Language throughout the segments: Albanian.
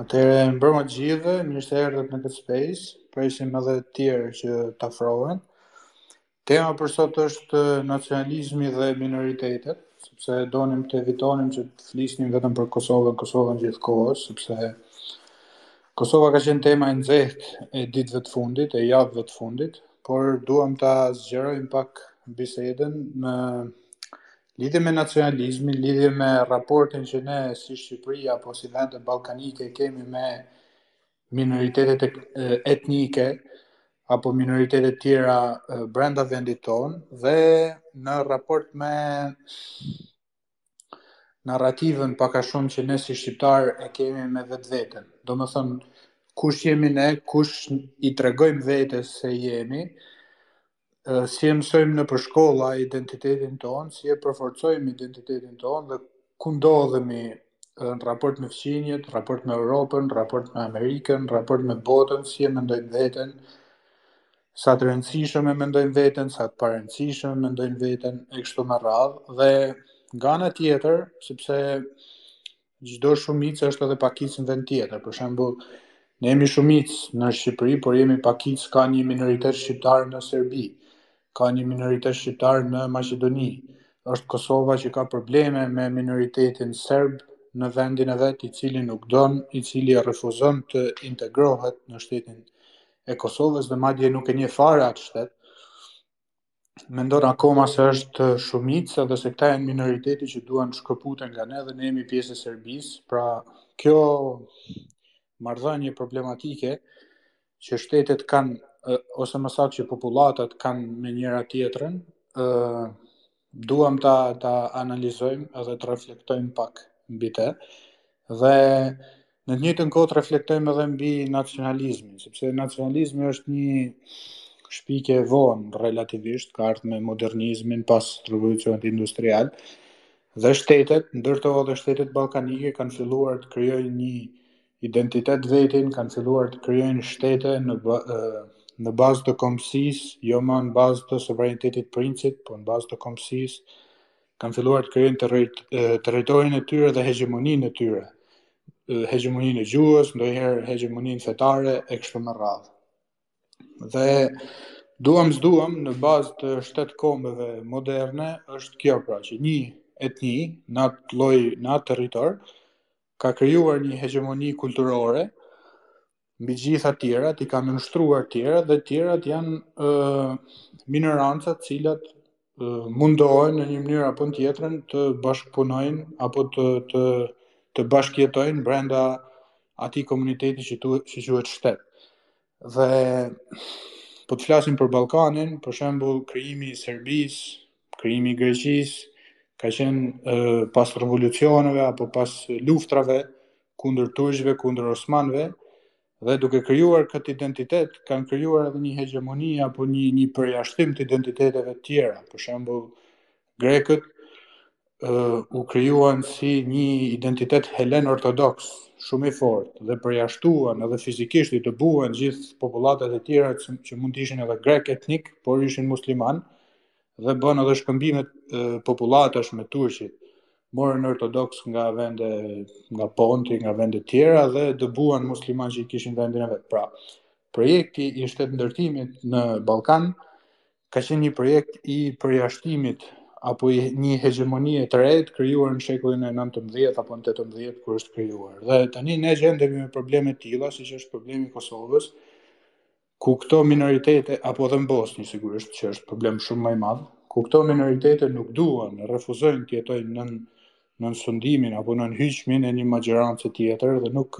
Atëherë mirëmbrëma të gjithëve, mirë se erdhët në këtë space. Presim edhe të tjerë që të afrohen. Tema për sot është nacionalizmi dhe minoritetet, sepse donim të evitonim që të flisnim vetëm për Kosovën, Kosovën gjithë kohës, sepse Kosova ka qenë tema e nxehtë e ditëve të fundit, e javëve të fundit, por duam ta zgjerojmë pak bisedën në Lidhje me nacionalizmin, lidhje me raportin që ne si Shqipëri apo si vende ballkanike kemi me minoritetet etnike apo minoritete të tjera brenda vendit tonë dhe në raport me narrativën pak a shumë që ne si shqiptarë e kemi me vetveten. Domethënë, kush jemi ne, kush i tregojmë vetes se jemi, si e mësojmë nëpër shkolla identitetin tonë, si e përforcojmë identitetin tonë dhe ku ndodhemi në raport me fqinjët, në raport me Europën, në raport me Amerikën, në raport me botën, si e mendojmë veten, sa të rëndësishëm e mendojmë veten, sa të parëndësishëm e mendojmë veten, e kështu me radhë, dhe nga ana tjetër, sepse çdo shumicë është edhe pakicë në vend tjetër. Për shembull, ne jemi shumicë në Shqipëri, por jemi pakicë ka një minoritet shqiptar në Serbi, ka një minoritet shqiptar në Maqedoni. Është Kosova që ka probleme me minoritetin serb në vendin e vet, i cili nuk don, i cili refuzon të integrohet në shtetin e Kosovës dhe madje nuk e njeh fare atë shtet. mendon akoma se është shumicë edhe se këta janë minoriteti që duan të shkëputen nga ne dhe ne jemi pjesë e Serbisë. Pra, kjo marrëdhënie problematike që shtetet kanë ose më saktë që popullatat kanë me njëra tjetrën, ë duam ta ta analizojmë edhe të reflektojmë pak mbi të. Dhe Në të njëjtën kohë të reflektojmë edhe mbi nacionalizmin, sepse nacionalizmi është një shpikje e vonë relativisht, ka ardhur me modernizmin pas revolucionit industrial. Dhe shtetet, ndër to edhe shtetet ballkanike kanë filluar të krijojnë një identitet të vetin, kanë filluar të krijojnë shtete në në bazë të kombësisë, jo më në bazë të sovranitetit të princit, por në bazë të kombësisë, kanë filluar të krijojnë territorin e tyre dhe hegemoninë e tyre. Hegemoninë e gjuhës, ndonjëherë hegemoninë fetare e kështu me radhë. Dhe duam s'duam në bazë të shtet kombeve moderne është kjo pra që një etni në atë lloj në atë territor ka krijuar një hegemoni kulturore mbi gjitha tjerave, i ka nënshtruar tjerat dhe tjerat janë uh, minorancat të cilat uh, mundohen në një mënyrë apo në tjetrën të bashkëpunojnë apo të, të, të bashkëjetojnë brenda atij komuniteti që, tu, që që quhet shtet. Dhe po të flasim për Ballkanin, për shembul krijimi i Serbisë, krijimi i Greqisë, ka qenë uh, pas revolucioneve apo pas luftrave, kundër turqve, kundër osmanëve dhe duke krijuar këtë identitet kanë krijuar edhe një hegjemoni apo një një përjashtim të identiteteve të tjera. Për shembull, grekët uh, u krijuan si një identitet helen ortodoks, shumë i fortë dhe përjashtuan edhe fizikisht i dëbuan gjithë popullatat e tjera që, që mund të ishin edhe grekë etnikë, por ishin muslimanë dhe bënë edhe shkëmbime popullatash me turqit. Morën ortodoksë nga vende nga Ponti, nga vende të tjera dhe dëbuan muslimanë që e kishin vendin e vet. Pra, projekti i shtetndërtimit në Ballkan ka qenë një projekt i përjashtimit apo i një hegjemonie të re të krijuar në shekullin e 19 apo në 18 kur është krijuar. Dhe tani ne gjendemi me probleme të tilla, siç është problemi i Kosovës, ku këto minoritete apo edhe në Bosnjë sigurisht që është problem shumë më i madh, ku këto minoritete nuk duan, refuzojnë të jetojnë nën nën sundimin apo nën hyqmin e një maxhorance tjetër dhe nuk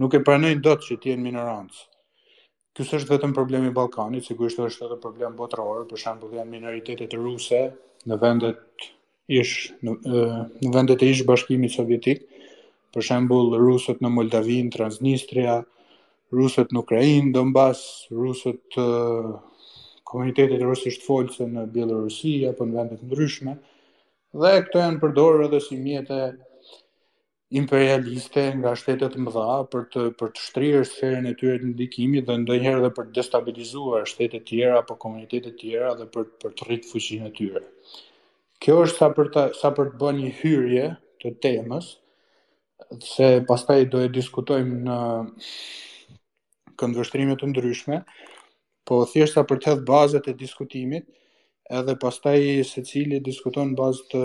nuk e pranojnë dot që të jenë minorancë. Ky s'është vetëm problem i Ballkanit, sigurisht është edhe problem botëror, për shembull janë minoritetet ruse në vendet ish në, në vendet e ish bashkimit sovjetik, për shembull rusët në Moldavi, në Transnistria, rusët në Ukrainë, Donbas, rusët komunitetet rusisht folëse në Bielorusi apo në vende të ndryshme, dhe këto janë përdorur edhe si mjete imperialiste nga shtete të mëdha për të për të shtrirë sferën e tyre të ndikimit dhe ndonjëherë edhe për të destabilizuar shtete të tjera apo komunitete të tjera dhe për për të rrit fuqinë e tyre. Kjo është sa për të sa për të bërë një hyrje të temës se pastaj do e diskutojmë në këndvështrime të ndryshme, po thjesht sa për të hedh bazat e diskutimit, edhe pastaj secili diskuton në bazë të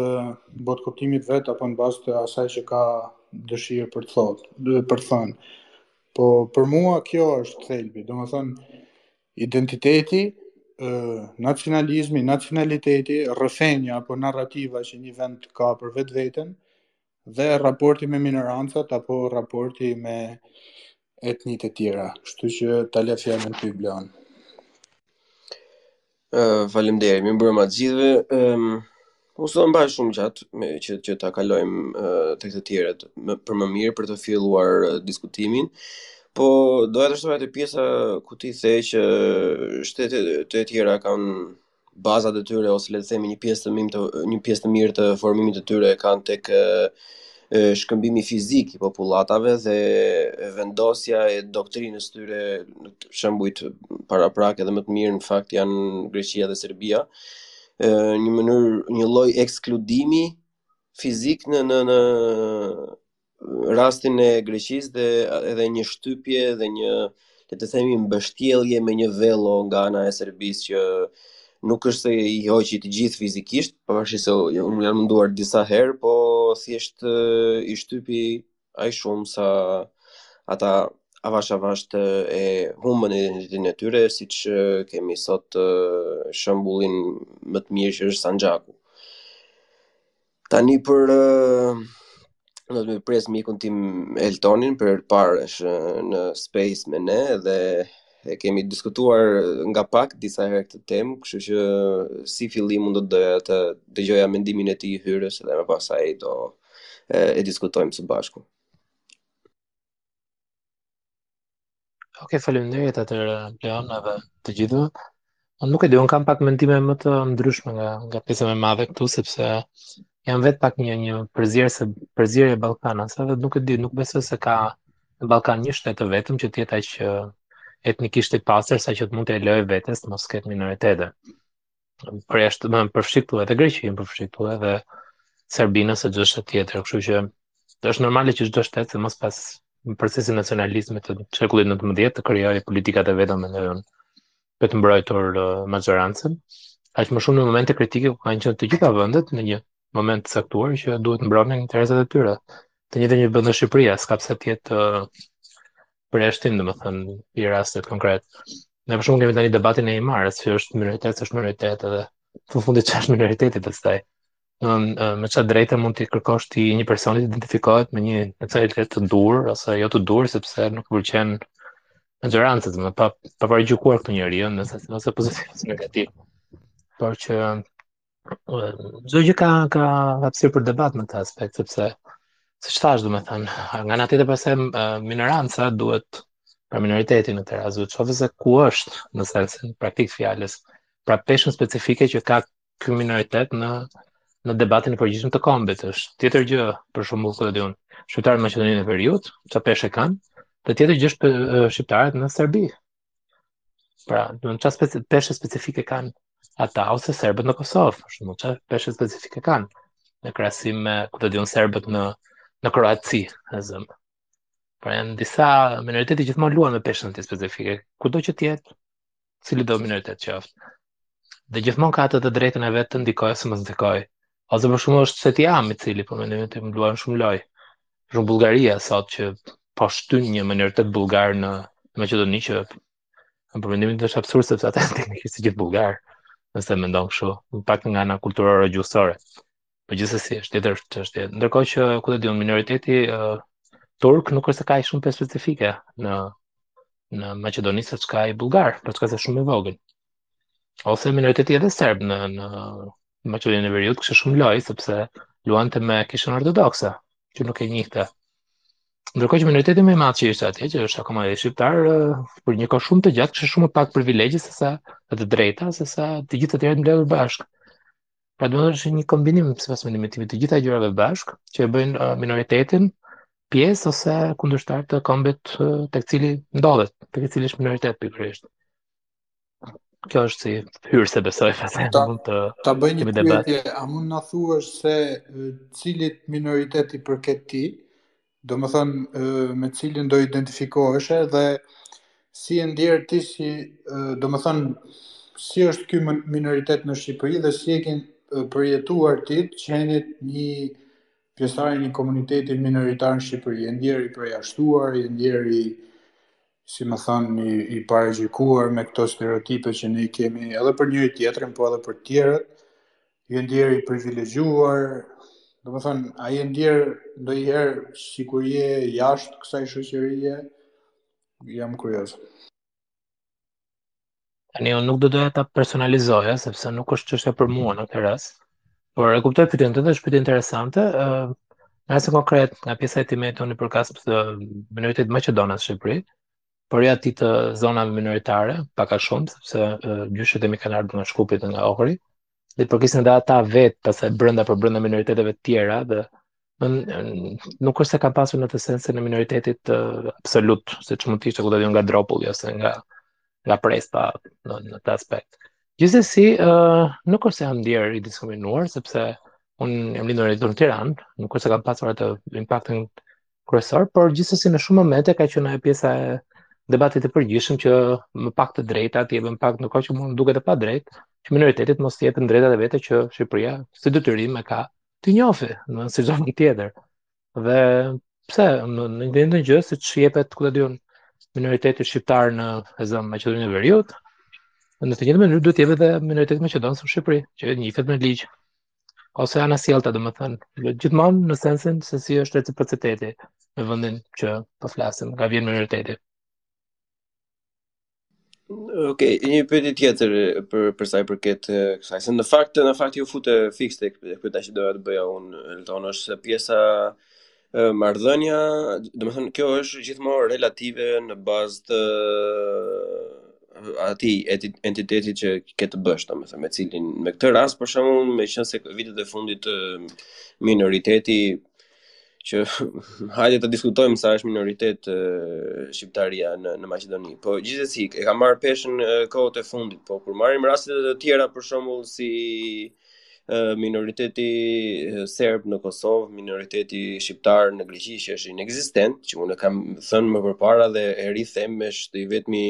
botëkuptimit të vet, apo në bazë të asaj që ka dëshirë për të thotë, dhe për të thënë. Po për mua kjo është thelbi, domethënë, identiteti, nacionalizmi, nacionaliteti, rrëfenja apo narrativa që një vend ka për vetveten, dhe raporti me minorancat apo raporti me etnitë e tjera. Kështu që ta lë fjalën ty Blon. Uh, Faleminderit, mirëmbrëma të gjithëve. Ëm um, unë s'do mbaj shumë gjatë me që që ta kalojmë uh, tek të tjerët më, për më mirë për të filluar uh, diskutimin. Po doja të shtoja te pjesa ku ti the që shtetet e tjera kanë bazat e tyre ose le të themi një pjesë të mirë të një pjesë të mirë të formimit të tyre kanë tek shkëmbimi fizik i popullatave dhe vendosja e doktrinës së tyre në shembujt paraprak edhe më të mirë në fakt janë Greqia dhe Serbia një mënyrë një lloj ekskludimi fizik në në në rastin e Greqisë dhe edhe një shtypje dhe një le të themi mbështjellje me një vello nga ana e Serbisë që nuk është se i hoqi të gjithë fizikisht, pavarësisht se u janë munduar disa herë, po thjesht i shtypi aq shumë sa ata avash avash e humbën identitetin e tyre, siç kemi sot shembullin më të mirë që është Sanxhaku. Tani po do të pres mikun tim Eltonin për të parë është në space me ne dhe e kemi diskutuar nga pak disa herë këtë temë, kështu që si fillim unë do të doja të dëgjoja mendimin e tij hyrës dhe më pastaj do e, e diskutojmë së bashku. Ok, faleminderit atëherë Leon edhe të gjithëve. Unë nuk e di, unë kam pak mendime më të ndryshme nga nga pjesa më e madhe këtu sepse jam vetë pak një një përzierëse përzierje ballkanas, edhe nuk e di, nuk besoj se ka në Ballkan një shtet të vetëm që të jetë aq etnikisht i pastër sa që të mund t'i lejojë vetes të mos ketë minoritete. Përjashtim, përfshi këtu edhe Greqinë përfshi këtu edhe Serbinë ose çdo shtet tjetër, kështu që është normale që çdo shtet sidomos pas procesit të nacionalizmit të shekullit 19 të krijojë politikat e veta brenda për të mbrojtur uh, mazhorancën. Aq më shumë në momente kritike ku kanë qenë të gjitha vendet në një moment të caktuar që duhet mbronin interesat e tyre. Të njëjtën gjë bën dhe Shqipëria, s'ka pse të jetë uh, përjashtim, domethënë, në rastet konkret. Ne për shembull kemi tani debatin e Himarës, që është minoritet, s'është minoritet edhe në fund ç'është minoriteti pastaj. Ëm me çfarë drejte mund t'i kërkosh ti një personi të identifikohet me një nacionalitet të dytë ose jo të dytë sepse nuk i pëlqen mazhorancës, pa pa paragjykuar këtë njeri, jo, nëse nëse pozitiv ose negativ. Por që Çdo gjë ka ka hapësirë për debat në këtë aspekt sepse siç thashë, domethënë, nga ana tjetër pastaj minoranca duhet për minoritetin në këtë rast, duhet të shohë se ku është në sensin praktik të fjalës, pra peshën specifike që ka ky minoritet në në debatin e përgjithshëm të kombit është. Tjetër gjë, për shembull, ku ta di unë, shqiptarët në Maqedoninë e Veriut, çfarë peshë kanë? Dhe tjetër gjë është shqiptarët në Serbi, Pra, do të çfarë speci peshë specifike kanë ata ose serbët në Kosovë, për shembull, çfarë peshë specifike kanë në krahasim me ku ta di unë serbët në në Kroaci, e zëm. Pra janë disa minoritete gjithmonë luajnë me peshën specifike, kudo që të jetë, cilido minoritet qoftë. Dhe gjithmonë ka atë të drejtën e vet të ndikojë ose mos ndikojë Ose për shembull është Setiam i cili për mendimin tim luan shumë lojë. Për shembull Bullgaria sot që po shtyn një minoritet bullgar në Maqedoni që në për mendimin tim është absurd sepse ata janë teknikisht të gjithë bullgarë. Nëse mendon kështu, pak nga ana kulturore e gjuhësore. Po gjithsesi është tjetër çështje. Ndërkohë që ku ta di unë minoriteti uh, turk nuk është kaq shumë specifike në në Maqedoni sesa ai bullgar, pasi është shumë i vogël. ose minoriteti edhe serb në në Maqedoninë e Veriut kishte shumë lojë sepse luante me kishën ortodokse, që nuk e njihte. Ndërkohë që minoriteti më i madh që ishte atje, që është akoma ai shqiptar, për një kohë shumë të gjatë kishte shumë më pak privilegje ose të drejta, se sa të gjithë të tjerët mbledhur bashkë. Pra domethënë është një kombinim sipas mendimit tim të gjitha gjërat bashkë që e bëjnë uh, minoritetin pjesë ose kundërshtar të kombit uh, tek cili ndodhet, tek cili është minoritet pikërisht. kjo është si hyrëse besoj pastaj ta, mund të ta bëj një pyetje, a mund na thuash se cilit minoriteti i përket ti? Domethënë me cilin do identifikoheshe dhe si je ndjerë ti si, domethënë, si është ky minoritet në Shqipëri dhe si e ke përjetuar ti të qenit një pjesëtar i një komuniteti minoritar në Shqipëri, je ndjerë i përjashtuar, je ndjerë i si me thënë, i, i paragjykuar me këto stereotipe që ne i kemi edhe për njëri-tjetrin, po edhe për tjerët, je ndjerë i privilegjuar, domethënë, a je ndjerë ndonjëherë sikur je jashtë kësaj shoqërie, jam kurioze. Tani unë nuk do doja ta personalizoja sepse nuk është çështja për mua në këtë rast. Por e kuptoj pyetjen tënde, është pyetje interesante. Ë uh, në rastin konkret, nga pjesa e tim eti unë përkas te minoritetit maqedonas në Shqipëri, por jo atij të zonave minoritare, pak a shumë, sepse uh, gjyshët e mi kanë ardhur nga Shkupi dhe nga Ohri. dhe t'i përkasin dhe ata vetë, pastaj brenda për brenda minoriteteve të tjera, dhe nuk është se kam pasur në atë sensin e minoritetit uh, absolut, siç mund të ishte ku ta di unë nga Dropulli ose nga, nga Prespa në, në atë aspekt. Gjithsesi, uh, nuk është se jam ndjerë i diskriminuar, sepse unë jam lindur e rritur në Tiranë, nuk është se kam pasur atë impaktin kryesor, por gjithsesi në shumë momente ka qenë ajo pjesa e debatit të përgjithshëm që më pak të drejta ti më pak në kohë që mund duket e padrejtë, që minoritetit mos t'i jepen të drejtat e veta që Shqipëria si detyrim e ka të njohë, domethënë si çdo gjë tjetër. Dhe pse në në një ndonjë gjë siç jepet ku ta di unë minoriteti shqiptar në e zëmë Maqedoninë e Veriut, në të njëjtën mënyrë duhet të jepet edhe minoriteti maqedonas në Shqipëri, që njihet me ligj. ose anasjellta, domethënë, gjithmonë në sensin se si është reciprociteti me vendin që po flasim, nga vjen minoriteti. Ok, një pyetje tjetër për për sa i përket kësaj. Se në fakt, në fakt u fute fiks tek ajo që doja të bëja unë, Elton, është pjesa Marrëdhënia, domethënë kjo është gjithmonë relative në bazë të atij entiteti që ke të bësh, domethënë me cilin në këtë rast për shembull, meqenëse vitet e fundit minoriteti që hajde ta diskutojmë sa është minoritet shqiptaria në në Maqedoni. Po gjithsesi e ka marrë peshën kohët e fundit, po kur marrim raste të tjera për shembull si minoriteti serb në Kosovë, minoriteti shqiptar në Greqi që është inekzistent, që unë e kam thënë më përpara dhe e rithem është i vetmi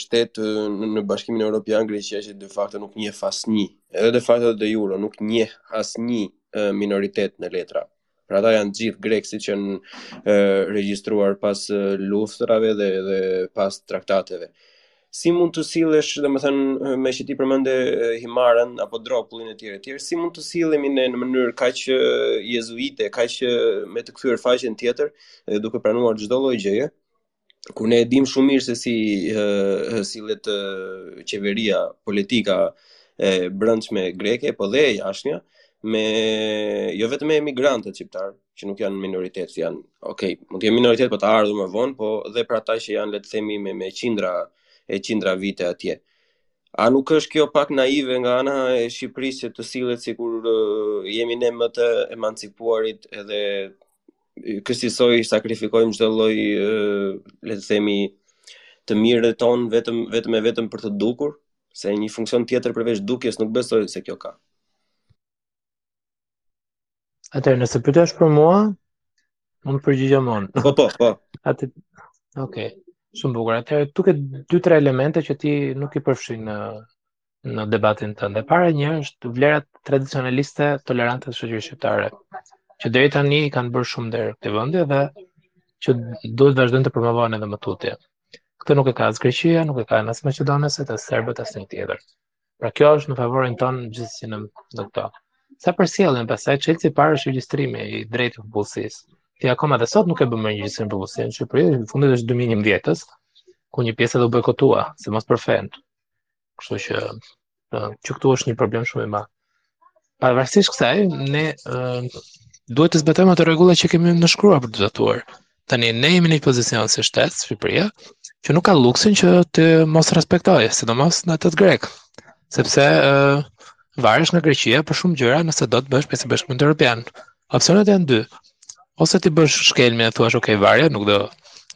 shtet në Bashkimin Evropian Greqia që de facto nuk njeh asnjë, edhe de facto dhe jure nuk njeh asnjë minoritet në letra. Pra ata janë të gjithë grekë siç janë regjistruar pas luftërave dhe, dhe pas traktateve. Si mund t'u sillesh, domethënë, meqë ti përmende Himarën apo Dropullin e tjerë e tjerë, si mund t'u sillemi ne, në mënyrë kaq jezuite, kaq me të kthyer faqen tjetër, duke pranuar çdo lloj gjëje, kur ne e dimë shumë mirë se si sillet qeveria, politika e brendshme greke, po dhe e jashtmja, me jo vetëm emigrantët shqiptarë, që nuk janë minoritet, janë, ok, mund të jenë minoritet po të ardhur më vonë, po dhe për ata që janë le të themi me me qindra e qindra vite atje. A nuk është kjo pak naive nga ana e Shqipërisë që të sillet sikur uh, jemi ne më të emancipuarit edhe kësisoj sakrifikojmë çdo lloj le të themi të mire tonë vetëm vetëm e vetëm për t'u dukur, se një funksion tjetër përveç dukjes nuk besoj se kjo ka. Atëherë nëse pyetja është për mua, mund të përgjigjem unë. Po po, po. Atë Okej. Okay. Shumë bukur. Atëherë këtu ke dy tre elemente që ti nuk i përfshin në në debatin tënd. E para një është vlerat tradicionaliste tolerante të shoqërisë shqiptare, që deri tani kanë bërë shumë nder këtij vendi dhe që duhet vazhdojnë të promovohen edhe më tutje. Këtë nuk e ka as Greqia, nuk e ka as Maqedonia, as të serbët as një tjetër. Pra kjo është në favorin tonë gjithsesi në në këto. Sa për sjelljen pastaj çelësi i parë është regjistrimi i drejtë i popullsisë. Ti akoma dhe sot nuk e bëmë regjistrim të popullsisë, në Shqipëri i fundit është 2011-s, ku një pjesë u bojkotua, sidomos për fenë. Kështu që që këtu është një problem shumë i madh. Pavarësisht kësaj, ne duhet të zbatojmë ato rregulla që kemi nënshkruar për të zbatuar. Tani ne jemi në një pozicion si shtet, Shqipëria, që nuk ka luksin që të mos respektojë, sidomos atë grek. Sepse uh, varesh nga Greqia për shumë gjëra nëse do të bëhesh pjesë e Bashkimit Evropian. Opsionet janë dy. Ose t'i biesh shkelmin e thua, "Ok, varja, nuk do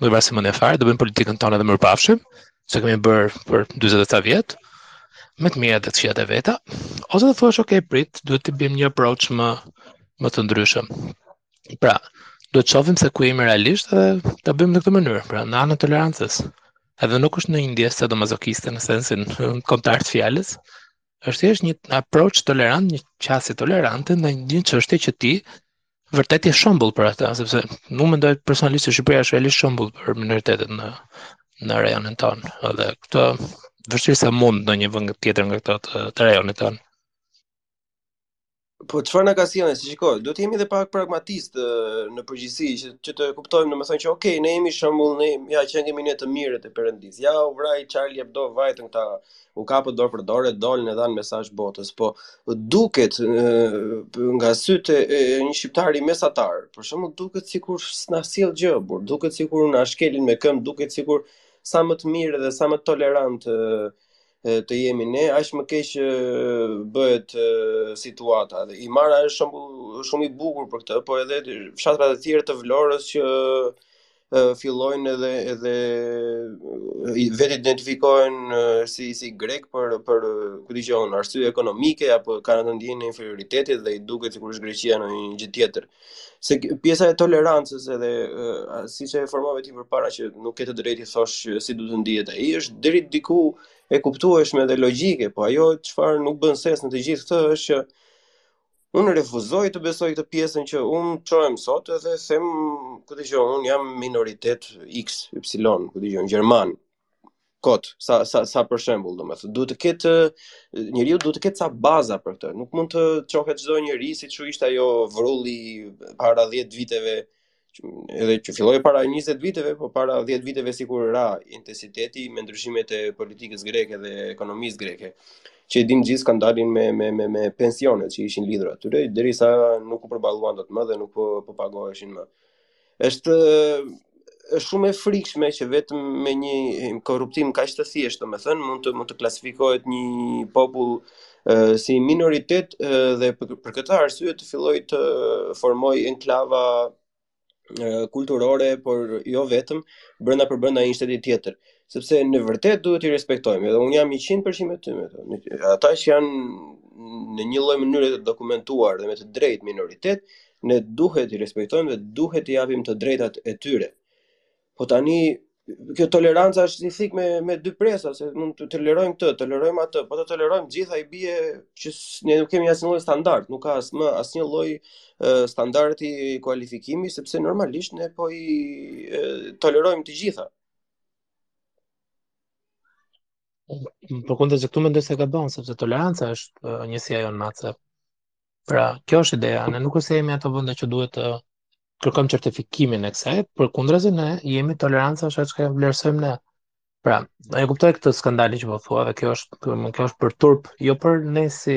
ta vrasim mendjen fare, do bëjmë politikën tonë edhe më pafshim." që kemi bërë për dyzet e ca vjet, me të mirat dhe të këqijat e veta, ose të thuash, ok, prit, duhet të bëjmë një approach më, më të ndryshëm. Pra, duhet të shofim se ku jemi realisht dhe ta bëjmë në këtë mënyrë, pra, në anë të tolerancës. Edhe nuk është një ndjesi sadomazokiste në sensin kombëtar të fjalës, është thjesht një approach tolerant, një qasje tolerante në një çështje që ti vërtet është shembull për ata, sepse unë mendoj personalisht se Shqipëria është realisht shembull për minoritetet në në rajonin tonë. Edhe këtë vështirë se mund ndonjë vend tjetër nga këto të, të rajonit tonë. Po çfarë na ka sjellë se shiko, duhet të jemi edhe pak pragmatistë në përgjithësi që, që të kuptojmë domethënë që okay, ne jemi shembull, ne ja që jemi ne të mirët e Perëndisë. Ja u vra Charlie Hebdo vajtën këta u kapën dorë për dorë e dolën e dhanë mesazh botës, po duket nga sytë e një shqiptari mesatar, për shembull duket sikur s'na sjell gjë, bile duket sikur na shkelin me këmbë, duket sikur sa më të mirë dhe sa më tolerantë të jemi ne, aq më keq bëhet situata. Dhe Himara është shembull shumë i bukur për këtë, po edhe fshatrat e tjera të Vlorës që fillojnë edhe edhe vetidentifikohen si si grekë për për ku di gjë unë arsye ekonomike apo kanë atë ndjenjën e inferioritetit dhe i duket sikur është Greqia ndonjë gjë tjetër. Se pjesa e tolerancës edhe siç e formove ti përpara që nuk ke të drejtë t'i thosh si duhet të ndihet ai është deri diku e kuptueshme dhe logjike, po ajo çfarë nuk bën sens në të gjithë këtë është që Unë refuzoj të besoj këtë pjesën që unë çohem sot edhe them, ku di gjë unë, unë jam minoritet X, Y, ku di gjë unë, gjerman. Kot, sa sa sa për shembull, domethënë, duhet të ketë njeriu duhet të ketë ca baza për këtë. Nuk mund të çohet çdo njeri siç siç ishte ajo vrulli para 10 viteve edhe që filloi para 20 viteve, po para 10 viteve sikur ra intensiteti me ndryshimet e politikës greke dhe ekonomisë greke, që i dim gjithë skandalin me me me me pensionet që ishin lidhur aty, derisa nuk u përballuan dot më dhe nuk po, po pagoheshin më. Është është shumë e frikshme që vetëm me një korruptim kaq të thjeshtë, domethënë mund të mund të klasifikohet një popull si minoritet dhe për këtë arsye të filloj të formoj enklava kulturore, por jo vetëm brenda për brenda një shteti tjetër, sepse në vërtet duhet t'i respektojmë, edhe un jam 100% me ty me të. Ata që janë në një lloj mënyre të dokumentuar dhe me të drejtë minoritet, ne duhet t'i respektojmë dhe duhet t'i japim të drejtat e tyre. Po tani kjo toleranca është një thik me me dy presa, se mund të tolerojmë këtë, tolerojmë atë, po t'i tolerojmë të gjitha i bie që ne nuk kemi asnjë lloj standard, nuk ka as më asnjë lloj standardi kualifikimi sepse normalisht ne po i e, tolerojmë të gjitha. Përkundrazi këtu mendoj se gabon, sepse toleranca është njësia jonë matëse. Pra, kjo është ideja, ne nuk është se jemi ato vende që duhet të kërkojmë certifikimin e kësaj, përkundrazi ne jemi toleranca është ajo që vlerësojmë ne. Pra, e kuptoj këtë skandalin që po thua dhe kjo është, më kjo është për turp, jo për ne si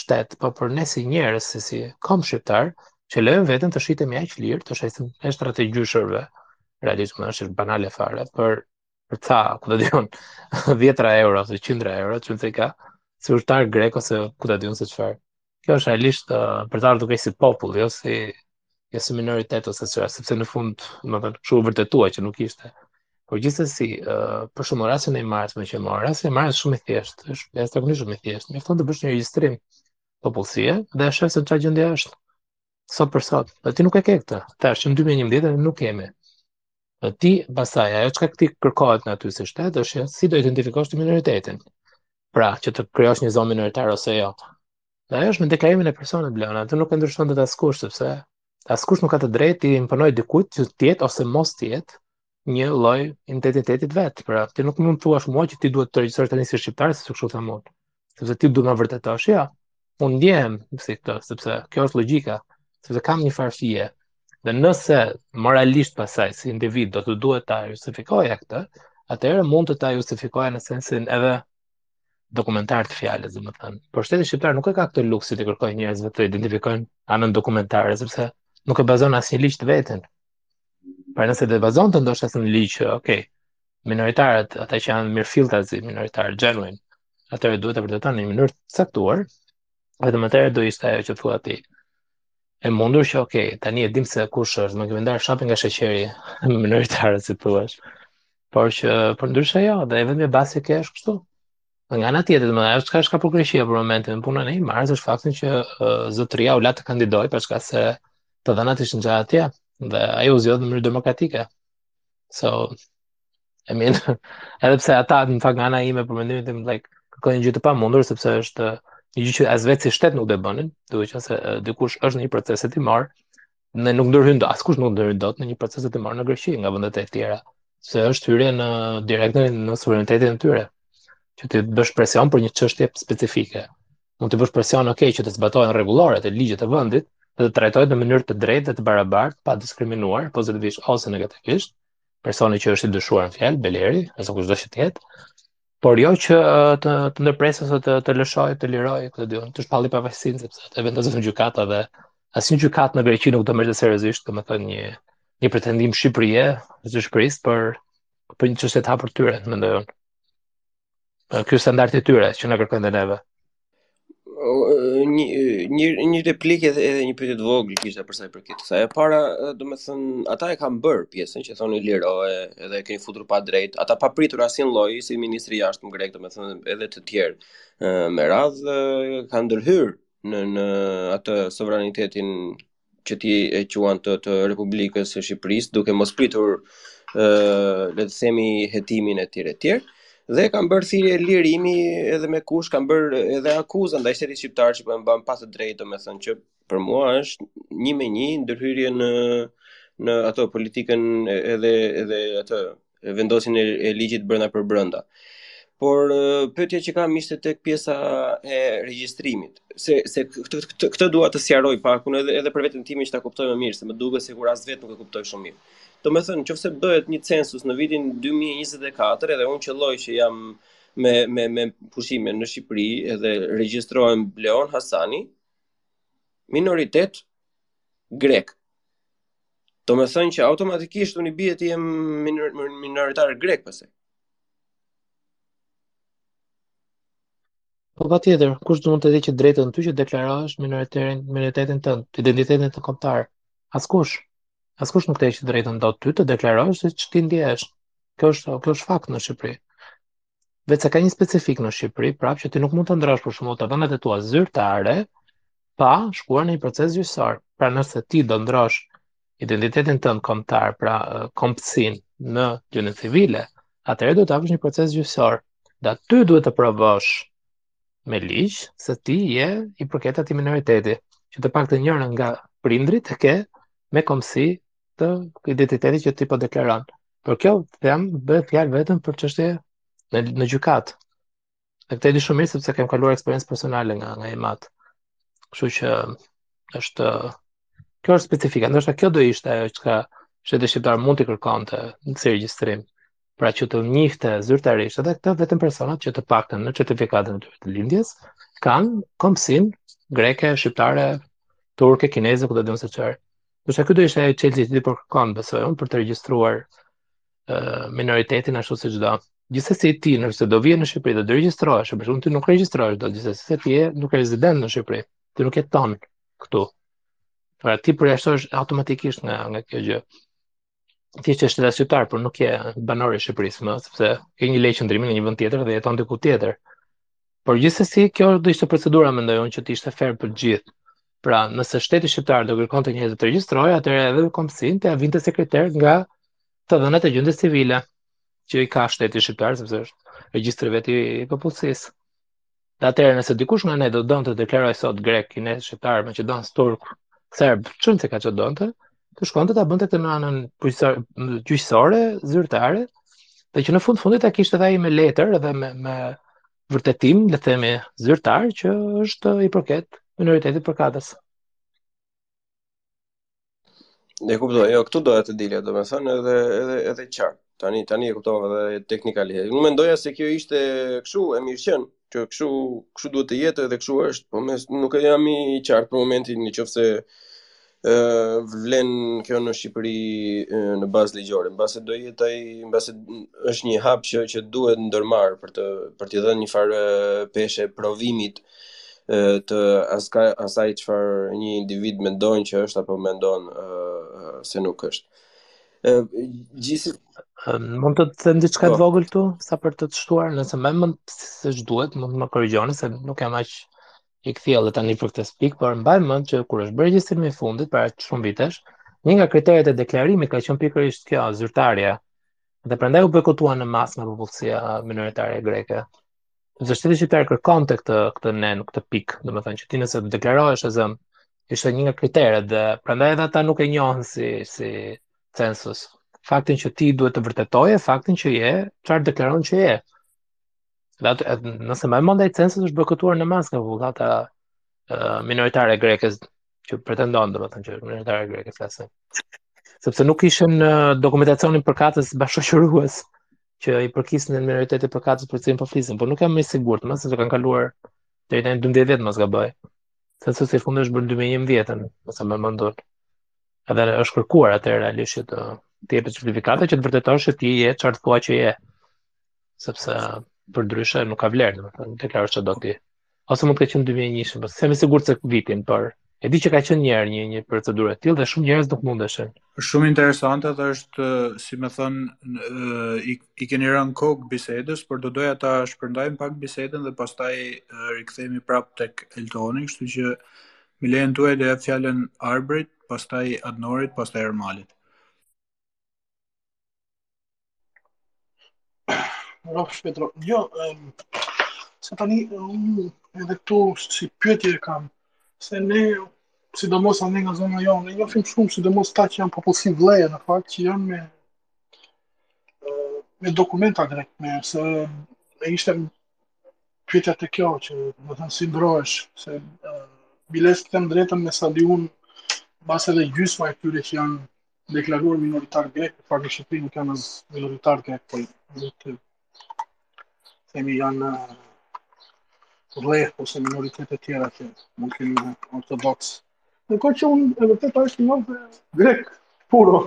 shtet, po për ne si njerëz, si si komb shqiptar, që lëmë veten të shitemi aq lirë, të shesim eshtrat e gjyshërve. Realisht është banale fare, por për ca, ku ta di un, dhjetra euro, ose qindra euro, që në të ka, si ushtar grek, ose ku ta di un se çfarë. Kjo është realisht uh, për të ardhur turp si popull, jo si, jo si minoritet, ose qëra, sepse në fund, më të që u vërtetua që nuk ishte. Por gjithsesi, uh, për shembull rastin e Himarës meqë marr, rasti i Himarës është shumë i thjeshtë, është jashtëzakonisht shumë i thjeshtë. Mjafton të bësh një regjistrim popullsie dhe shef se në çfarë gjendje është. sot për sot. Dhe ti nuk e ke këtë. Tash që në 2011 ne nuk kemi. Dhe ti pastaj ajo çka ti kërkohet nga ty si shtet është si do identifikosh ti minoritetin. Pra, që të krijosh një zonë minoritare ose jo. Dhe ajo është me deklarimin e personit Blana, atë nuk e ndryshon dot askush sepse askush nuk ka të drejtë të imponojë dikujt që të jetë ose mos të jetë një lloj identiteti vetë. Pra, ti nuk mund të më thuash mua që ti duhet të regjistrohesh tani si shqiptar, se kështu them unë. Sepse ti duhet të vërtetosh, ja. Jo. Unë ndjehem si i këtillë, sepse kjo është logjika, sepse kam një farë fije. Dhe nëse moralisht pasaj si individ do të duhet ta justifikoja këtë, atëherë mund të ta justifikoja në sensin edhe dokumentar të fjalës, domethënë. Por shteti shqiptar nuk e ka këtë luks që t'i kërkojë njerëzve të identifikohen nga ana dokumentare, sepse nuk e bazon në asnjë ligj të vetin. Pra nëse do të bazonte ndoshta në ligj, ok. Minoritarët, ata që janë mirëfilltazi, minoritarë genuine, atëherë duhet të vërtetojnë në një mënyrë të caktuar, vetëm atëherë do ishte ajo që thua ti. E mundur që ok, tani e dim se kush është, më kemi ndarë shapin nga sheqeri me minoritarët si thua. Por që përndryshe jo, dhe e vetëm basi ke është kështu. Dhe nga ana tjetër, më ajo çka është kap Greqia për momentin, në punën e Himarës është faktin që uh, zotëria u la të kandidojë përveç se të dhënat ishin gjatë atje dhe ai u zgjodh në mënyrë demokratike. So, I mean, edhe pse ata në fakt nga ana ime për mendimin tim like kërkojnë një gjë të pamundur sepse është një gjë që as vetë si shtet nuk do e bënin, duke qenë se uh, dikush është në një proces hetimor, Ne nuk ndërhyjmë dot, askush nuk ndërhyn dot në një proces hetimor në Greqi nga vendet e tjera, se është hyrje në direkt në suverenitetin e tyre, që të bësh presion për një çështje specifike. Mund të bësh presion, ok, që të zbatohen rregulloret e ligjit të vendit dhe të trajtohet në mënyrë të drejtë dhe të barabartë, pa diskriminuar pozitivisht ose negativisht personi që është i dyshuar në fjalë, Beleri, ose kushdo që të jetë, Por jo që të, të ndërpresë ose të, të lëshojë, të lirojë këtë dy, të shpalli pafajsinë sepse e vendos gjykata dhe asnjë gjykatë në Greqi nuk do merrte seriozisht, domethënë një një pretendim Shqipërie, ose Shqipërisë për për një çështje të hapur tyre, mendoj unë. Ky standard i tyre që na kërkojnë dhe neve. një një një replikë edhe edhe një pyetje të vogël kisha për sa i përket kësaj. E para, domethënë, ata e kanë bërë pjesën që thonë lirojeni edhe e keni futur padrejt. Ata pa pritur asnjë lloj si ministri i jashtëm grek, domethënë, edhe të tjerë. Ë me radh kanë ndërhyrë në në atë sovranitetin që ti e quan të, të Republikës së Shqipërisë, duke mos pritur ë le të themi hetimin e tjerë e tjerë dhe kanë bërë thirrje lirimi edhe dikush kanë bërë edhe akuza ndaj shtetit shqiptar që po e mban pa të drejtë, domethënë që për mua është një me një ndërhyrje në në ato politikën edhe edhe atë vendosjen e ligjit brenda për brenda. Por pyetja që kam ishte tek pjesa e regjistrimit, se se këtë këtë, këtë dua të sqaroj pak unë edhe edhe për veten time që ta kuptoj më mirë, se më duket sikur as vetë nuk e kuptoj shumë mirë. Domethënë, qoftë se bëhet një census në vitin 2024 edhe unë qelloj që jam me me me pushime në Shqipëri edhe regjistrohem Leon Hasani, minoritet grek. Domethënë që automatikisht unë i bje të jem minor, minoritar grek pse. Po patjetër, kush të mund të heqë të drejtën ty që të deklarosh minoritetin, minoritetin tënd, të identitetin tënd kombtar? Askush. Askush nuk të heq të drejtën dot ty të deklarohesh siç ti ndjehesh. Kjo është, kjo është fakt në Shqipëri. Veçse ka një specifikë në Shqipëri, prapë që ti nuk mund të ndrosh për shembull të dhënat e tua zyrtare pa shkuar në një proces gjyqësor. Pra nëse ti do ndrosh identitetin tënd kombëtar, pra kombësinë në gjendje civile, atëherë do të hapësh një proces gjyqësor. Dhe aty duhet të provosh me ligj se ti i përket atij minoriteti, që të paktën njërin nga prindërit ta kesh me kombësi të identitetit që ti po deklaron. Por kjo them bëhet fjalë vetëm për çështje në, në gjykatë. Dhe këtë e di shumë mirë sepse kam kaluar eksperiencë personale nga nga im atë. Kështu që është kjo është specifika. Ndoshta kjo do ishte ajo që shteti shqiptar mund të kërkonte si regjistrim. Pra që të njihte zyrtarisht edhe këta vetëm personat që të paktën në certifikatën e tyre të lindjes kanë kombësinë greke, shqiptare, turke, kineze, ku di unë se çfarë. Pra ky do ishte ai çelësi që ti po kërkon, besoj unë, për të regjistruar uh, minoritetin ashtu siç do. Gjithsesi ti nëse do vije në Shqipëri dhe do regjistrohesh, për shkak ti nuk regjistrohesh dot gjithsesi se ti nuk je rezident në Shqipëri, ti nuk jeton këtu. Pra ti përjashtohesh automatikisht nga nga kjo gjë. ti je shtetas shqiptar, por nuk je banor i Shqipërisë më, sepse ke një leje qëndrimi në një vend tjetër dhe jeton diku tjetër. Por gjithsesi kjo do ishte procedura mendoj unë që të ishte fair për të gjithë. Pra, nëse shteti shqiptar do kërkonte njerëz të regjistrojë, atëherë edhe kombësinë ta vinte si kriter nga të dhënat e gjendjes civile që i ka shteti shqiptar sepse është regjistri i vetë i popullsisë. Dhe atëherë nëse dikush nga ne do të donte të deklarojë sot grek, kinez, shqiptar, maqedonas, turk, serb, ç'nuk ka, ç'do donte, të shkonte ta bënte këtë në anën gjyqësore, zyrtare, dhe që në fund të fundit ta kishte dhe ai me letër dhe me me vërtetim, le të themi, zyrtar që është i përket minoritetit përkatës. E kuptoj, jo, këtu doja të dilja, domethënë edhe, edhe, edhe qartë. Tani, tani e kuptova edhe teknikalisht. Nuk mendoja se kjo ishte këshu, e mirë qënë, që këshu, këshu duhet të jetë edhe këshu është, po mes, nuk jam i qartë për momentin në qoftë se vlen kjo në Shqipëri në bazë ligjore. Mbase do jetë ai, mbase është një hap që, që duhet ndërmarrë për të, për t'i dhënë një farë peshe provimit të asaj, asaj çfarë një individ mendon që është apo mendon se nuk është. Gjithsesi mund të them diçka të, po, vogël këtu sa për të të shtuar, nëse mbaj mend siç duhet, mund të më korrigjoni se nuk jam aq i kthjellët tani për këtë pikë, por mbaj mend që kur është bërë regjistrimi i fundit para shumë vitesh, një nga kriteret e deklarimit ka qenë pikërisht kjo zyrtarja. Dhe prandaj u bojkotua në masë nga popullsia minoritare greke. Nëse shteti shqiptar kërkon të ketë këtë nen, këtë pikë, domethënë që ti nëse të deklarohesh e zëm, ishte një nga kriteret dhe prandaj edhe ata nuk e njohën si si census. Faktin që ti duhet të vërtetoje faktin që je, çfarë deklaron që je. Dhe atë, nëse mbaj mend census është bojkotuar në masë nga Vullneti uh, minoritare grekes që pretendon domethënë që minoritarët grekë flasin. Sepse nuk kishin dokumentacionin përkatës bashkëshoqërues që i përkisnin minoritetit përkatës për të cilin po flisin, por nuk jam më i sigurt, më se kanë kaluar deri në 12 vjet mos gaboj. Censusi i fundit është bërë 2011-ën, mos e më mendoj. Edhe është kërkuar atë realisht që të të jepet certifikata që të vërtetosh se ti je çfarë thua që je. Sepse për ndryshe nuk ka vlerë, domethënë deklarosh ç'do ti. ose mund të ketë qenë 2001-shi, po s'jam i sigurt se vitin, por e di që ka qenë një herë një një procedurë e tillë dhe shumë njerëz nuk mundeshin. Është shumë interesante dhe është, si me thënë, i, i keni rënë kokë bisedës, por do doja ta shpërndaja pak bisedën dhe pastaj rikthehemi prapë tek Eltoni, kështu që me lejen tuaj do jap fjalën Arbrit, pastaj Adnorit, pastaj Ermalit. Rrofsh Petro, jo, um, se tani unë edhe këtu si pyetje kam, se ne, sidomos andej nga zona jonë, ne njofim shumë, sidomos ta që janë popullsi vllehe, në fakt, që janë me, me dokumenta grek, me, se e ishte pyetja te kjo, domethënë si ndrrohesh, se uh, biles të them të drejtën me sa di unë, mbase edhe gjysma e tyre që janë deklaruar minoritar grek, pra në Shqipëri nuk janë as minoritar grek, po le të themi janë vlleh ose minoritete tjera që mund të jenë ortodoks. Ndërkohë që unë e vërtet është minoritar grek, puro,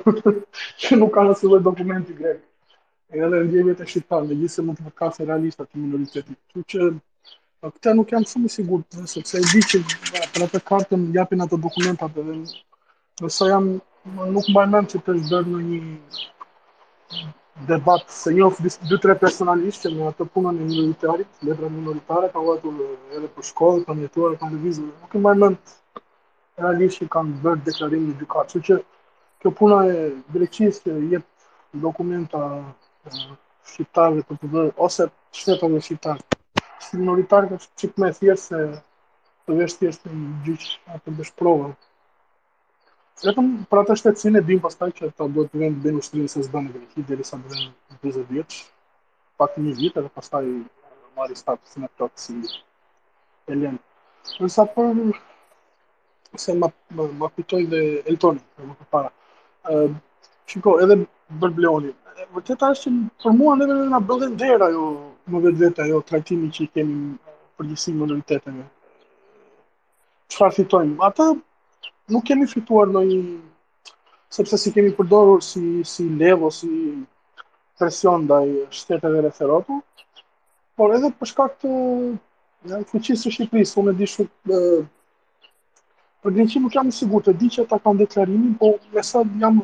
që nuk ka asnjë lloj dokumenti grek. Edhe ndjehet shqiptar, megjithëse mund t'i përkasë realisht atij minoriteti. Kështu që po, këtu nuk jam shumë i sigurt, dhe sepse e di që për atë kartën japin ato dokumentat edhe nëse jam nuk mbaj mend që të është bërë në një debat se njoh dy tre personalisht që në atë punën e minoritarit, letra minoritare ka vajtur edhe për shkollë, kanë jetuar, kanë lëvizur. Nuk e mbaj mend realisht që kanë bërë deklarim në gjykatë. Kështu që kjo puna e Greqisë që jep dokumenta e, shqiptarëve për të bërë ose shtetasve shqiptarë. Si minoritarë është çik më e thjeshtë se të vesh thjesht në një gjyq apo të bësh prova. Vetëm për atë shtetësinë e dim pastaj që ata duhet të venë të bëjnë ushtrinë ose s'venë në Greqi derisa të venë 40 vjeç. pak një vit edhe pastaj marri statusin e plotë si helen. Në sa për, se ma, ma, ma kujtoi dhe Eltoni, dhe më përpara. Uh, shiko, edhe problemi. E vërteta është që për mua neve na bën nder ajo më vetë vetë ajo trajtimi që i kemi përgjithësi minoriteteve. Çfarë fitojmë? Ata nuk kemi fituar ndonjë sepse s'i kemi përdorur si, si levë, si presion ndaj shteteve rreth Europës, por edhe për shkak të fuqisë së Shqipërisë, unë s'di shumë për Greqinë nuk jam i sigurt, e di që ata kanë deklarimin, po me sa jam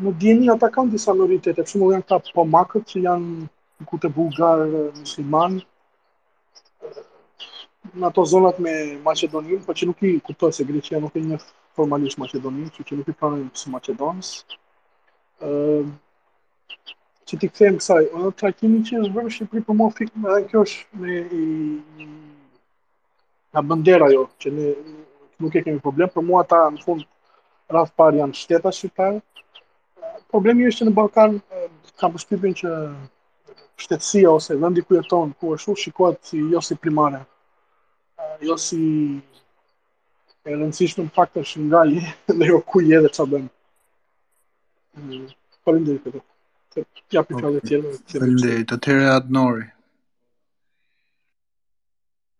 në dijeni ata kanë disa minoritete, për shembull janë këta pomakët që janë kuptet bullgarë muslimanë në ato zonat me Maqedoninë, por që nuk i, kuptohet se Greqia nuk e njeh formalisht Maqedoninë, që, që nuk i pranojnë si maqedonas. Ëm që t'i kthehem kësaj, ë, trajtimi që është bërë në Shqipëri për mua, fiks, edhe kjo është më, na bën nder ajo që ne nuk e kemi problem, për mua ata në fund, radhë parë janë shtetas shqiptarë. Problemi është që në Ballkan e, kam përshtypjen që shtetësia ose vendi ku jeton, ku ashtu shikohet si jo si primare, e, jo si E rëndësishme në fakt është nga je dhe jo ku je dhe ça bën. Faleminderit për këtë. Ja për këta të tjerë. Faleminderit. Atëherë Adnori.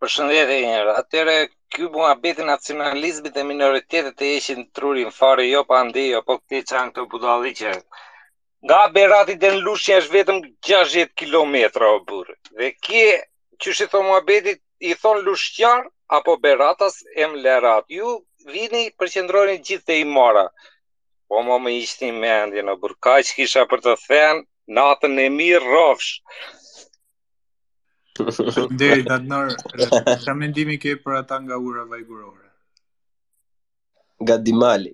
Përshëndetje njëherë. Atëherë ky muhabeti nacionalizmit dhe minoritetet t'e heqin trurin fare jo Pandi, jo po këta kanë këto budallallëqe. Nga Berati dhe në Lushnjë është vetëm 60 km o burrë. Dhe ke qysh i thonë muhabetit i thonë lushnjar apo beratas, e me radhë. Ju vini përqendroheni gjithë te Himara. Po ma mblidhni mendjen o burrë. Kaq kisha për të thënë natën e mirë rrofsh. Nderit, Adnor, ça mendimi ke për ata nga Ura Vajgurore? Nga Dimali.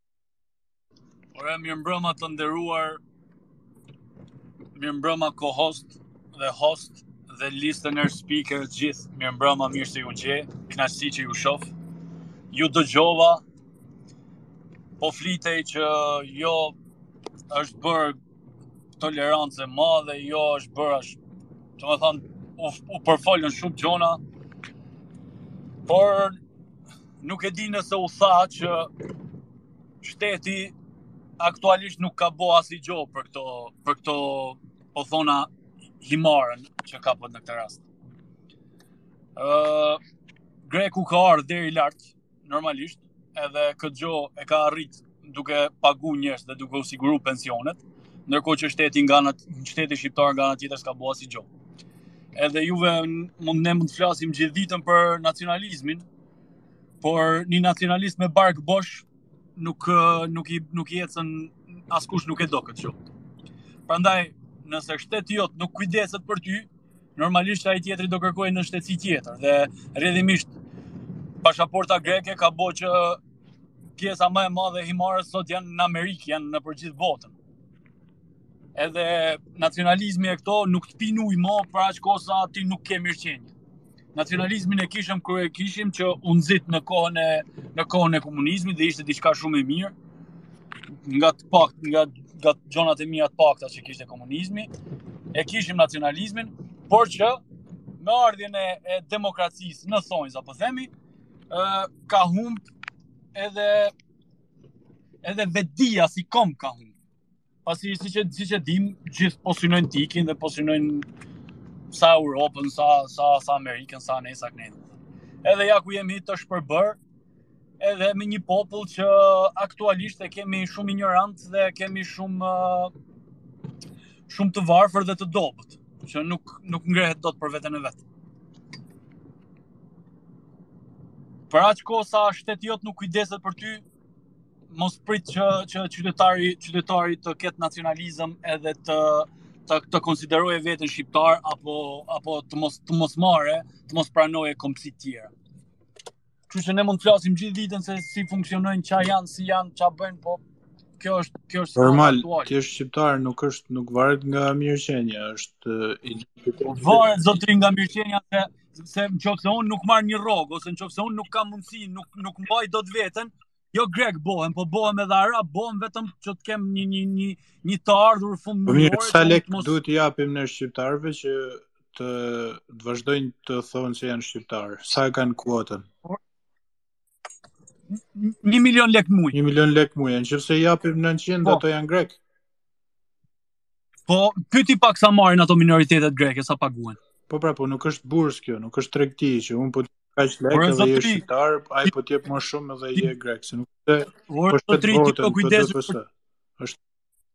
Ore mirë mbrëma të nderuar. Mirë mbrëma co-host dhe host dhe listener speaker të gjithë. Mirë mbrëma mirë se ju gjej. Kënaqësi që ju shof. Ju dëgjova. Po flitej që jo është bërë tolerancë e madhe, jo është bërë ashtu. Domethënë u, u përfolën shumë gjona. Por Nuk e di nëse u tha që shteti aktualisht nuk ka bo asni gjo për këto, për këto po thona Himarën që kapet në këtë rast. Uh, Greku ka ardhë deri lartë, normalisht, edhe këtë gjo e ka arrit duke pagu njerëz dhe duke u siguru pensionet, ndërkohë që shteti nga ana shteti shqiptar nga ana tjetër s'ka bo asi gjo. Edhe juve mund ne mund të flasim gjithë ditën për nacionalizmin, por një nacionalist me bark bosh nuk nuk i nuk i ecën askush nuk e do këtë gjë. Prandaj, nëse shteti jot nuk kujdeset për ty, normalisht ai tjetri do kërkojë nënshtetësi tjetër dhe rrjedhimisht pashaporta greke ka bo që pjesa ma e madhe e Himarës sot janë në Amerikë, janë nëpër gjithë botën. Edhe nacionalizmi e këto nuk të pinë ujë mo për aq kohë sa ti nuk ke mirëqenie. Nacionalizmin e kishim kur e kishim që u nxit në kohën e, në kohën e komunizmit dhe ishte diçka shumë e mirë. Nga pak nga nga gjonat e mira të pakta që kishte komunizmi, e kishim nacionalizmin, por që me ardhjen e, e demokracisë në thonjëza po themi, ë ka humb edhe edhe vetdia si komb ka humb. Pasi siç e siç e dim, gjithë po synojnë t'ikin dhe po synojnë sa Europën, sa sa sa Amerikën, sa anej sa knej. Edhe ja ku jemi të shpërbërë, edhe me një popull që aktualisht e kemi shumë injorant dhe e kemi shumë shumë të varfër dhe të dobët, që nuk nuk ngrehet dot për veten e vet. Për aq kohë sa shteti jot nuk kujdeset për ty, mos prit që që qytetari qytetari të ketë nacionalizëm edhe të të të konsiderojë veten shqiptar apo apo të mos të mos marrë, të mos pranojë kombësi të tjera. Kështu që ne mund të flasim gjithë ditën se si funksionojnë, ça janë, si janë, ça bëjnë, po kjo është kjo është normal. Ti je shqiptar, nuk është nuk varet nga mirëqenia, është identitet. Po varet zotri nga mirëqenia se se në qoftë se unë nuk marr një rrogë ose në qoftë se unë nuk kam mundësi, nuk nuk mbaj dot veten, jo grek bohem, po bohem edhe arab, bohem vetëm që të kem një një një një të ardhur fundja. Po mirë, sa lek mos... duhet t'i japim ne shqiptarëve që të të vazhdojnë të thonë se janë shqiptarë. Sa e kanë kuotën? 1 milion lek muji. 1 milion lek muji. Në qoftë se i japim 900, po. ato janë grek. Po, pyti pak sa marrin ato minoritetet greke, sa paguhen. Po pra, po nuk është burs kjo, nuk është tregti që unë po kaq lek edhe je shqiptar, ai po të jep më shumë edhe je grek, se nuk të por po zotri ti po kujdes për është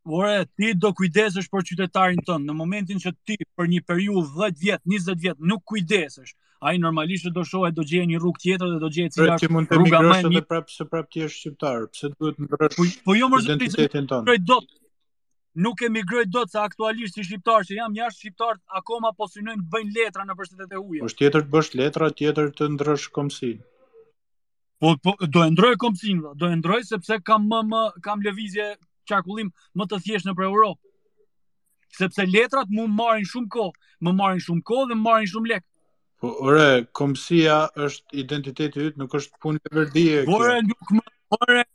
Ore, ti do kujdesesh për qytetarin tënd në momentin që ti për një periudhë 10 vjet, 20 vjet nuk kujdesesh. Ai normalisht do shohë do gjejë një rrugë tjetër dhe do gjejë cila është rruga më e mirë. Ti mund të emigrosh edhe prapë se prapë ti je shqiptar, pse duhet të ndryshosh? Po, po jo më zot, ti do të nuk emigroj dot se aktualisht si shqiptar që jam jashtë shqiptar akoma po synojnë të bëjnë letra nëpër shtetet e huaja. Është tjetër të bësh letra, tjetër të ndrosh komsin. Po, po do e ndroj komsin, do e ndroj sepse kam më, më kam lëvizje qarkullim më të thjeshtë nëpër Europë. Sepse letrat mu marrin shumë kohë, më marrin shumë kohë dhe më marrin shumë lekë. Po, ore, komësia është identiteti yt, nuk është punë leverdie. Ore, nuk më, ore,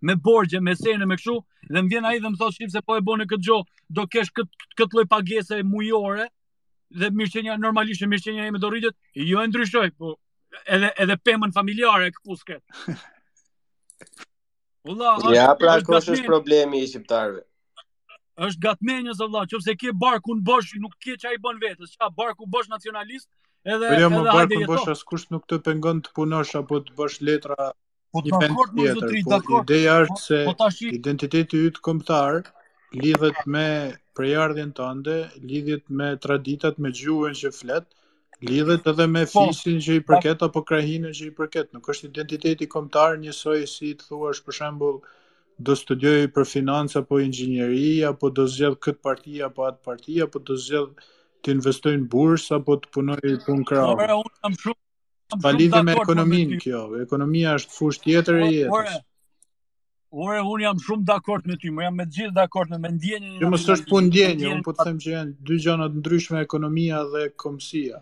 me borxhe, me sene, me kështu, dhe më vjen ai dhe më thotë shqip se po e bone këtë gjo, do kesh këtë kët lloj pagese mujore, dhe mirëqenja, normalisht mirëqenja ime do rritet, jo e ndryshoj, po edhe, edhe pemën familjare e këpus këtë. Vëlla, është, ja, pra, është, është, është problemi i shqiptarëve. Është ngat mendjes, vëlla, që nëse ke barkun bosh, nuk ke ça i bën vetes, çka barku bosh nacionalist, edhe po jo, edhe hajde jeto. Po jo, me barkun bosh, askush nuk të pengon të punosh apo të bësh letra Po dakord mo zotri, dakord. Po ideja është se po tashi... identiteti yt kombëtar lidhet me prejardhjen tënde, lidhet me traditat, me gjuhën që flet, lidhet edhe me po, fisin që i përket apo krahinën që i përket. Nuk është identiteti kombëtar njësoj si të thuash për shembull do studioj për financë apo inxhinieri apo do zgjedh këtë parti apo atë parti apo do zgjedh të investoj në bursë apo të punoj punë krahu. Ore unë jam shumë Pa lidhje me ekonominë kjo, ekonomia është fushë tjetër e jetës. Ore, ore, unë jam shumë dakord me ty, më jam me gjithë dakord me ndjenjën e... Jo mo s'është punë ndjenje, unë po të them që janë dy gjona të ndryshme ekonomia dhe komësia.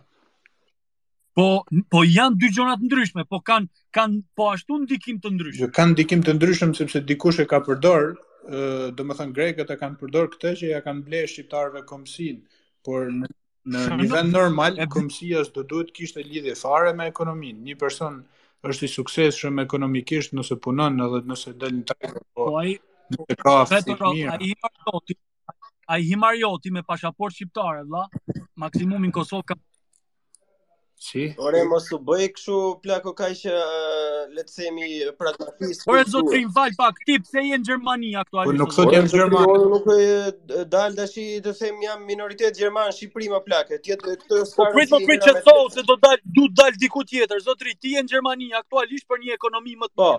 Po, po janë dy gjona të ndryshme, po kanë kan, po ashtu ndikim të ndryshëm. Jo, kanë ndikim të ndryshëm, sepse dikush e ka përdor, domethënë grekët e kanë përdor këtë që ia kanë ble shqiptarëve komësin, por në Në një vend normal, e... komësia s'do duhet kishte lidhje fare me ekonominë. Një person është i suksesshëm ekonomikisht nëse punon edhe nëse del në treg. Po, po ai nëse ka fëmijë. Po ai himarioti, ai himarioti me pasaportë shqiptare, vëlla, maksimumi në Kosovë ka Si? Ore mos u bëj kështu plako kaq që le të themi pragmatist. Ore zotri më fal pak, ti pse je në Gjermani aktualisht? Po nuk thotë jam gjerman. Unë nuk e dal tash të them jam minoritet gjerman në Shqipëri mo plak. Ti atë këtë sa. Po prit, po prit që thotë se do dal, do dal diku tjetër. Zotri, ti je në Gjermani aktualisht për një ekonomi më të. Po.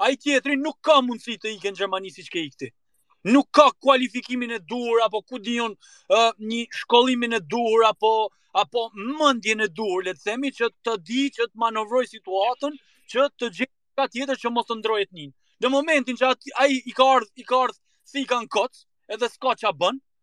Ai tjetri nuk ka mundësi të ikë në Gjermani siç ke ik ti. Nuk ka kualifikimin e duhur apo ku di unë uh, një shkollimin e duhur apo apo mendjen e duhur, le të themi që të dijë që të manovrojë situatën, që të gjejë çka tjetër që mos të ndrojë etninë. Në momentin që ai i ka ardh i ka ardh thika në kockë, edhe s'ka ça bën,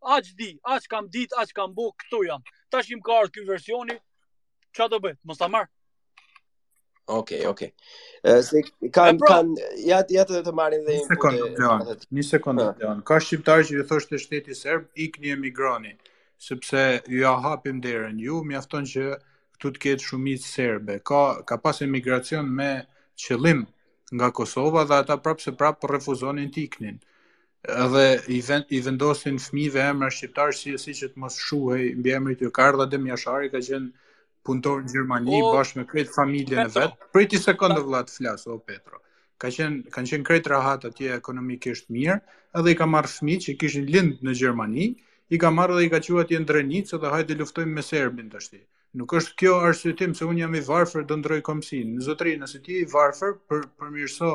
aq di, aq kam dit, aq kam bu, këtu jam. Tashi m'ka ardhur ky versioni. Ça do bëj? Mos ta marr. Okej, okay, okej. Okay. Se kanë pra, kanë ja ja të të marrin dhe një sekond, Leon. Një sekond, Leon. Ka shqiptarë që i thoshte shteti serb ikni emigroni, sepse jua hapim derën. Ju mjafton që këtu të ketë shumicë serbe. Ka ka pas emigracion me qëllim nga Kosova dhe ata prapë se prapë refuzonin të iknin. Edhe i vend i vendosin fëmijëve emra shqiptar si si që të mos shuhej mbiemri. Ty. Ka ardh Adem Jashari ka qenë punëtor në Gjermani o, bashkë me krejt familjen e vet. Prit një sekondë vëlla të flas o Petro. Ka qenë kanë qenë krejt rahat atje ekonomikisht mirë, edhe i ka marrë fëmijë që kishin lind në Gjermani, i ka marrë dhe i ka çu atje në Drenicë dhe hajde luftojmë me serbin tashti. Nuk është kjo arsyetim se unë jam i varfër do ndroj komsinë. Jo zotëri, nëse ti je i varfër, për përmirëso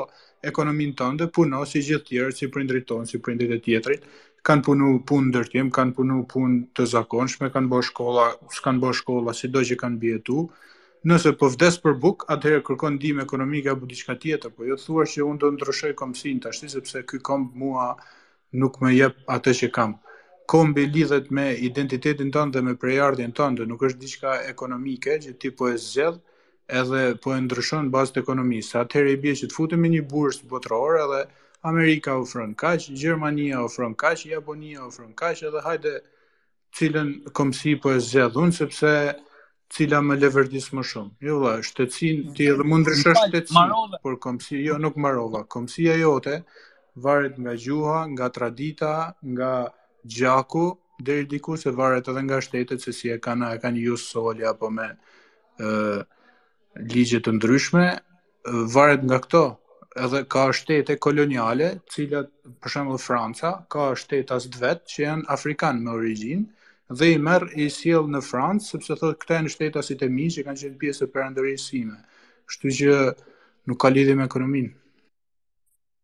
ekonominë tënde, puno si gjithë tjerët, si prindrit tonë, si prindrit e tjetrit, kanë punu punë ndërtim, kanë punu punë të zakonshme, kanë bërë shkolla, s'kanë bërë shkolla, sido që kanë mbijetu, nëse po vdes për bukë, atëherë kërkon ndihmë ekonomike apo diçka tjetër, po jo të thua që unë do ndryshoj komsinë tashti, sepse ky komb mua Nuk më jep atë që kam. Kombi lidhet me identitetin tënd dhe me prejardhjen tënde, nuk është diçka ekonomike që ti po e zgjedh edhe po e ndryshon në bazë të ekonomisë. Atëherë i bie që të futemi në një bursë botërore edhe Amerika ofron kaq, Gjermania ofron kaq, Japonia ofron kaq edhe hajde cilën komsi po e zgjedh unë sepse cila më leverdis më shumë. Jo vlla, shtetësin mm. ti edhe mund të ndryshosh shtetësin, por komsi jo nuk mbarova. Komsia jote varet nga gjuha, nga tradita, nga gjaku deri diku se varet edhe nga shtetet se si e kanë e kanë jus soli apo me ë ligje të ndryshme varet nga këto. Edhe ka shtete koloniale, të cilat për shembull Franca ka shtetas të vet që janë afrikanë me origjinë dhe i merr i sjell në Francë sepse thotë këta janë shtetasit e mi që kanë qenë pjesë e perandorisë sime. Kështu që nuk ka lidhje me ekonominë.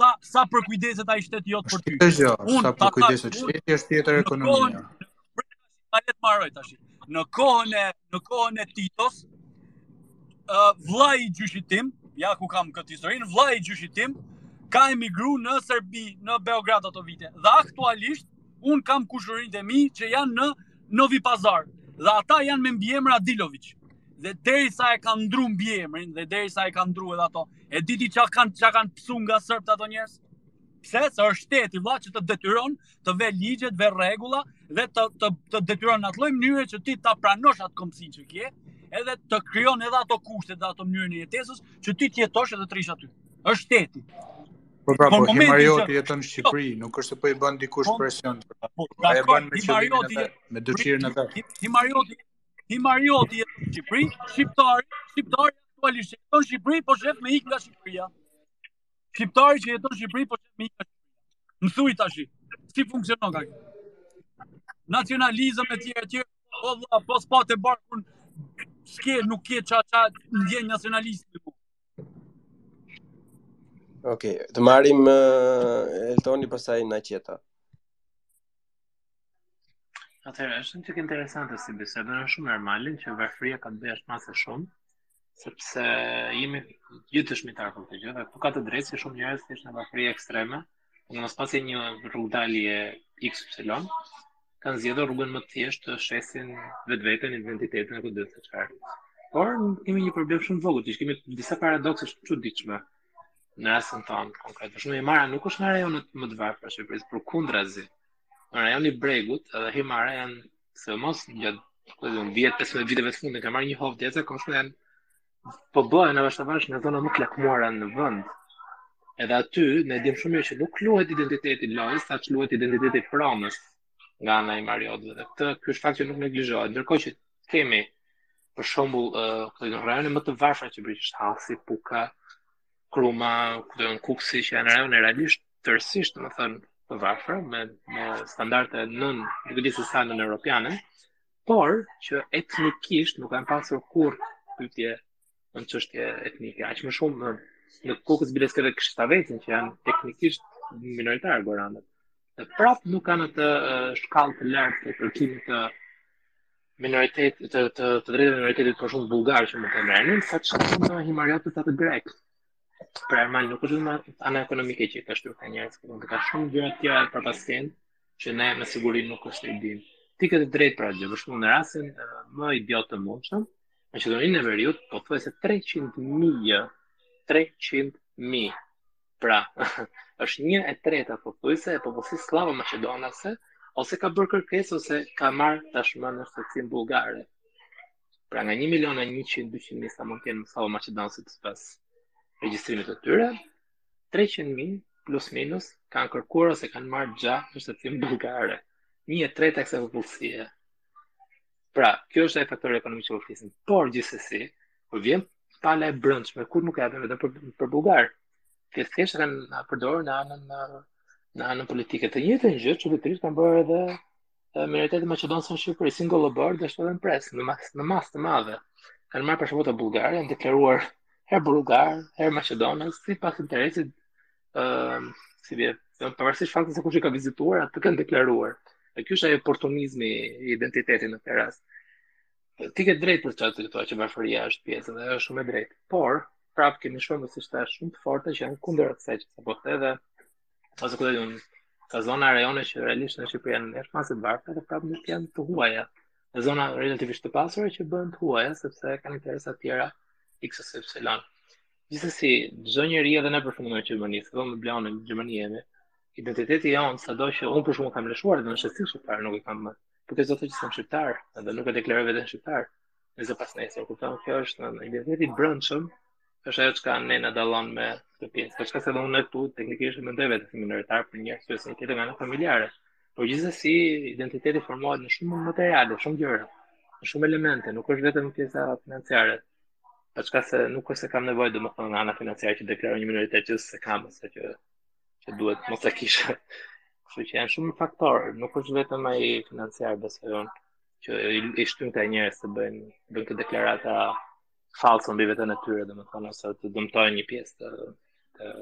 sa sa përkujdeset ai shtet jot për ty. Është gjë, sa përkujdeset shteti është tjetër ekonomia. Ta jetë mbaroj tash. Në kohën e në kohën e Titos, ë uh, vllai i gjyshit tim, ja ku kam këtë historinë, vllai i gjyshit tim ka emigruar në Serbi, në Beograd ato vite. Dhe aktualisht un kam kushurinjtë e mi që janë në Novi Pazar dhe ata janë me mbiemër Adiloviç. Dhe derisa e kanë ndru mbiemrin dhe derisa e kanë ndru edhe ato, e di ti ça kanë ça kanë pësu nga serbët ato njerëz? Pse? Se është shteti vlla që të detyron të ve ligjet, ve rregulla dhe të, të, të detyron në atë lloj mënyre që ti ta pranosh atë komësin që ke edhe të krijon edhe ato kushtet dhe ato mënyrën e jetesës që ti të jetosh edhe të rrish aty. Është shteti. Po pra, po, himarioti jeton në Shqipëri, jo. nuk është se po i bën dikush po, presion. Po, po, po e bën me qëllimin e me dëshirën e vet. Himarioti, himarioti jeton në Shqipëri, shqiptar, shqiptar aktualisht jeton në Shqipëri, po sheh me ikë nga Shqipëria. Shqiptari që jeton në Shqipëri, po sheh me ikë nga Shqipëria. Më thuj tash. Si funksionon kaq? Nacionalizëm e tjerë e tjerë, po vlla, po s'pate barkun, s'ke nuk ke ça ça ndjen nacionalizëm. Ok, të marrim uh, Eltoni pastaj në qeta. Atëherë, është një çik interesante si bisedë, është shumë normale që varfëria ka të bëjë jashtë mase shumë, sepse jemi gjithë dëshmitarë për të gjithë, dhe po ka të drejtë se shumë njerëz thjesht në varfëri ekstreme, uh, në mos pasje një rrugdalje XY, kanë zgjedhur rrugën më të thjeshtë të shesin vetveten, identitetin apo diçka të tillë. Por kemi një problem shumë të vogël, që kemi disa paradokse të çuditshme në rastin tonë konkret. Për shembull, Himara nuk është nga rajonet më të varfra të Shqipërisë, përkundrazi. Rajoni e Bregut, edhe Himara janë sidomos gjatë 10-15 viteve të fundit kanë marrë një hov të jashtëzakonshëm janë po bëhen avash avash nga zonat më të lakmuara në vend. Edhe aty ne dimë shumë mirë që nuk luhet identiteti i lojës, sa luhet identiteti i pronës nga ana e himariotëve. Dhe këtë ky është fakt që nuk neglizhohet. Ndërkohë që kemi për shembull uh, këto rajone më të varfra që bie Hasi, Puka, Kruma, këto janë Kukësi që janë rajone realisht tërësisht, domethënë, të varfra me me standarde nën, nuk e di se sa nën europiane. por që etnikisht nuk kanë pasur kurrë pyetje në çështje etnike, aq më shumë në në Kukës biles ke edhe Shishtavecin që janë teknikisht minoritarë goranët. Dhe prapë nuk kanë atë shkallë të lartë të kërkimit të minoritet të të të, të drejtave minoritetit për shembull bullgar që mund të merrnin, sa çfarë himariotët atë grek. Pra Ermal nuk është më ana ekonomike që ka shtyrë ca njerëz, por ka shumë gjëra të tjera në prapaskenë. që ne me siguri nuk është se i dimë. Ti ke të drejtë për atë gjë, për shembull në rastin më idiot të mundshëm, në Maqedoninë e Veriut pothuajse 300 mijë, 300 mijë. Pra, është një e treta pothuajse e popullsisë sllavo maqedonase ose ka bërë kërkesë ose ka marrë tashmë nënshtetësinë bullgare. Pra nga 1 milion e 100 200 mijë sa mund të jenë sllavo maqedonase sipas regjistrimit të tyre, 300 mijë plus minus kanë kërkuar ose kanë marrë gja nënshtetësinë bullgare. Një e treta e kësaj popullsie. Pra, kjo është ai faktori ekonomik që po flisim. Por gjithsesi, kur vjen pala e brendshme, kur nuk e japin veten për për bullgar. Ti thjesht e kanë përdorur në anën në anën politike. Të njëjtën gjë çuditërisht kanë bërë edhe minoritetet maqedonase në Shqipëri, si në Gollobordë, dhe dhe në Prespë, në masë në masë të madhe. Kanë marrë pashaporta bullgare, janë deklaruar herë bullgarë, herë maqedonas, sipas interesit, uh, si vje, pavarësisht faktit se kush i ka vizituar, atë kanë deklaruar. Dhe ky është ai oportunizmi i identitetit në këtë rast. Ti ke të drejtë për çfarë thua që varfëria është pjesë dhe është shumë e drejtë. Por, prapë kemi shumë si shtash shumë të forta që janë kundër asaj që sapo the dhe Ose kujtoj unë, ka zona rajone që realisht në Shqipëri janë në masë të varfra dhe prapë nuk janë të huaja. E zona relativisht të pasura që bëhen të huaja, sepse kanë interesa të tjera x ose y. Gjithsesi, çdo njeri edhe në përfundim të Gjermanisë, edhe në Bleon në Gjermani jemi, identiteti jonë, sa do që unë për shembull kam lëshuar, dhe nënshtetësi shqiptare nuk e kam më. Por kjo s'do të thotë që s'jam shqiptar, edhe nuk e deklaroj veten shqiptar. Nëse pasnesër, kupton kjo është një identitet i brendshëm, është ajo çka ne na dallon me këtë pjesë. Po shiko se dhe unë këtu, teknikisht e mendoj veten si minoritar për një arsye tjetër nga ana familjare. Por gjithsesi identiteti formohet në shumë materiale, shumë gjëra, në shumë elemente, nuk është vetëm pjesa financiare. Po shiko se nuk është se kam nevojë domethënë nga ana financiare që deklaroj një minoritet që s'e kam, se që, që duhet mos e kisha. Kështu që janë shumë faktorë, nuk është vetëm ai financiar besoj unë. që i shtyn këta njerëz të bëjnë bëjnë këto deklarata falso mbi veten e tyre, domethënë ose të dëmtojnë një pjesë të të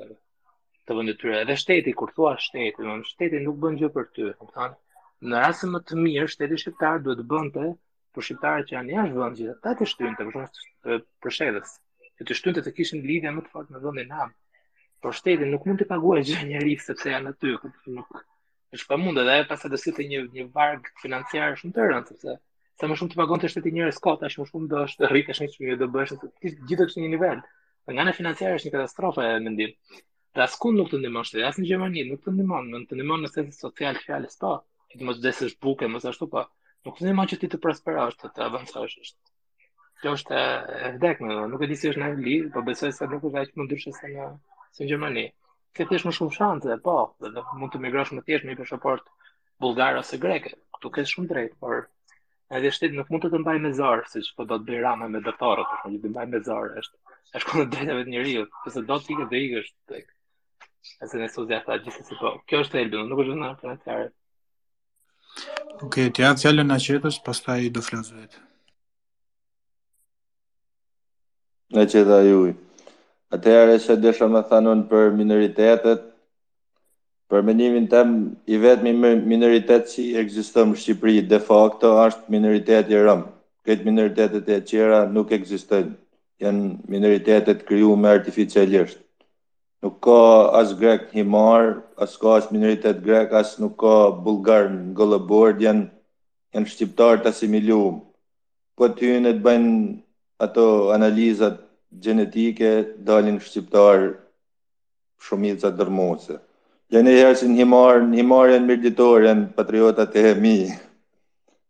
të vendit të tyre. Edhe shteti kur thua shteti, domethënë shteti nuk bën gjë për ty, domethënë në rastin më të mirë shteti shqiptar duhet të bënte për shqiptarët që janë jashtë vendit, ata të shtynte për shkak për shëdës. Që të shtynte të kishin lidhje më të fortë me vendin nam. Por shteti nuk mund të paguajë njerëz sepse janë aty, nuk është e pamundur edhe pastaj do sillte një një varg financiar shumë të rëndë sepse sa më shumë të pagonte shteti njerëz kot, aq më shumë do të rriteshin çmimet, do bëheshin të gjithë kështu një nivel. Nga ana financiare është një katastrofë ai mendim. Dhe askund nuk të ndihmon shteti, as në Gjermani nuk të ndihmon, nuk të ndihmon në sensin social të fjalës po. Ti mos vdesësh buke, mos ashtu po. Nuk të ndihmon që ti të prosperosh, të avancosh. Kjo është e dhimbshme, nuk e di si është në Angli, po besoj se nuk është aq më ndryshe se në se në Gjermani. Ke thjesht më shumë shanse, po, dhe, dhe mund të migrosh më thjesht me një pasaportë bullgare ose greke. Këtu ke shumë të drejtë, por edhe shteti nuk mund të të mbajë me zor, siç po do të bëjë Rama me doktorët, s'mund të mbajë me zor, është është kundër të drejtave të njeriu, po se do të ikë dhe ikë. Ase ne sot ja tha gjithsesi po. Kjo është thelbi, nuk është vetëm financiare. Ok, të jap fjalën na qetës, pastaj do flas vetë. Në që dha ju. Atëherë e që desha me thanun për minoritetet, për mendimin tem, i vetëmi minoritet që ekziston në Shqipëri, de facto, është minoriteti rom. Krejt minoritetet e tjera nuk ekzistojnë, janë minoritete t'krijume artificialisht. Nuk ka as grek n'Himarë, as ka as minoritet grek, as nuk ka bullgar në Gollobordë, janë janë shqiptarë të asimilum. Po të hyjnë e të bëjnë ato analizat gjenetike, dalin shqiptarë shumica dërrmuese. Le njëherë si në Himarë, në Himarë janë mirditorë, janë patriotët e mi.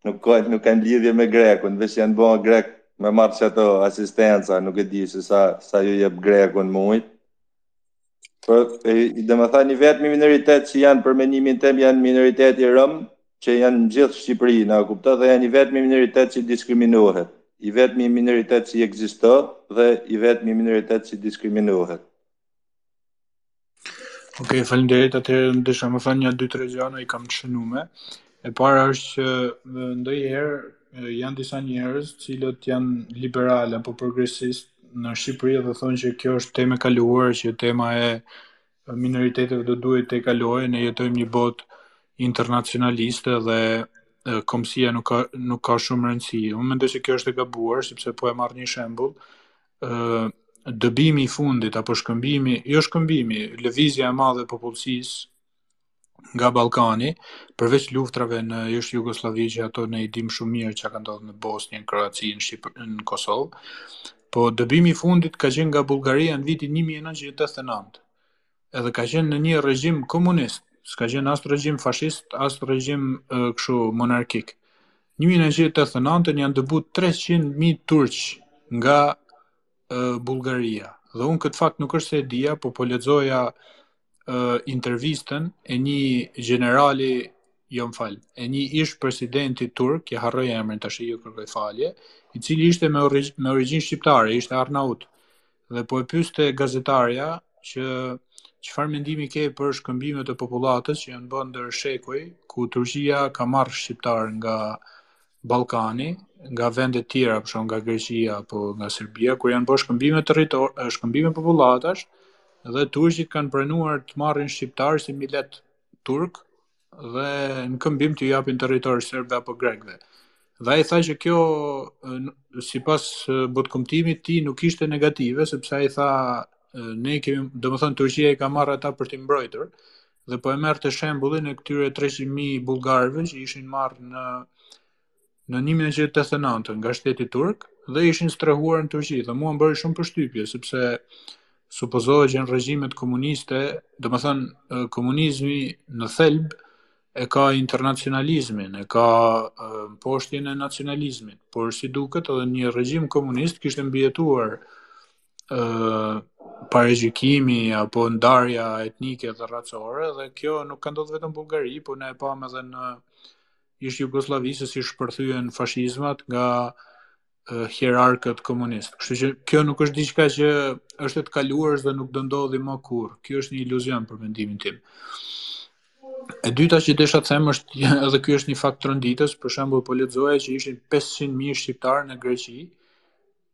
Nuk ka nuk kanë lidhje me grekun, veç janë bo grek me marrë qato asistenca, nuk e di se sa sa ju jep greku n'muj. Domethanë i vetmi minoritet që janë për mendimin tem janë minoriteti rom që janë në gjithë Shqipëri, a kupton dhe janë i vetmi minoritet që diskriminohet. I vetmi minoritet që ekziston dhe i vetmi minoritet që diskriminohet. Ok, faleminderit. Atëherë desha me thanë nja dy tre gjana i kam të shënume. E para është që ndonjëherë janë disa njerëz të cilët janë liberalë apo progresistë në Shqipëri dhe thonë që kjo është temë e kaluar, që tema e minoriteteve do duhej të kalojë, ne jetojmë në një botë internacionaliste dhe kombësia nuk ka nuk ka shumë rëndësi. Unë mendoj se kjo është e gabuar sepse po e marr një shembull, dëbimi i fundit apo shkëmbimi, jo shkëmbimi, lëvizja e madhe e popullsisë nga Ballkani, përveç luftrave në ish-Jugosllavi që ato ne i dimë shumë mirë çka ka ndodhur në Bosnjë, në Kroaci, në Shqip, në Kosovë. Po dëbimi i fundit ka qenë nga Bullgaria në vitin 1989. Edhe ka qenë në një regjim komunist, s'ka qenë as regjim fashist, as regjim kështu monarkik. 1989 janë dëbu 300.000 turq nga Bullgaria. Dhe unë këtë fakt nuk është se e dija, po po lexoja intervistën e një gjenerali, jo më fal, e një ish presidenti turk, ia harroj emrin tash, ju kërkoj falje, i cili ishte me origjinë shqiptare, ishte Arnaut. Dhe po e pyste gazetarja që çfarë mendimi ke për shkëmbimet e popullatës që janë bo ndër shekuj, ku Turqia ka marrë shqiptarë nga Ballkani, nga vende të tjera, për shembull nga Greqia apo nga Serbia, kur janë bërë shkëmbime ter, shkëmbime popullatash dhe turqit kanë pranuar të marrin shqiptarë si milet turk, dhe në këmbim t'i japin territor serbëve apo grekëve. Dhe ai tha që kjo sipas botëkuptimit të tij nuk ishte negative sepse ai tha ne kemi, domethënë Turqia i ka marrë ata për t'i mbrojtur dhe po e merrte shembullin e këtyre 300.000 bullgarëve që ishin marrë në në një mijë e nëntëqind e tetëdhjetë e nëntë nga shteti turk dhe ishin strehuar në Turqi dhe mua më bëri shumë përshtypje sepse supozohet që në regjimet komuniste, domethënë komunizmi në thelb e ka internacionalizmin, e ka mposhtjen e nacionalizmit, por si duket edhe në regjim komunist kishte mbijetuar ë paragjykimi apo ndarja etnike dhe racore dhe kjo nuk ka ndodhur vetëm në Bullgari, por ne e pamë edhe në ish-Jugosllavi se si shpërthyen fashizmat nga hierarkët komunistë. Kështu që kjo nuk është diçka që është e të kaluarës dhe nuk do ndodhi më kurrë. Kjo është një iluzion për mendimin tim. E dyta që desha të them është edhe ky është një fakt tronditës, për shembull po lexoja që ishin 500 mijë shqiptarë në Greqi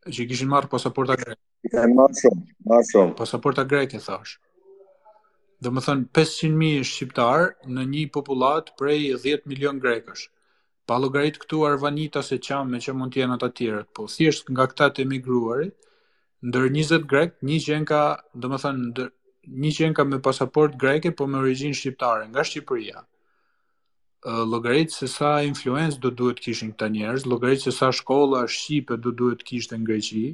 që kishin marrë pasaporta greke. E ma shumë, ma shumë. Pasaporta greke, thash. Domethënë, 500.000 shqiptarë në një popullatë prej 10 milion grekësh. Pa llogarit këtu arvanitas e çamë e ç'mund të jenë ata tjerët. Po, thjesht nga këta të emigruarit, ndër 20 grekë, një qenka, domethënë, ndër, një qenka me pasaportë greke, po me origjinë shqiptare, nga Shqipëria. llogarit se sa influencë do duhet të kishin këta njerëz, llogarit se sa shkolla shqipe do duhet të kishte në Greqi,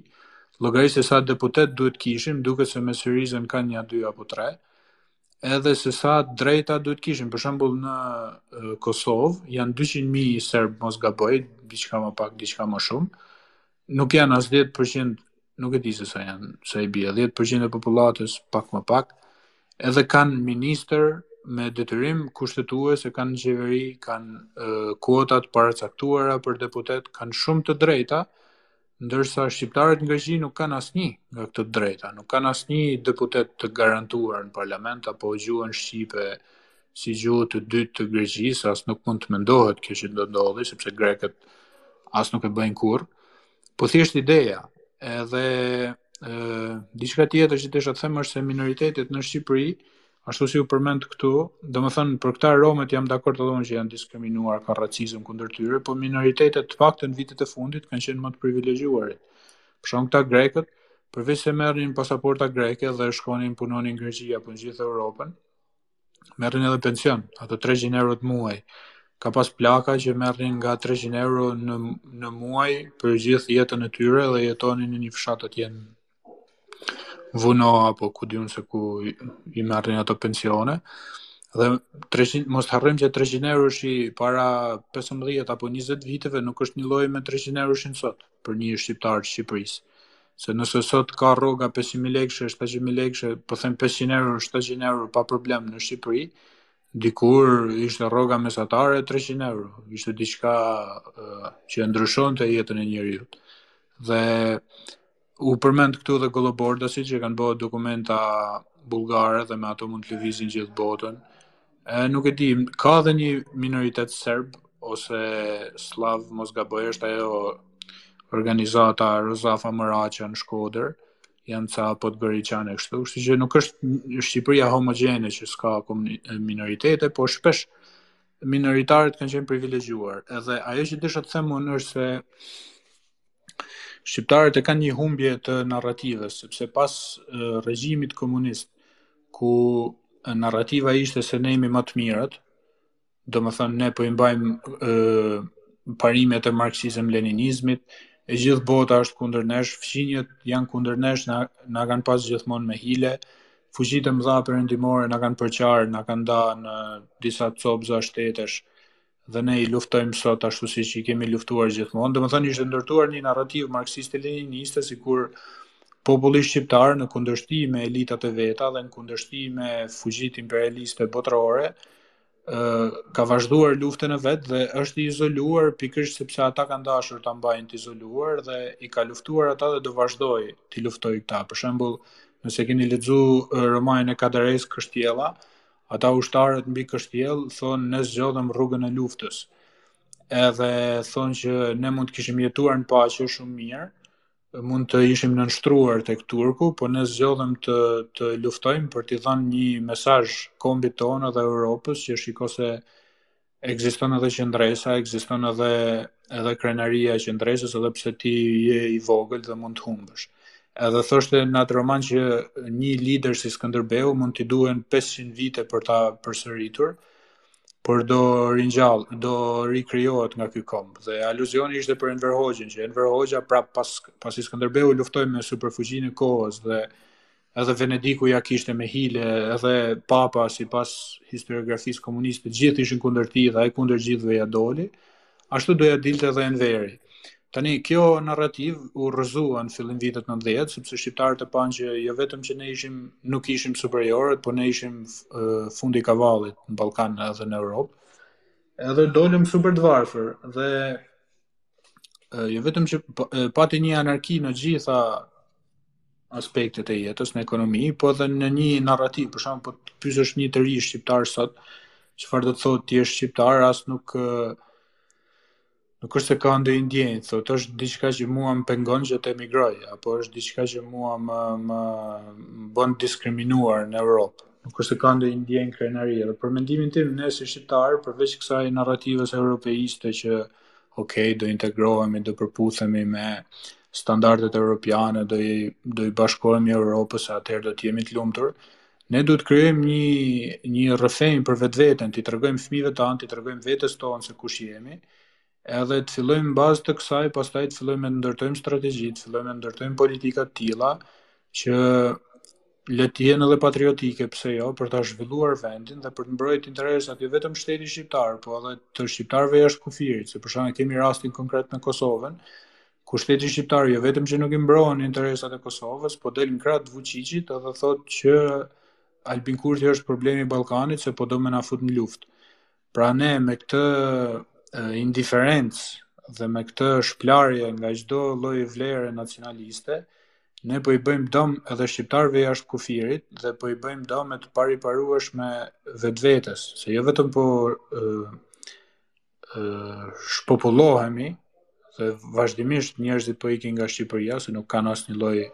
llogarit se sa deputetë duhet të kishim, duket se me Syrizën kanë nja dy apo tre, edhe se sa drejta duhet të kishin, për shembull në Kosovë janë dyqind mijë serbë mos gaboj, diçka më pak, diçka më shumë, nuk janë as 10%, nuk e di se sa janë, sa i bie, 10% e popullatës, pak më pak, edhe kanë ministër me detyrim kushtetues, e kanë në qeveri, kanë uh, kuota të paracaktuara për deputetë, kanë shumë të drejta, ndërsa shqiptarët në Greqi nuk kanë asnjë nga këto të drejta, nuk kanë asnjë deputet të garantuar në parlament apo gjuhën shqipe si gjuhë të dytë të Greqisë, as nuk mund të mendohet kjo që do ndodhi, sepse grekët as nuk e bëjnë kurrë. Po thjesht ideja, edhe ë diçka tjetër që desha të them është se minoritetet në Shqipëri, ashtu si u përmend këtu, domethënë për këta romët jam dakord edhe unë që janë diskriminuar, ka racizëm kundër tyre, po minoritetet të paktën vitet e fundit kanë qenë më të privilegjuarit. Për shembull këta grekët, përveç se merrnin pasaporta greke dhe shkonin punonin në Greqi apo në gjithë Europën, merrin edhe pension, ato 300 eurot në muaj. Ka pas plaka që merrin nga 300 euro në në muaj për gjithë jetën e tyre dhe jetonin në një fshat atje në Vuno apo ku di unë se ku i merrin ato pensione. Dhe 300 mos harrojmë që 300 euroshi para 15 apo 20 viteve nuk është njëlloj me 300 euroshin sot. për një shqiptar të Shqipërisë. Se nëse sot ka rroga 500.000 lekësh, 700.000 lekësh, po them 500 euro, 700 euro pa problem në Shqipëri, dikur ishte rroga mesatare 300 euro, ishte diçka uh, që e ndryshonte jetën e njeriu. Dhe u përmend këtu dhe gollobordasit që kanë bërë dokumenta bulgare dhe me ato mund të lëvizin gjithë botën. E, nuk e di, ka edhe një minoritet serb ose slav, mos gaboj, është ajo organizata Rozafa Moraça në Shkodër, janë ca podgoriçanë kështu, kështu që nuk është Shqipëria homogjene që s'ka minoritete, po shpesh minoritarët kanë qenë privilegjuar. Edhe ajo që desha të them unë është se Shqiptarët e kanë një humbje të narrativës, sepse pas regjimit komunist, ku narrativa ishte se ne jemi më të mirët, domethënë ne po i mbajmë parimet e marksizëm-leninizmit, e gjithë bota është kundër nesh, fqinjët janë kundër nesh, na, na kanë pas gjithmonë me hile, fuqitë e mëdha perëndimore na kanë përçarë, na kanë da në disa copëza shtetesh, dhe ne i luftojmë sot ashtu siç i kemi luftuar gjithmonë. Domethënë ishte ndërtuar një narrativë marksiste-leniniste, sikur populli shqiptar në kundërshti me elitat e veta dhe në kundërshti me fuqitë imperialiste botërore, ka vazhduar luftën e vet dhe është i izoluar pikërisht sepse ata kanë dashur ta mbajnë të izoluar dhe i ka luftuar ata dhe do vazhdojë t'i luftojë këta. Për shembull, nëse keni lexuar romanin e Kadares Kështjella, Ata ushtarët mbi kështjellë thonë ne zgjodhëm rrugën e luftës. Edhe thonë që ne mund të kishim jetuar në paqe shumë mirë, mund të ishim nënshtruar tek turku, po ne zgjodhëm të të luftojmë për t'i dhënë një mesazh kombit tonë dhe Europës që shiko se ekziston edhe qëndresa, ekziston edhe edhe krenaria e qëndresës, edhe pse ti je i vogël dhe mund të humbësh. Edhe thoshte në atë roman që një lider si Skënderbeu mund t'i duhen 500 vite për ta përsëritur, por do ringjall, do rikrijohet nga ky komb. Dhe aluzioni ishte për Enver Hoxhën, që Enver Hoxha prap pas pasi Skënderbeu luftoi me superfuqinë e kohës dhe Edhe Venediku ia kishte me hile, edhe papa sipas historiografisë komuniste, gjithë ishin kundër tij dhe ai kundër gjithëve ia doli, ashtu do ia dilte edhe Enveri. Tani, kjo narrativë u rrëzua në fillim vitet nëntëdhjetë, sepse shqiptarët e panë që jo vetëm që ne ishim, nuk ishim superiorët, po ne ishim fundi i kavallit në Ballkan edhe në Europë, edhe dolëm super të varfër, dhe jo vetëm që pati një anarki në gjitha aspektet e jetës në ekonomi, po edhe në një narrativë, për shembull, po të pyesësh një të ri shqiptar sot, çfarë do të thotë të jesh shqiptar, as nuk nuk është se ka ndonjë ndjenjë, thotë është diçka që mua më pengon që të emigroj, apo është diçka që mua më më bën diskriminuar në Evropë. Nuk është se ka ndonjë ndjenjë krenarie, dhe për mendimin tim ne si shqiptarë, përveç kësaj narrativës europeiste që ok, do integrohemi, do përputhemi me standardet europiane, do i do i bashkohemi Europës, atëherë do të jemi të lumtur. Ne duhet të krijojmë një një rrëfenjë për vetveten, t'i tregojmë fëmijëve tanë, t'i tregojmë vetes tonë se kush jemi, edhe të fillojmë bazë të kësaj, pastaj të fillojmë të ndërtojmë strategji, të fillojmë të ndërtojmë politika të tilla që Le të jenë edhe patriotike, pse jo, për ta zhvilluar vendin dhe për të mbrojtë interesat jo vetëm shtetit shqiptar, po edhe të shqiptarëve jashtë kufirit, se për shembull kemi rastin konkret me Kosovën, ku shteti shqiptar jo vetëm që nuk i mbron interesat e Kosovës, po del në krah të Vuçiçit edhe thotë që Albin Kurti është problemi i Ballkanit se po do me na fut në luftë. Pra ne me këtë indiferencë dhe me këtë shplarje nga çdo lloj vlere nacionaliste, ne po i bëjmë dëm edhe shqiptarëve jashtë kufirit dhe po i bëjmë dëme të pariparueshme vetvetes, se jo vetëm po shpopullohemi dhe vazhdimisht njerëzit po ikin nga Shqipëria se nuk kanë asnjë lloj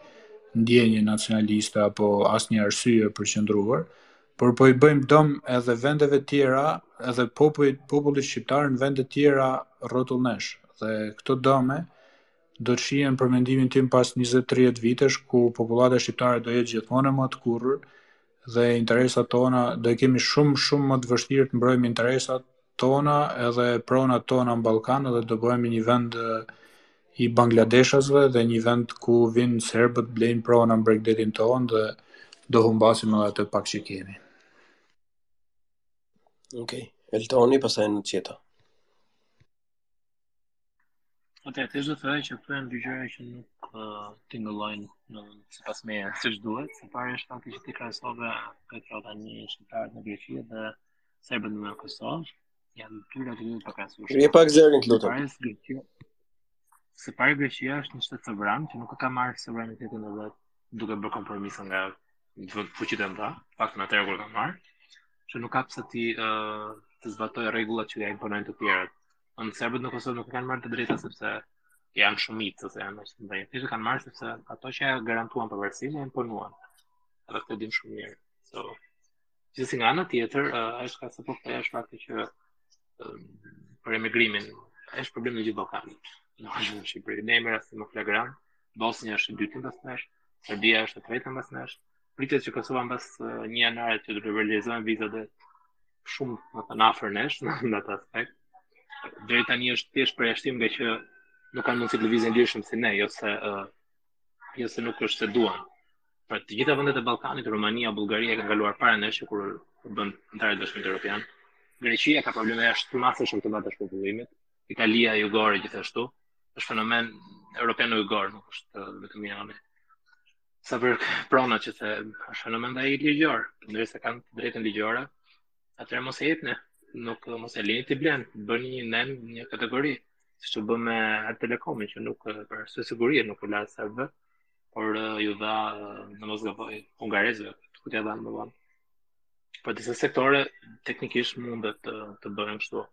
ndjenje nacionaliste apo asnjë arsye për të qëndruar, por po i bëjmë dëm edhe vendeve tjera, edhe pop, popullit shqiptar në vende tjera rrotull nesh. Dhe këto dëme do të shihen për mendimin tim pas 20-30 vitesh ku popullata shqiptare do jetë gjithmonë e më e tkurrur dhe interesat tona do e kemi shumë shumë më të vështirë të mbrojmë interesat tona edhe pronat tona në Ballkan edhe do bëhemi një vend i bangladeshasve dhe një vend ku vijnë serbët blejnë prona në bregdetin tonë dhe do humbasim edhe atë pak që kemi. Okej. Eltoni pastaj Nqeta. Ok, tashti do thoja që këtu janë dy gjëra që nuk uh, tingëllojnë sipas meje siç duhet, së pari është fakti që ti krahasove këtë rrethanë shqiptarët në Greqi dhe serbët në Kosovë, janë dy rrethana të pakrahasueshme. Një pak zërin të lutëm. Së pari Greqia është një shtet sovran, që nuk e ka marrë sovranitetin edhe duke bërë kompromise nga fuqitë e mëdha, të paktën atëherë kur e ka marrë, që nuk ka pse t'i uh, të zbatojë rregullat që ia imponojnë të tjerët. Serbët në Kosovë nuk i kanë marrë të drejta sepse janë shumicë ose janë më shumë. I kanë marrë sepse ato që e garantuan pavarësinë e imponuan. Edhe këtë e dimë shumë mirë. So, gjithsesi nga ana tjetër, uh, është ka se po ashtu është fakti që uh, për emigrimin, është problem në gjithë Ballkanin. Ne në Shqipëri jemi rasti më flagrant, Bosnja është e dyta mbas nesh, Serbia është e treta mbas nesh pritet që Kosova mbas një janarit të liberalizohen vizat dhe shumë më afër nesh në atë aspekt. Deri tani është thjesht përjashtim ngaqë nuk kanë mundësi të lëvizin lirshëm si ne, jo se uh, jo se nuk është se s'duan. Pra të gjitha vendet e Ballkanit, Rumania, Bullgaria kanë kaluar para nesh kur u bënë anëtarë të Bashkimit Europian. Greqia ka probleme jashtë mase shumë të mëdha të shpopullimit. Italia Jugore gjithashtu është fenomen europiano-jugor, nuk është vetëm i Sa për prona që se është fenomen i ligjor, derisa e kanë të drejtën ligjore, atëherë mos e lejoni, nuk mos e lini t'i blejnë, bëni një nen një kategori, siç u bë me atë telekomin, që nuk për arsye sigurie nuk u la serbëve, por iu dha në mos gaboj hungarezve, kujt ia dhanë më vonë. Por disa sektore, teknikisht mundet të, të bëhen kështu.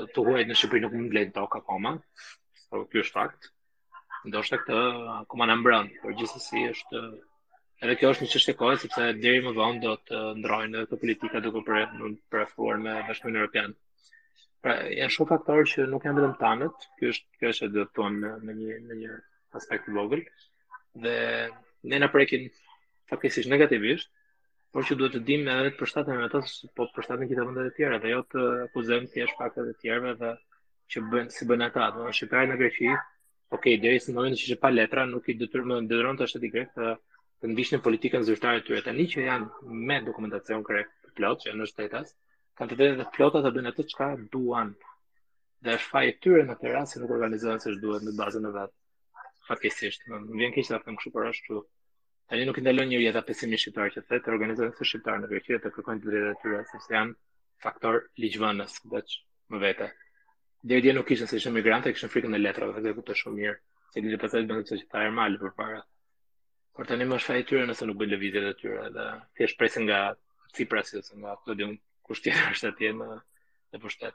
Të huajt në Shqipëri nuk mund të blejnë tokë akoma, po kjo është fakt, ndoshta kjo akoma na mbron, por gjithsesi është edhe kjo është një çështje kohe sepse herët a vonë do të ndërrojnë edhe këto politika duke u përafruar me Bashkimin Europian. Pra, janë shumë faktorë që nuk janë vetëm tanët, kjo është ajo që dua të them në, në një në një aspekt të vogël dhe ne na prekin faktikisht negativisht, por që duhet të dimë edhe të përshtatemi me ato si po të përshtaten gjitha vendet e tjera dhe jo të akuzojmë thjesht aktet e të tjerëve dhe që bëjnë si bëjnë ata, do të thotë shqiptarët në Greqi. Okej, okay, deri në momentin që ishin pa letra, i detyron detyronte shteti grek të të ndiqnin politikën zyrtare të tyre. Tani që janë me dokumentacion grek të plotë, që janë nënshtetas, kanë të drejta të plota të bëjnë atë çka duan. Dhe është faji i tyre në këtë rast që nuk organizohen siç duhet në bazën e vet. Fatkeqësisht, më vjen keq ta them kështu, por është kështu. Tani nuk i ndalon njeri ata 500.000 shqiptarë që thoni të organizohen si shqiptarë në Greqi dhe të kërkojnë të drejtat e tyre sepse janë faktor ligjvënës, veç më vete. deri dje nuk ishin se ishin migrantë, kishin frikën e letrave, dhe këtë e kuptoj shumë mirë. Se kishin pasur bën se ta erë mal përpara. Por tanimë është faji i tyre nëse nuk bëjnë lëvizjet e tyre dhe thjesht presin nga Cipras ose nga ku di unë kush tjetër është atje në në pushtet.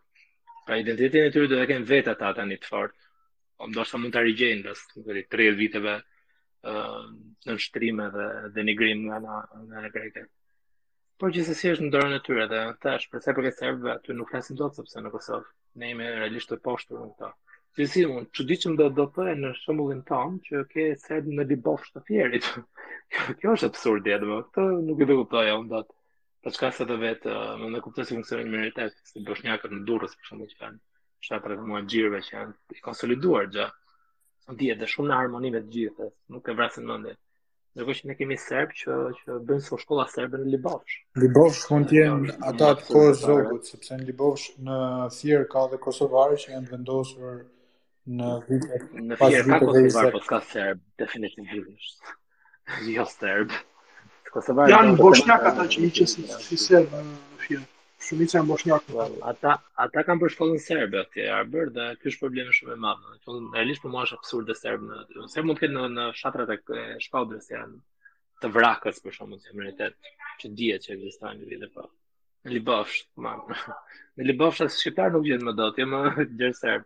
Pra identitetin e tyre do ta kenë vetë ata tani të fortë. Po ndoshta mund ta rigjejnë pas 30 viteve ë uh, nënshtrim dhe denigrim nga ana nga ana greke. Por gjithsesi është në dorën e tyre e tashmë. Për sa u përket serbëve aty nuk flasim dot sepse në Kosovë ne jemi realisht të mposhtur në këto. Gjithsesi unë çuditem edhe në shembullin tonë që ke serbë në Libofshë të Fierit. Kjo është absurde dhe këtë nuk e kuptoj dot. Paçka se të them, mund ta kuptoj si funksionon një minoritet, si boshnjakët në Durrës për shembull që kanë e muhaxhirëve që janë i konsoliduar gjë, s'dihet dhe shumë në harmoni me të gjithë, nuk e vrasin mendjen. Ndërkohë që ne kemi serbë që, që bëjnë së shkolla serbe në Libofsh. Libofsh mund të jenë ata të kohës Zogut, sepse në Libofsh në Fier ka dhe Kosovarë që janë vendosur në vitet në pas viteve të zërë. Në Fier ka Kosovarë, po s'ka serbë, definitivisht. Jo serb. Kosovare. Janë boshnjak ata që i qesin si serb në Fier. Shumica janë boshnjak. Po, ata ata kanë bërë shkollën serbe atje, Arbër dhe ky është problemi shumë i madh. Po realisht për mua është absurde serb në aty. Se mund të ketë në në fshatrat e Shkodrës janë të Vrakës për shembull minoritet që dihet që ekzistojnë në vite po. Në Libofsh, man. Në Libofsh as shqiptar nuk gjen më dot, jo më të gjesh serb.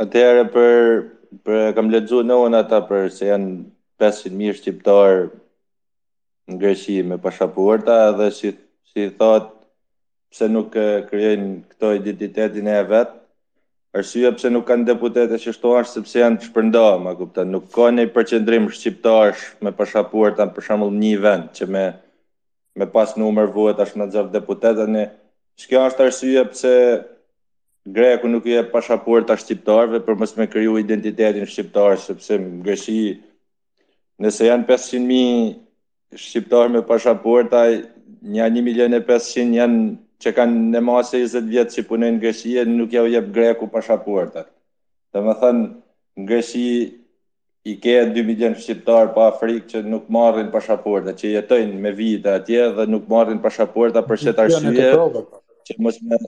Atëherë për për e kam lexu unë ata për se janë 500 mijë shqiptar në Greqi me pashaporta edhe si si thot pse nuk krijojnë këta identitetin e vet. Arsyeja pse nuk kanë deputetë që ashtu asht sepse janë të shpërndarë, më kupton, nuk ka një përqendrim shqiptarësh me pashaporta për shembull në një vend që me me pas numër votash me nxjerr deputetë, kjo asht arsyeja pse greku nuk u jep pashaporta shqiptarëve për mos me kriju identitetin shqiptar sepse në Greqi nëse janë 500.000 shqiptarë me pashaporta nja 1 milion e 500 janë që kanë mbas 20 vjetë që punojnë në Greqi e nuk jua jep greku pashaportat. Domethënë, në Greqi I ke dy milionë shqiptarë pa frikë që nuk marrin pashaporta, që jetojnë me vite atje dhe nuk marrin pashaporta për qet arsye që mos me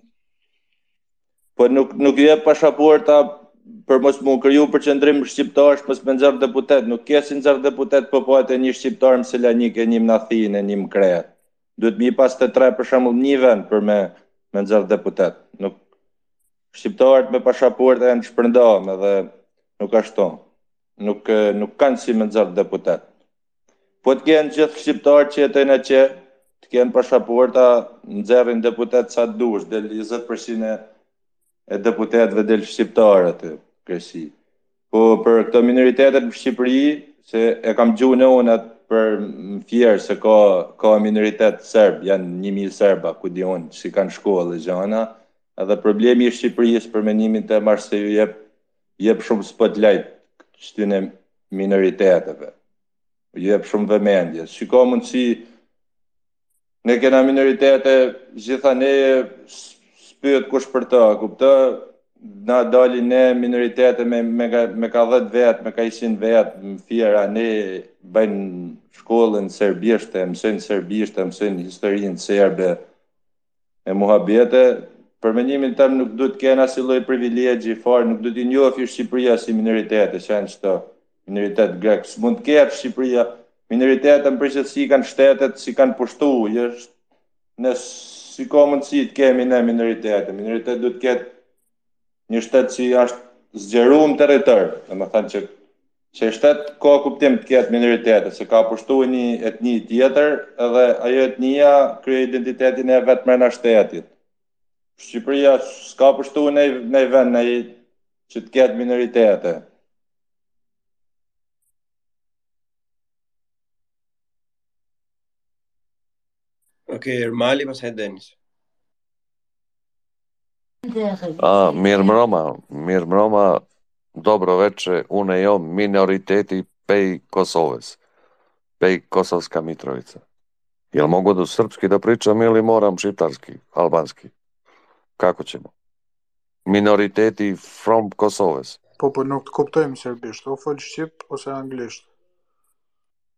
Po nuk nuk i jep pashaporta për mos m'u kriju përqendrim shqiptarësh mos me nxjerr deputet, nuk ke si nxjerr deputet po pate një shqiptar në Selanik e një në Athinë, një në Kretë. Duhet me i pas të tre për shembull në një vend për me me nxjerr deputet. Nuk Shqiptarët me pashaporta janë shpërndarë edhe nuk ashtu nuk nuk kanë si me nxjerr deputet. Po të kenë gjithë shqiptarët që jetojnë atje, të kenë pashaporta, nxjerrin deputet sa të dush, del 20% e e deputetëve del shqiptarë aty, kësi. Po për këto minoritetet në Shqipëri, se e kam ngju unë atë për në Fier se ka, ka minoritet serb, janë 1000 serba, ku di unë, si kanë shkollë e gjana, Edhe problemi i Shqipërisë për mendimin tem asht se ju jep jep shumë spotlight këtyne minoriteteve. Ju jep shumë vëmendje. Si ka mundësi ne kena minoritete gjithanej, s'pyet kush për të, a kupto? Na dalin ne minoritete me me me ka 10 vet, me ka 100 vet, në Fier ene bëjnë shkollën serbishte, mësojnë serbishte, mësojnë historinë serbe. Me muhabete, për mendimin tand nuk duhet të kenë asnjë lloj privilegji fare, nuk duhet t'i njohë Shqipëria si minoritet, e qen çdo minoritet grek, s'mund të ketë Shqipëria minoritete në përgjithësi kanë shtetet që kanë pushtu, ne si ka mundësi të kemi ne minoritete, minoritet duhet të ketë një shtet që është zgjeruar në territor, domethënë që që shtet ka kuptim të ketë minoritete, se ka pushtuar një etni tjetër dhe ajo etnia krijon identitetin e vet mrena shtetit. Shqipëria s'ka pushtuar ndonjë vend që të ketë minoritete. Ok, Ermali pas e Denis. Ah, mirë mbroma, mirë mbroma, dobro veče, unë jom minoriteti pej Kosovës, pej Kosovska Mitrovica. Jel mogu da srpski da pričam ili moram šiptarski, albanski? Kako ćemo? Minoriteti prej Kosovës. Po, po nuk të kuptojmë serbisht, o fol shqip ose anglisht.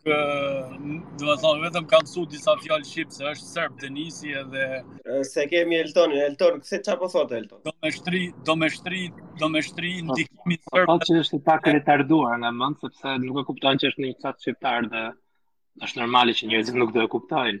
Domethënë vetëm ka mësu disa fjalë shqip se është serb Denisi edhe se kemi Eltonin, Elton, se çfarë po thotë Elton? Do me shtri, do me shtri, do me shtri po, ndikimin po, serb. Po që është pak retarduar nga mendtë sepse nuk e kupton që është një çat shqiptar dhe është normale që njerëzit nuk do e kuptojnë.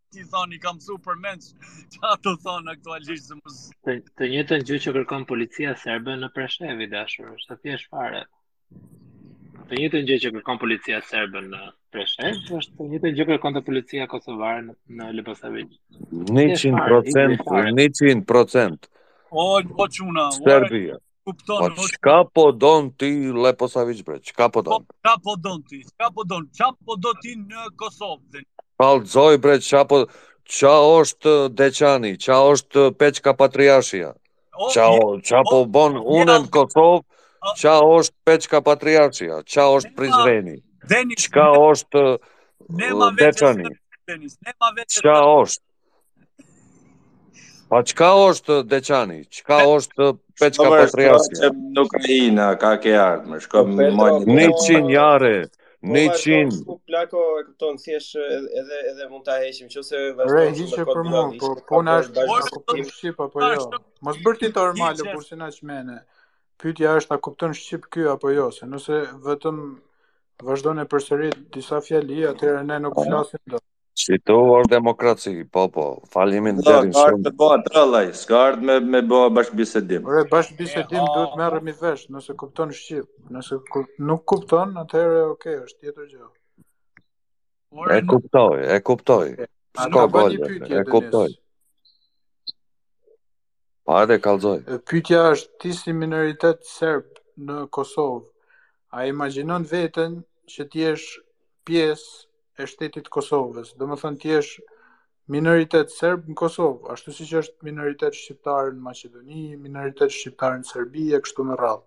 ti thoni kam mësu për menç, që ato thonë aktualisht se mos të, të njëjtën gjë që kërkon policia serbe në Preshevë, i dashur, është thjesht fare. Të njëjtën gjë që kërkon policia serbe në Preshevë është të njëjtën gjë kërkonte policia kosovare në, në Leposaviq. 100%, 100%. O, o çuna, Serbia. kupton. Po çka po don ti Leposaviç bre? Çka po don? Po, çka po don ti? Çka po don? Çka po do ti në Kosovë? Kallzoj bre, çka po çka është Deçani? Çka është Peçka Patriarshia? Çka çka po bon unë në Kosovë? Çka është Peçka Patriarshia? Çka është Prizreni? Çka është Deçani? Çka është? Pa çka është Deçani? Çka është Peçka Patriarkia? Shko bre në Ukrainë, ka ke ardhë me shko më më një... Njëqind jare, njëqind... Po plako e kupton, thjesht edhe, edhe mund ta heqim, nëse vazhdon që me kodë në vishë... Po puna është bashkë, a kupton Shqip, apo jo? Mos bërë ti normal, po se na çmende. Pytja është, a kupton Shqip ky, apo jo? Se nëse vetëm vazhdon e përsërit disa fjali, atëherë ne nuk flasim dot. Si to është demokraci, po po. Faleminderit shumë. Ka të bëhet të rëllaj, s'ka ardhë me, me bë bashkëbisedim. Ore, bashkëbisedim duhet të merremi vesh, nëse kupton Shqip. Nëse ku, nuk kupton, atëherë okay, është tjetër gjë. E kuptoj, e kuptoj. S'ka gajle, e kuptoj. Pa edhe kalzoj. Pyetja është ti si minoritet serb në Kosovë, a imagjinon veten që të jesh pjesë e shtetit të Kosovës. Domethënë të jesh minoritet serb në Kosovë, ashtu siç është minoritet shqiptar në Maqedoni, minoritet shqiptar në Serbi e kështu me radhë.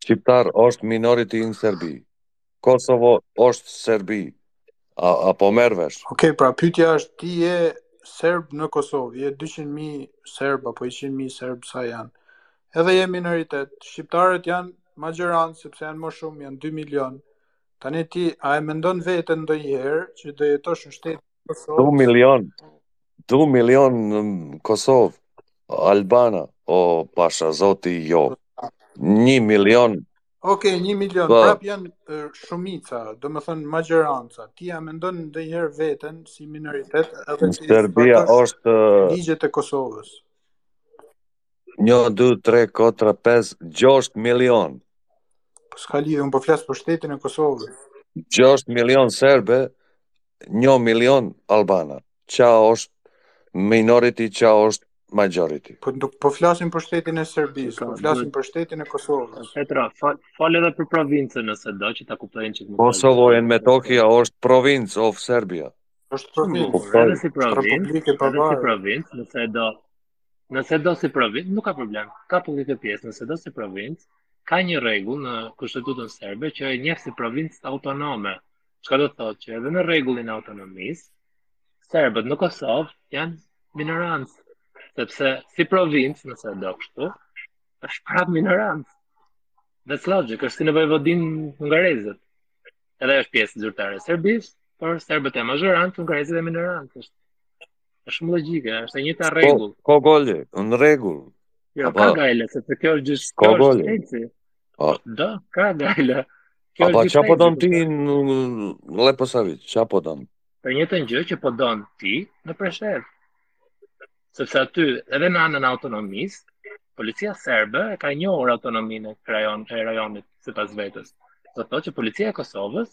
Shqiptar është minoriti në Serbi. Kosovo është Serbi. A, a po merr vesh? Okej, okay, pra pyetja është ti je serb në Kosovë, je 200.000 serb apo 100.000 serb sa janë. Edhe je minoritet, shqiptarët janë mazhorancë sepse janë më shumë, janë 2 milion. Tani ti a e mendon veten ndonjëherë që do jetosh në shtetin e Kosovës? 2 milion. 2 milion në Kosovë. Albana, o pasha zoti jo. 1 milion. Ok, 1 milion. Ba. Po. Prap janë shumica, domethënë mazhoranca. Ti a mendon ndonjëherë veten si minoritet edhe t'i respektosh ligjet e Kosovës? Një, dy, tre, kotra, pes, gjosht milion. Po s'ka lidhë, unë po flas për shtetin e Kosovë. Gjosht milion serbe, një milion albana. Ça është minority, ça është majority. Po, nuk po flasim për shtetin e Serbisë, po flasim për shtetin e Kosovës. Petra, fol, fol edhe për provincën nëse do që ta kuptojnë që të më Kosovo e Metohija është provincë of Serbia. është provincë. Edhe si provincë, edhe si provincë, nëse do, Nëse do si provincë, nuk ka problem. Ka të këtë pjesë, nëse do si provincë, ka një rregull në Kushtetutën serbe që e njeh si provincë autonome. Çka do të thotë që edhe në rregullin e autonomisë, serbët në Kosovë janë minorancë, sepse si provincë, nëse do kështu, është prapë minorancë. That's logic, është si në Vojvodinë hungarezët. Edhe është pjesë zyrtare e Serbisë, por serbët janë mazhorancë, hungarezët janë minorancë. Është Është shumë logjike, është e njëjta rregull. Ko, ko goli, në rregull. Jo, ka gajle, se të kjo është gjithë kjo është tenci. Po. Do, ka gajle. Kjo është gjithë tenci. Ça po don ti në Leposaviq, ça po don? Të njëjtën gjë që po don ti në Preshevë. Sepse aty, edhe në anën e autonomisë, policia serbe e ka njohur autonominë e krahinës, e rajonit, sipas vetes. Do të thotë që policia e Kosovës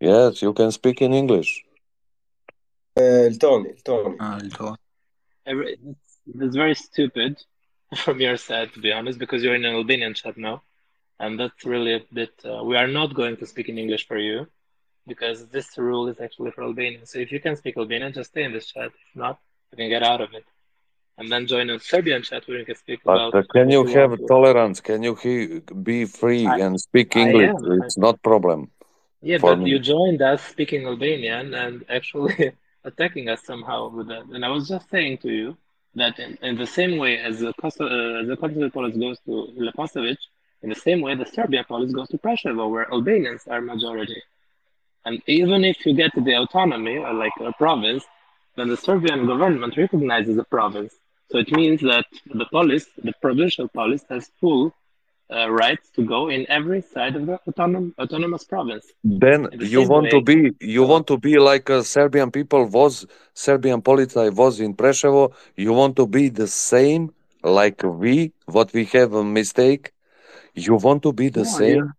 Yes, you can speak in English. Uh, Eltoni, Eltoni. Ah, Every, it's very stupid from your side, to be honest, because you're in an Albanian chat now. And that's really a bit. Uh, we are not going to speak in English for you because this rule is actually for Albanian. So if you can speak Albanian, just stay in this chat. If not, you can get out of it and then join a Serbian chat where you can speak but about. Uh, can you, have to... tolerance? Can you he- be free I, and speak English? It's I... not problem. Yeah, but me. you joined us speaking Albanian and actually attacking us somehow with that. And I was just saying to you that in, in the same way as the Kosovo, uh, the Kosovo police goes to Leposevic, in the same way the Serbian police goes to Preševo, where Albanians are majority. And even if you get the autonomy, uh, like a province, then the Serbian government recognizes the province so it means that the police, the provincial police, has full uh, rights to go in every side of the autonom- autonomous province. Then the you want way. to be you want to be like a uh, Serbian people was Serbian policy was in Preševo. You want to be the same like we what we have a mistake. You want to be the same. Yeah.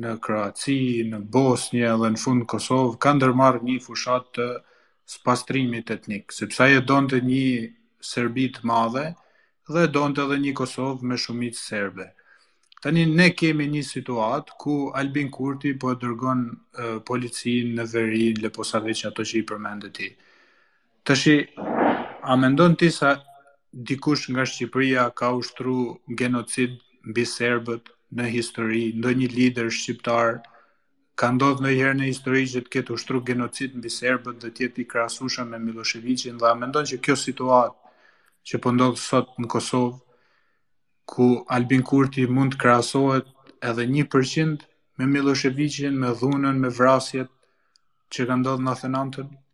në Kroaci, në Bosnje dhe në fund Kosovë, ka ndërmarrë një fushatë të spastrimit etnik, sepse ai e donte një Serbi të madhe dhe e donte edhe një Kosovë me shumicë serbe. Tani ne kemi një situatë ku Albin Kurti po e dërgon policinë në veri, në Leposaviq, ato që i përmende ti. Tashi, a mendon ti se dikush nga Shqipëria ka ushtru genocid mbi serbët në histori, ndonjë lider shqiptar, ka ndodh ndonjëherë në histori që të ketë ushtru genocid mbi serbët dhe të jetë i krahasueshëm me Millosheviqin dhe a mendon që kjo situatë që po ndodh sot në Kosovë ku Albin Kurti mund të krahasohet edhe nji për qind me Millosheviqin, me dhunën, me vrasjet që kanë ndodh në tetëdhjetënantën?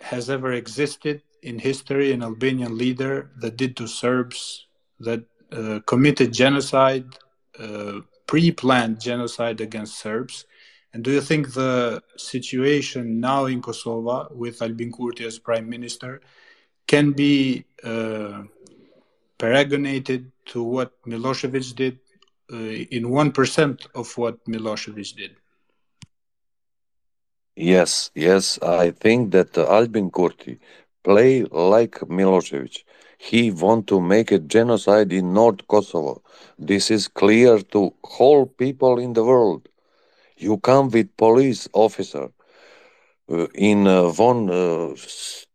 has ever existed in history an Albanian leader that did to Serbs that uh, committed genocide, uh, pre-planned genocide against Serbs? And do you think the situation now in Kosovo with Albin Kurti as prime minister can be uh, paragonated to what Milosevic did uh, in 1% of what Milosevic did? Yes, yes. I think that uh, Albin Kurti play like Milosevic. He want to make a genocide in North Kosovo. This is clear to whole people in the world. You come with police officer uh, in uh, one uh,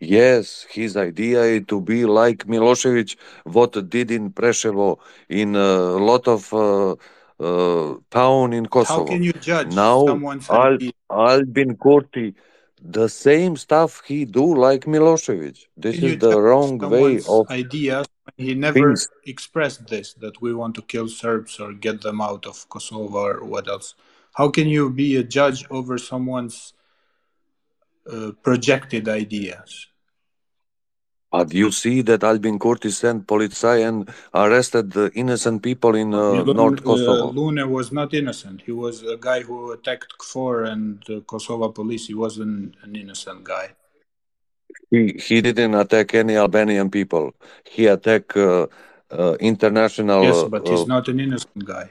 Yes, his idea is to be like Milosevic, what did in Preševo, in a uh, lot of. Uh, uh, town in Kosovo. How can you judge now, someone? Al- Albin Kurti, the same stuff he do like Milosevic. This can is the wrong way of idea. He never things. expressed this that we want to kill Serbs or get them out of Kosovo or what else. How can you be a judge over someone's uh, projected ideas? But you see that Albin Kurti sent police and arrested the innocent people in uh, Lune, North uh, Kosovo. Uh, Lune was not innocent. He was a guy who attacked KFOR and uh, Kosovo police. He wasn't an innocent guy. He, he didn't attack any Albanian people. He attacked uh, uh international. Yes, uh, but he's not an innocent guy.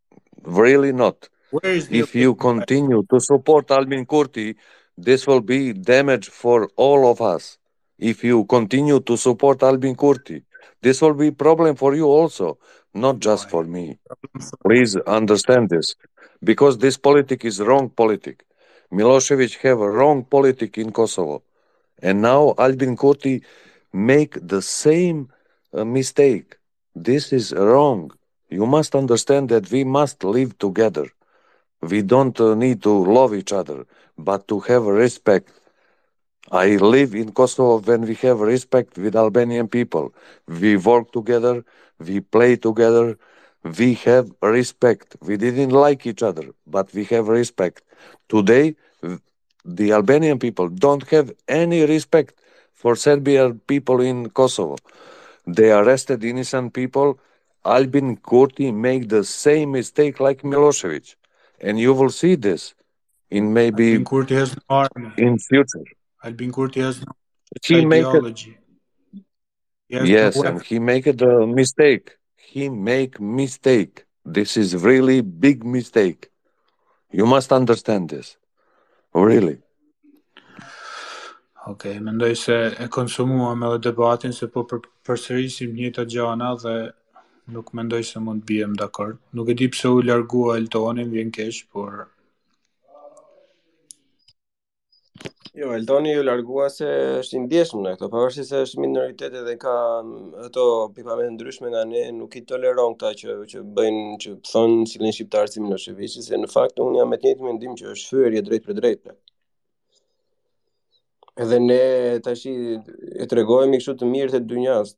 Really not. If you continue to support Albin Kurti, this will be damage for all of us if you continue to support Albin Kurti. This will be problem for you also, not just for me. Please understand this, because this politic is wrong politic. Milosevic have a wrong politic in Kosovo, and now Albin Kurti make the same uh, mistake. This is wrong. You must understand that we must live together. We don't uh, need to love each other, but to have respect. I live in Kosovo when we have respect with Albanian people. We work together, we play together, we have respect. We didn't like each other, but we have respect. Today, the Albanian people don't have any respect for Serbian people in Kosovo. They arrested innocent people. Albin Kurti made the same mistake like Milosevic. and you will see this in maybe in future i'll be courteous in future no he make Yes, and he make it a mistake. He make mistake. This is really big mistake. You must understand this. Really. Ok, mendoj se e konsumuam edhe debatin se po për, përsërisim të njëjtat gjana dhe nuk mendoj se mund të biem dakord. Nuk e di pse u largua Eltoni, më vjen keq, por Jo, Eltoni ju largua se është i ndjeshëm në këto, pavarësisht se është minoritet edhe ka ato pikëpamje ndryshme nga ne, nuk i toleron këta që që bëjnë që thon cilin shqiptar si Miloševiçi, se në fakt unë jam me të njëjtin mendim që është fyerje e drejtpërdrejtë. Edhe ne tashi tregohemi kështu të mirë të dynjas,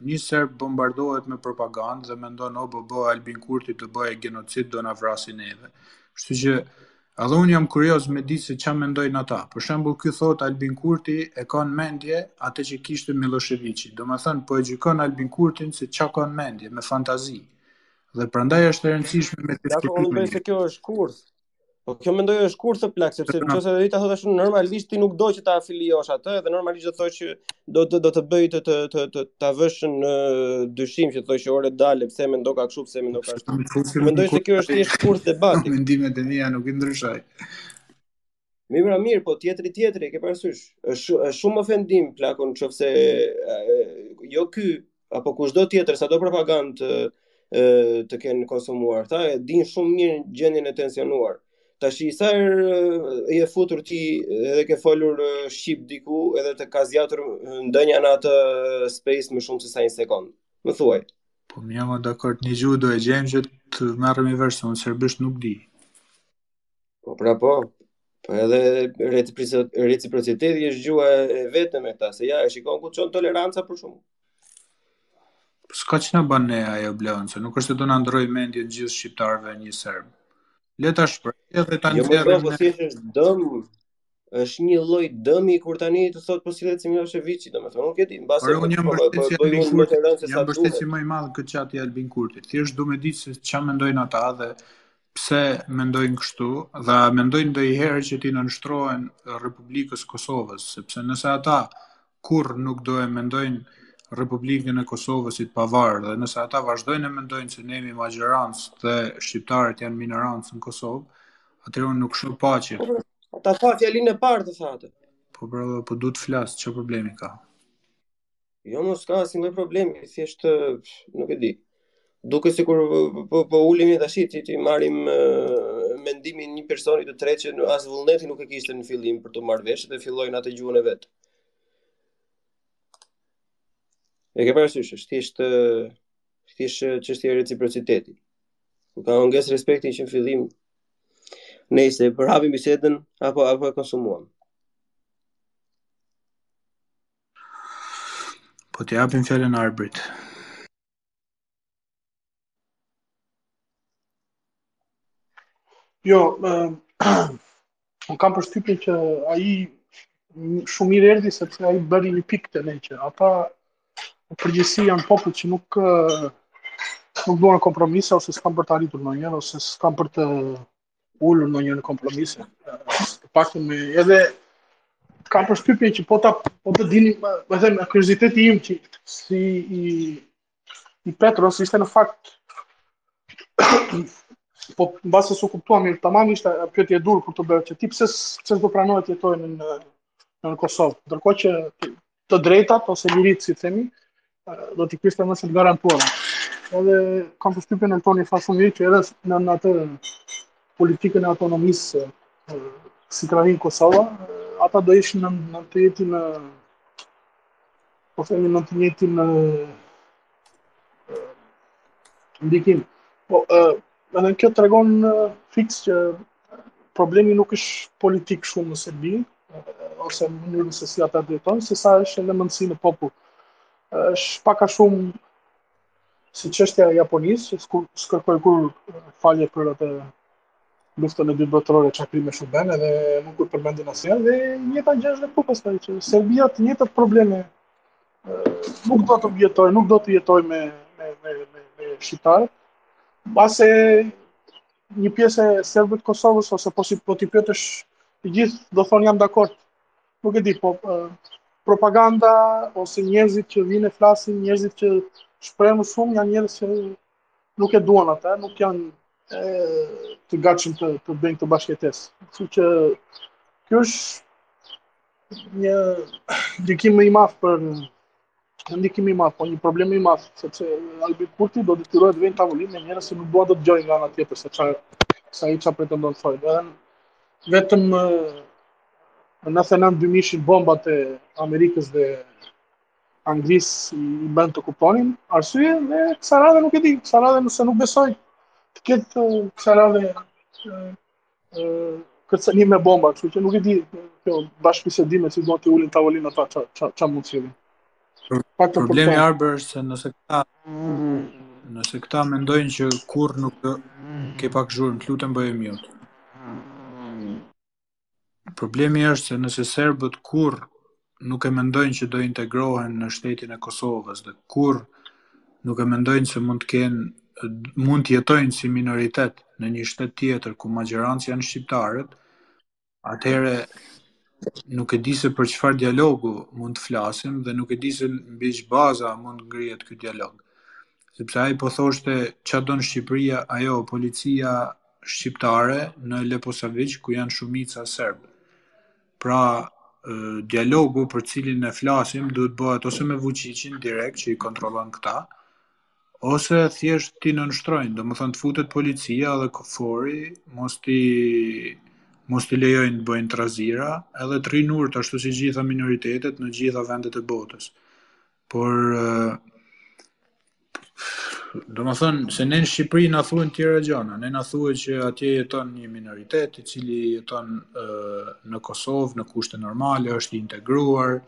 Një serb bombardohet me propagandë dhe mendon obobo Albin Kurti do bëjë genocid do na vrasi neve. Kështu që edhe unë jam kurioz me dit se ça mendojnë ata. Për shembull ky thotë Albin Kurti e ka në mendje atë që kishte Millosheviqi. Domethënë po e gjykon Albin Kurtin se ça ka në mendje me fantazi. Dhe prandaj është e rëndësishme me të shkëputjen. Dakord, unë besoj se kjo është kurth. Po kjo mendoj është kurth plak sepse qoftë se ta thotë ashtu normalisht ti nuk do që ta afiliosh atë dhe normalisht do të thotë që do të do të bëj të të të të ta vësh në dyshim që të thosh që ore dale pse mendoka kështu pse mendoka ashtu. Mendoj se kjo është thjesht kurth debati. Mendimet e mia nuk i ndryshoj. Mirë, pra, mirë, po tjetri tjetri, e ke parasysh. Është shumë ofendim plako, në qoftë se jo ky, apo kushdo tjetër sado propagandë të kenë konsumuar. Ata e dinë shumë mirë gjendjen e tensionuar. Tashi sa herë je futur ti edhe ke folur shqip diku edhe të ka zgjatur ndenja në atë space më shumë se sa një sekond. Më thuaj. Po mo jam dakord një gjuhë do e gjejmë që të merremi vesh, unë serbisht nuk di. Po pra po. Po edhe reciprociteti është gjuha e vetme me këta, se ja e shikon ku çon toleranca për shembull. S'ka ça na ban ne ajo, Blend, se nuk është se do na ndrrojë mendjen gjithë shqiptarëve një serb. Le ta shprehë dhe të në të e rëmë në... është një lloj dëmi kur tani të thotë po sillet si Miloševiçi, domethënë nuk e di, mbështetës më i madh këtë çati i Albin Kurtit. Thjesht dua ta di se ç'a mendojnë ata dhe pse mendojnë kështu dhe a mendojnë ndonjëherë që t'i nënshtrohen Republikës së Kosovës, sepse nëse ata kurrë nuk do e mendojnë Republikën e Kosovës si të pavarur dhe nëse ata vazhdojnë e mendojnë se ne jemi mazhorancë dhe shqiptarët janë minorancë në Kosovë, atëherë unë nuk shoh paqe. Po, po ta tha fjalinë e parë të thatë. Po pra, po duhet të flas, çfarë problemi ka? Jo, jo, s'ka asnjë problem, thjesht nuk e di. Duket sikur po po ulemi tash t'i t'i marrim mendimin e një personi të tretë që as vullnetin nuk e kishte në fillim për t'u marrë vesh dhe filloi në atë gjuhën e vet. E ke parasysh, është thjesht thjesht çështje reciprociteti. Ku ka mungesë respekti që në fillim nejse, për ta hapim bisedën apo apo e konsumuam. Po t'i japim fjalën Arbrit. Jo, unë kam përshtypjen që ai shumë mirë erdhi sepse ai bëri një pikë te ne që ata në përgjithësi janë popull që nuk nuk duan kompromise ose s'kanë për të arritur ndonjëherë ose s'kanë për të ulur ndonjëherë në kompromis, të paktën edhe të kam përshtypjen që po ta po të dini më po them me kurioziteti im që si i i Petros ishte në fakt po mbase s'u kuptuam mirë tamam ishte pyetje e duhur për t'u bërë që ti pse s'do pranohet të jetojë në në Kosovë ndërkohë që të drejtat ose liritë, si themi, do t'i kishte më se të garantuara. Edhe kam përshtypjen e Toni tha shumë mirë që edhe në në atë politikën e autonomisë si të rrinë Kosova, ata do ishin nën, nën të njëjtin po themi nën të njëjtin ndikim. Po, Dhe kjo tregon fiks që problemi nuk është politik shumë në Serbi, ose në mënyrën se si ata drejtojnë, se sa është në mendësinë e popullit. është pak a shumë si çështja e Japonisë, që sku, s'kërkoi kurrë falje për atë luftën e dytë botërore që ca krime shumë u bënë dhe nuk u përmendën asnjëherë dhe e njëjta gjë është dhe këtu pastaj që Serbia të njëjtat probleme nuk do të jetoj, nuk do të jetoj me me me me, me shqiptarët. Mbase një pjesë e serbëve të Kosovës ose po si po t'i pyesësh të gjithë do thonë jam dakord. Nuk e di, po propaganda ose njerëzit që vijnë e flasin, njerëzit që shprehen më shumë janë njerëz që nuk e duan ata, nuk janë të gatshëm të bëjnë këtë bashkëjetesë. Kështu që ky është një ndikim më i madh për një ndikim i madh, po një problem më i madh, sepse Albin Kurti do të detyrohet të vijë në tavolinë me njerëz që nuk duan të dëgjojnë nga ana tjetër se çfarë se ai çfarë pretendon të thotë. Dhe vetëm në nëntëdhjetë e nëntën, dymijëshin bombat e Amerikës dhe Anglisë i bënë të kuptonin arsye dhe kësaj radhe nuk e di, kësaj radhe nëse nuk besoj të ketë kësaj radhe kërcënim me bomba, kështu që nuk e di kjo bashkëbisedimi si do të ulen në tavolinë ata ça ça ça mund të Pak të problemi Arbër është se nëse këta nëse këta mendojnë që kurrë nuk do, ke pak zhurmë, të lutem bëje mute. Problemi është se nëse serbët kurrë nuk e mendojnë që do integrohen në shtetin e Kosovës dhe kurrë nuk e mendojnë se mund të kenë mund të jetojnë si minoritet në një shtet tjetër ku maxhoranca janë shqiptarët, atëherë nuk e di se për çfarë dialogu mund të flasim dhe nuk e di se mbi ç'baza mund të ngrihet ky dialog. Sepse ai po thoshte ça don Shqipëria ajo policia shqiptare në Leposaviq ku janë shumica serbë. Pra dialogu për të cilin ne flasim duhet të bëhet ose me Vuçiqin direkt që i kontrollon këta, ose thjesht t'i nënshtrojnë, domethënë të futet policia dhe KFOR-i, mos t'i mos t'i lejojnë të bëjnë trazira, edhe të rrinë urtë ashtu si të gjitha minoritetet në të gjitha vendet e botës. Por domethënë se ne në Shqipëri na thuhen tjera gjana, ne na thuhet që atje jeton një minoritet i cili jeton në Kosovë në kushte normale, është i integruar,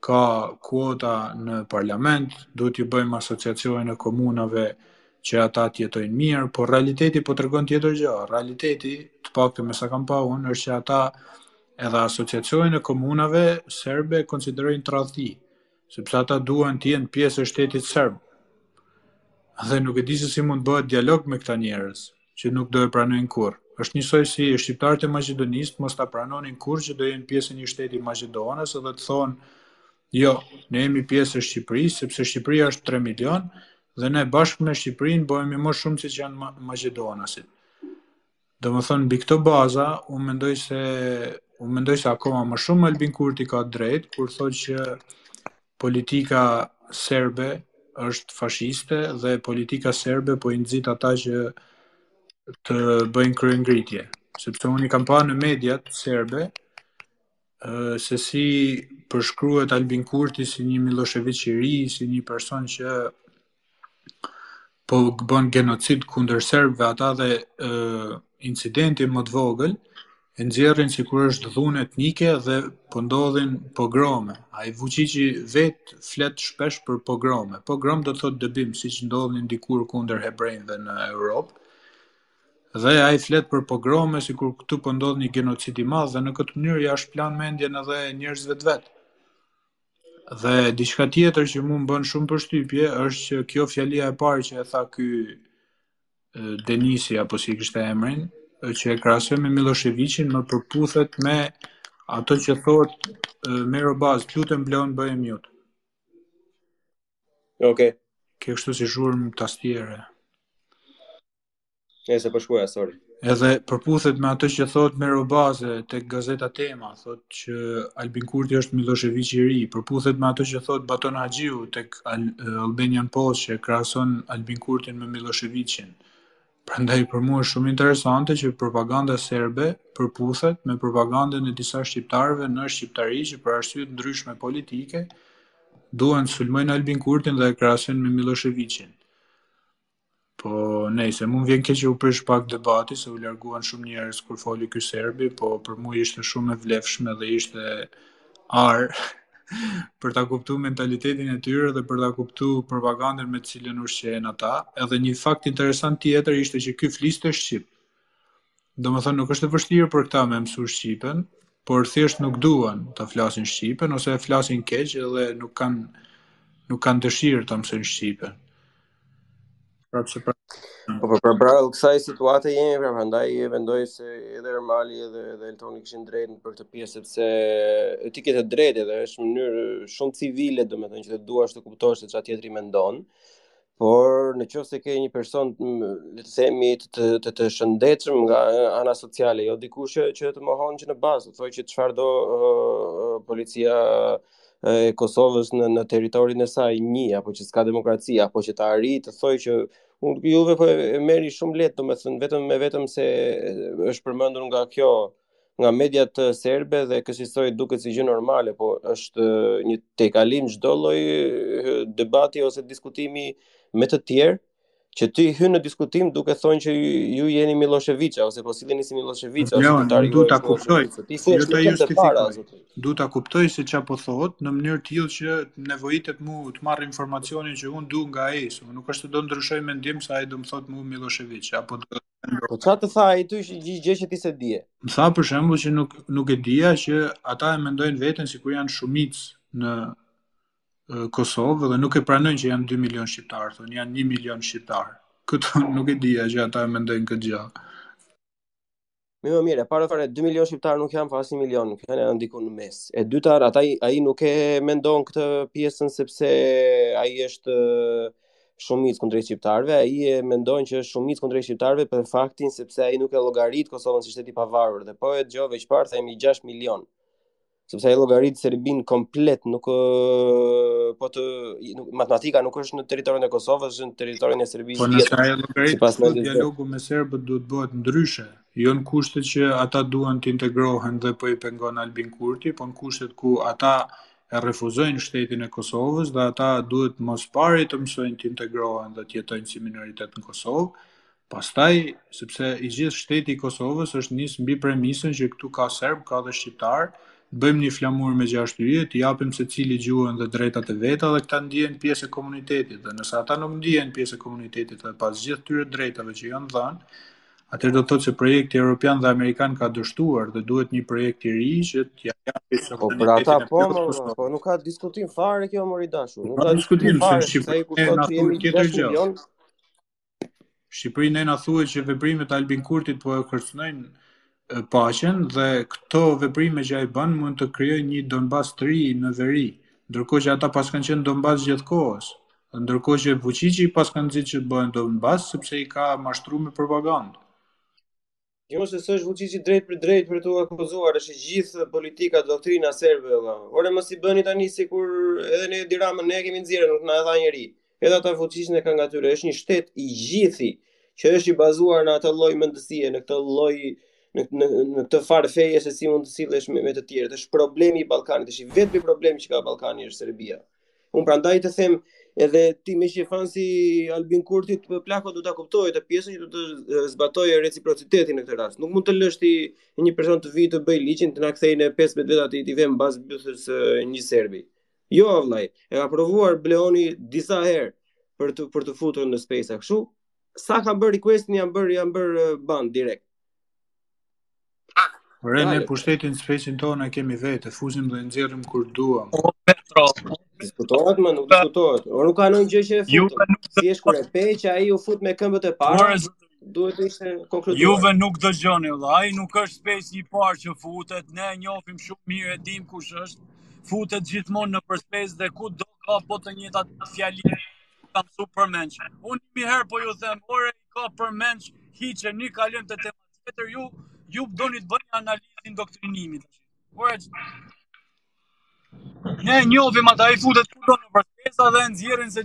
ka kuota në parlament, duhet t'ju bëjmë asociacionin e komunave që ata të jetojnë mirë, por realiteti po tregon tjetër gjë. Realiteti, të paktën me sa kam pa unë, është që ata edhe asociacionin e komunave serbe e konsiderojnë tradhti. sepse ata duan të jenë pjesë e shtetit serb. Dhe nuk e di se si mund të bëhet dialog me këta njerëz, që nuk do e pranojnë kurrë. Është njësoj si shqiptarët e Maqedonisë të mos ta pranonin kurrë që do jenë pjesë e një shteti maqedonas dhe të thonë jo, ne jemi pjesë e Shqipërisë, sepse Shqipëria është 3 milion dhe ne bashkë me Shqipërinë bëhemi më shumë se ç'janë maqedonasit. Domethënë, mbi këto baza, unë mendoj se unë mendoj se akoma më shumë Albin Kurti ka të drejtë, kur thotë që politika serbe është fashiste dhe politika serbe po i nxit ata që të bëjnë kryengritje. Sepse unë i kam pa në mediat serbe, se si përshkruhet Albin Kurti si një Milosheviq i ri, si një person që po bën genocid kundër serbëve ata dhe uh, incidenti më të vogël e nxjerrin sikur është dhunë etnike dhe po ndodhin pogrome. Ai Vuçiçi vet flet shpesh për pogrome. Pogrom do të thotë dëbim, siç ndodhnin dikur kundër hebrejve në Europë. Dhe ai flet për pogrome sikur këtu po ndodh një genocid i madh dhe në këtë mënyrë ja shplan mendjen edhe njerëzve të vet. Dhe diçka tjetër që mua më bën shumë përshtypje është që kjo fjalia e parë që e tha ky Denisi apo si e kishte emrin, që e krahasoi me Millosheviqin, më përputhet me ato që thotë Mero Baze, lutem Leon bëje mute. Okej. Okay. Kjo është si zhurmë tastiere. Nëse po shkruaja, sorry. Edhe përputhet me ato që thot Mero Baze tek gazeta Tema, thot që Albin Kurti është Milosheviç i ri, përputhet me ato që thot Baton Haxhiu tek Al Albanian Post që krahason Albin Kurtin me Milosheviçin. Prandaj për mua është shumë interesante që propaganda serbe përputhet me propagandën e disa shqiptarëve në shqiptari që për arsye të ndryshme politike duan të sulmojnë Albin Kurtin dhe e krahasojnë me Milosheviçin. Po, nejse, mu m'vjen keq që u prish pak debati, se u larguan shumë njerëz kur foli ky serbi, po për mua ishte shumë e vlefshme dhe ishte ar për ta kuptuar mentalitetin e tyre dhe për ta kuptuar propagandën me të cilën ushqehen ata. Edhe një fakt interesant tjetër ishte që ky fliste shqip. Domethënë nuk është e vështirë për këta me mësu shqipen, por thjesht nuk duan ta flasin shqipen ose e flasin keq dhe nuk kanë nuk kanë dëshirë ta mësojnë shqipen. Prapse pra... Po po, përpara kësaj situate jemi, pra prandaj e mendoj se edhe Ermali edhe edhe Eltoni kishin drejt për këtë pjesë sepse e ti ke të drejtë edhe është në mënyrë shumë civile, domethënë që të duash të kuptosh se ça tjetri mendon. por në qoftë se ke një person le të themi të të, të shëndetshëm nga ana sociale, jo dikush që, që të mohon që në bazë, të thojë që çfarë do uh, policia e Kosovës në në territorin e saj një apo që s'ka demokraci apo që të arrijë të thojë që unë juve po e merri shumë lehtë domethënë vetëm me vetëm se është përmendur nga kjo nga mediat serbe dhe kësisoj duket si gjë normale, po është një tejkalim çdo lloj debati ose diskutimi me të tjerë që ti hyn në diskutim duke thënë që ju jeni Millosheviça ose po silleni si Millosheviça ose Leon, tani du ta kuptoj. Ti si është jo të para zoti. Du ta kuptoj se ça po thotë në mënyrë të tillë që nevojitet mu të marr informacionin që un du nga ai, se nuk është se do ndryshoj mendim se ai do më thotë mu Millosheviç apo do Po çfarë të tha ai ty që gjë gjë që ti se dije? Më tha për shembull që nuk nuk e dija që ata e mendojnë veten sikur janë shumicë në e, Kosovë dhe nuk e pranojnë që janë 2 milion shqiptarë, thonë janë 1 milion shqiptarë. Këtë nuk e dija që ata e mendojnë këtë gjë. Më mirë, para fare 2 milion shqiptarë nuk janë, po as një milion, nuk janë janë diku në mes. E dyta, ata ai nuk e mendon këtë pjesën sepse ai është shumicë kundrejt shqiptarëve, ai e mendon që është shumicë kundrejt shqiptarëve për faktin sepse ai nuk e llogarit Kosovën si shtet i pavarur dhe po e dëgjove çfarë themi 6 milion. Sepse ai llogarit Serbin komplet nuk po të nuk, matematika nuk është në territorin e Kosovës, është në territorin e Serbisë. Po nëse ai llogarit sipas mendjes dialogu me serbët duhet të bëhet ndryshe, jo në kushtet që ata duan të integrohen dhe po i pengon Albin Kurti, po në kushtet ku ata e refuzojnë shtetin e Kosovës dhe ata duhet më së pari të mësojnë të integrohen dhe të jetojnë si minoritet në Kosovë, pastaj sepse i gjithë shteti i Kosovës është nis mbi premisën që këtu ka serbë, ka dhe shqiptarë, të bëjmë një flamur me gjashtë yje, t'i japim secilit gjuhën dhe drejtat e veta dhe këta ndihen pjesë e komunitetit dhe nëse ata nuk ndihen pjesë e komunitetit dhe pas gjithë tyre drejtave që janë dhënë, Atëherë do të thotë se projekti evropian dhe amerikan ka dështuar dhe duhet një projekt i ri që t'ia japë sovranitetin. Po për ata po, më, po nuk ka diskutim fare kjo more i dashur. Nuk ka diskutim fare se ai kur thotë se jemi tjetër gjë. Shqipëri ne na thuhet që veprimet e Albin Kurtit po e kërcënojnë paqen dhe këto veprime që ai bën mund të krijojnë një Donbas të ri në veri, ndërkohë që ata paskan qenë Donbas gjithë kohës. Ndërkohë që Vuçiçi i paska nxit që të bëhen Donbas sepse i ka mashtruar me propagandë. Jo, se s'është Vuçiçi drejtpërdrejt për t'u akuzuar, është gjithë politika, doktrina serbe, vëlla. Ore, mos i bëni tani sikur edhe ne Edi Ramën ne e kemi nxjerrë, nuk na e dha njeri. Edhe ata Vuçiçin e kanë nga tyre, është një shtet i gjithi që është i bazuar në atë lloj mendësie, në këtë lloj në në në këtë farë feje se si mund të sillesh me, me të tjerët. Është problemi i Ballkanit, është i vetmi problem që ka Ballkani është Serbia. Unë prandaj të them edhe ti meqë je fan i Albin Kurtit plako do ta kuptosh këtë pjesën që do të zbatojë reciprocitetin në këtë rast. Nuk mund të lësh ti një person të vijë të bëjë ligjin të na kthejë në 15 vjet atë i vëmë mbas bythës një serbi. Jo vllai, e kam provuar Bleon disa herë për të për të futur në space kështu. Sa kam bërë requestin jam bërë jam bërë eh, ban direkt. Ore ne pushtetin te space-i jonë e kemi vetë, fusim dhe nxjerrim kur duam. O Petro, diskutohet më, nuk diskutohet. Ore nuk ka ndonjë gjë që e futur. Si është kur e pe që ai u fut me këmbët e para? Duhet të ishte konkluduar. Ju ve nuk dëgjoni, vëlla. Ai nuk është spesi i parë që futet. Ne e njohim shumë mirë, e dim kush është. Futet gjithmonë nëpër spes dhe kudo ka po të njëjtat fjali ka mësu përmendsh. Unë një herë po ju them, ore, i ka përmendsh hiç e një kalim të tema tjetër, ju ju doni të bëni analizë indoktrinimi tash. Ore, ne e njohim ata, ai futet kudo nëpër spesa dhe nxjerrin se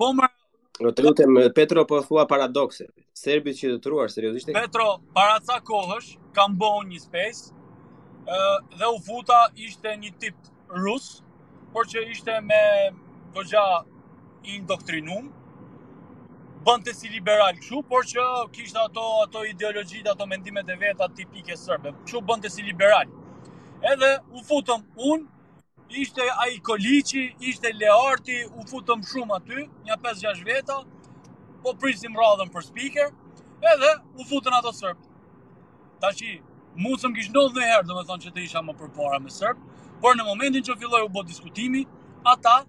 Po më, të lutem, Petro po thua paradokse. Serbi që hetruar, seriosisht. Petro, para ca kohësh, kam bo një spes, dhe u futa ishte një tip rus, por që ishte me goxha indoktrinum, bënte si liberal kështu, por që kishte ato, ato ideologjitë, ato mendimet e veta tipike serbe, kështu bënte si liberal. Edhe u futëm unë, ishte ai Koliçi, ishte Learti, u futëm shumë aty, nja 5-6 veta, po prisim radhën për speaker, edhe u futën ato serb. Tashi mu s'më kish ndodh ndonjëherë, domethënë që të isha më përpara me serb, por në momentin që filloj u bo diskutimi, ata,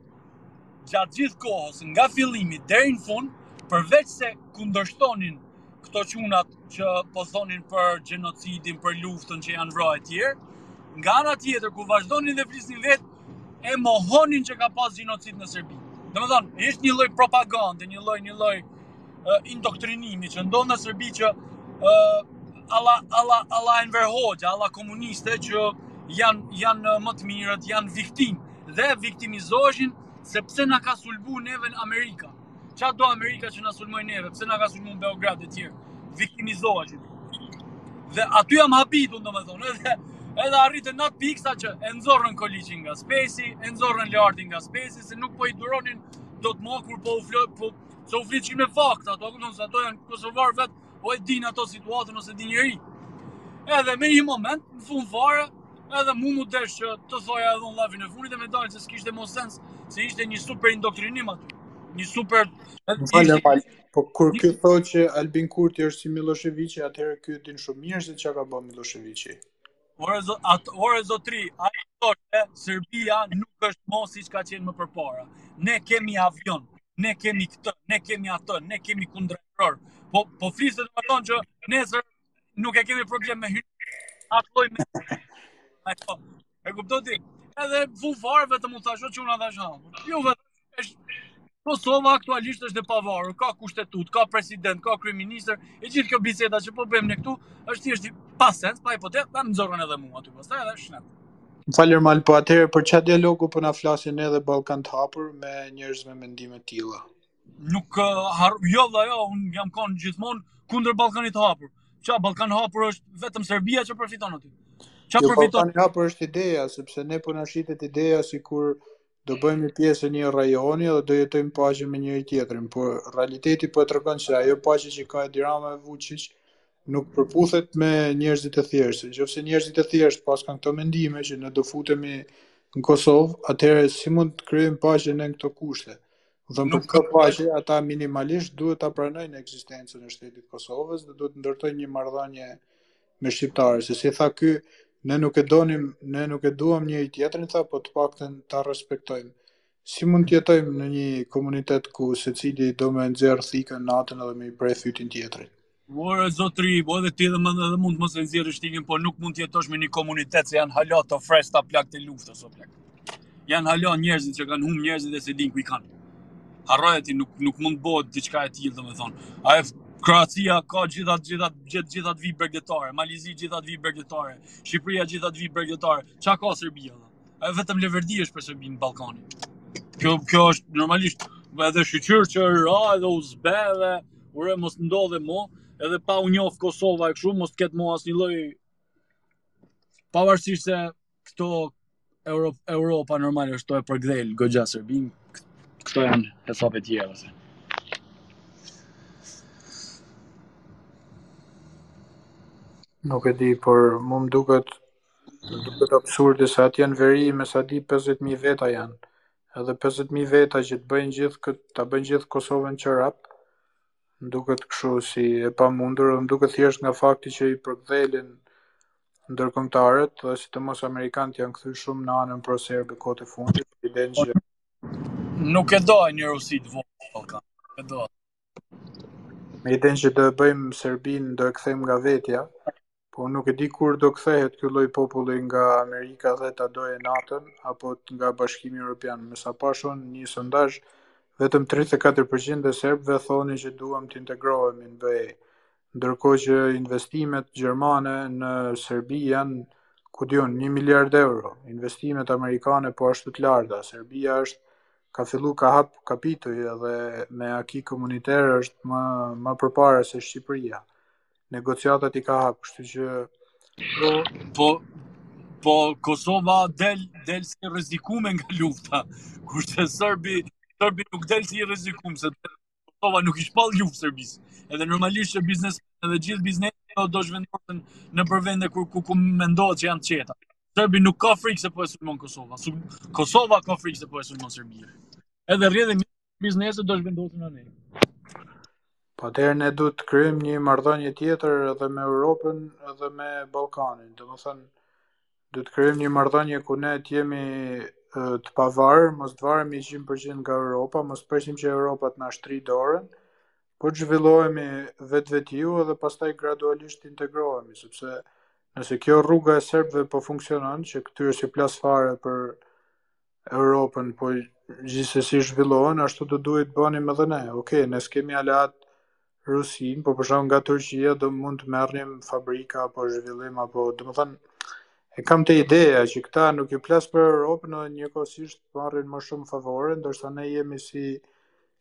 gjatë gjithë kohës, nga fillimi, deri n'fund, përveç se kundërshtonin këto çunat që po thonin për gjenocidin, për luftën që janë vrarë etj. Nga ana tjetër kur vazhdonin dhe flisnin vetë e mohonin që ka pas gjenocid në Serbi. Domethënë, është një lloj propagande, një lloj një lloj uh, indoktrinimi që ndodh në Serbi që uh, alla alla alla Enver Hoxha, alla komuniste që janë janë më të mirët, janë viktimë dhe viktimizoheshin sepse na ka sulmu neve Amerika. Ça do Amerika që na sulmoi neve, pse na ka sulmu në Beograd e tjerë, viktimizoheshin. Dhe aty jam habitu, domethënë, edhe, edhe arritën në atë pikë saqë e nxorën Koliçin nga spesi, e nxorën Leartin nga spesi, se nuk po i duronin dot më kur po u flo, po, se u flitshin me fakta, ato, ato janë kosovarë vetë, po e dinë ato situatën o s'e din njeri. Edhe në një moment, në fund fare, edhe mu mu desh që të thoja edhe unë llafin e fundit e me dalë se s'kishte mo sens, se ishte një super indoktrinim aty. Një super... Fal, fal, po kur ky thotë që Albin Kurti është si Milosheviqi, atëherë ky e din shumë mirë se ça ka bërë Milosheviqi. Ore zot, at, ore zotri, ai thoshte Serbia nuk është mo siç ka qenë më përpara. Ne kemi avion, ne kemi këtë, ne kemi atë, ne kemi kundërajror. Po po fliste domethënë që nesër nuk e kemi problem me hyrë. Atë lloj me ai po. E kupton ti? Edhe vu varë vetëm u thashë që unë ata shau. Ju vetë Kosova aktualisht është e pavarur, ka kushtetutë, ka president, ka kryeministër, e gjithë kjo biseda që po bëjmë ne këtu është thjesht pa sens, pa hipotezë, po më nxorën edhe mua aty pastaj edhe shnet. Falemnderit, po atëherë për çfarë dialogu po na flasin edhe Ballkan të hapur me njerëz me mendime të tilla? Nuk har, jo valla jo, un jam kon gjithmonë kundër Ballkanit të hapur. Ça Ballkan i hapur është vetëm Serbia që përfiton aty. Çka jo, përfiton? Ballkani i hapur është ideja, sepse ne po na shitet ideja sikur do bëhemi pjesë e një rajoni dhe do jetojmë në paqe me njëri-tjetrin, por realiteti po e tregon se ajo paqe që ka Edi Rama e Vuçiq nuk përputhet me njerëzit e thjeshtë. Qoftë se njerëzit e thjeshtë paskan këto mendime që ne do futemi në Kosovë, atëherë si mund të krijojmë paqe në këto kushte? Do të thonë për këto paqe ata minimalisht duhet ta pranojnë ekzistencën e shtetit të Kosovës dhe duhet të ndërtojnë një marrëdhënie me shqiptarët, se si tha ky, ne nuk e donim, ne nuk e duam njëri-tjetrin, tha, po të paktën ta respektojmë. Si mund të jetojmë në një komunitet ku secili do me e nxjerrë thikën natën edhe me i pre fytin tjetrit? Ore, zotri, po edhe ti dhe, edhe mund të mos e nxjerrësh thikën, po nuk mund të jetosh me një komunitet që janë hala të fresta plagët e luftës, o plak. Janë hala njerëzit që kanë humb njerëzit e s'e dinë ku i kanë. Harroje ti nuk nuk mund të bëhet diçka e tillë domethënë. Ai Kroacia ka gjitha gjitha gjithë gjithë atë vijë bregdetare, Mali i Zi gjithë atë vijë bregdetare, Shqipëria gjithë atë vijë bregdetare. Çka ka Serbia? Ai vetëm leverdi është për Serbinë në Ballkan. Kjo kjo është normalisht edhe shqyr që ra edhe u zbeh edhe uroj mos të ndodhë mo edhe pa u njof Kosova e kështu mos të ketë mo asnjë lloj pavarësisht se këto Europa, Europa normalisht ku e përkëdhel goxha Serbinë. Këto janë hesape të tjera se. Nuk e di, por mu më duket duket absurde se atje në veri me sa di 50.000 veta janë. Edhe 50.000 veta që të bëjnë gjithë këtë, ta bëjnë gjithë Kosovën çorap, Më duket kështu si e pamundur dhe më duket thjesht nga fakti që i përkëdhelin ndërkombëtarët dhe sidomos amerikanët janë kthyer shumë në anën proserbe kohët e fundit, idenë që Nuk e do një Rusi të vogël në Ballkan. Nuk e do. me idenë që do e bëjmë Serbinë, do e kthejmë nga vetja. Po nuk e di kur do kthehet ky lloj populli nga Amerika dhe ta dojë NATO-n apo nga Bashkimi Evropian. Me sa pashë unë një sondazh, vetëm 34% e serbëve thonin që duam të integrohemi në BE. Ndërkohë që investimet gjermane në Serbi janë, ku di unë, një miliard euro, investimet amerikane po ashtu të larta. Serbia është ka fillu ka hap kapituj edhe me acquis communautaire është më më përpara se Shqipëria. negociatat i ka hap, kështu që po po po Kosova del del si e rrezikume nga lufta, kurse Serbi Serbi nuk del si rrezikuar se Kosova nuk i shpall luftë Serbisë. Edhe normalisht që biznes edhe gjithë biznesi do do zhvendosen nëpër vende ku ku, ku mendohet që janë të qeta. Serbi nuk ka frikë se po e sulmon Kosova. Su, Kosova ka frikë se po e sulmon Serbia. Edhe rrjedhë bizneset do zhvendosen në ne. Po atëherë ne duhet të krijojmë një marrëdhënie tjetër edhe me Europën edhe me Ballkanin. Domethënë duhet të krijojmë një marrëdhënie ku ne të jemi të pavarur, mos të varemi 100% nga Europa, mos presim që Europa të na shtrijë dorën, por të zhvillohemi vetvetiu edhe pastaj gradualisht të integrohemi, sepse nëse kjo rruga e serbëve po funksionon, që këtyre s'i plas fare për Europën, po gjithsesi zhvillohen, ashtu do duhej të bënim edhe ne. Okej, okej, ne s'kemi aleat Rusinë, po për shembull nga Turqia do mund të merrnim fabrika apo zhvillim apo, domethënë e kam te ideja që këta nuk i plas për Europën dhe njëkohësisht marrin më shumë favore, ndërsa ne jemi si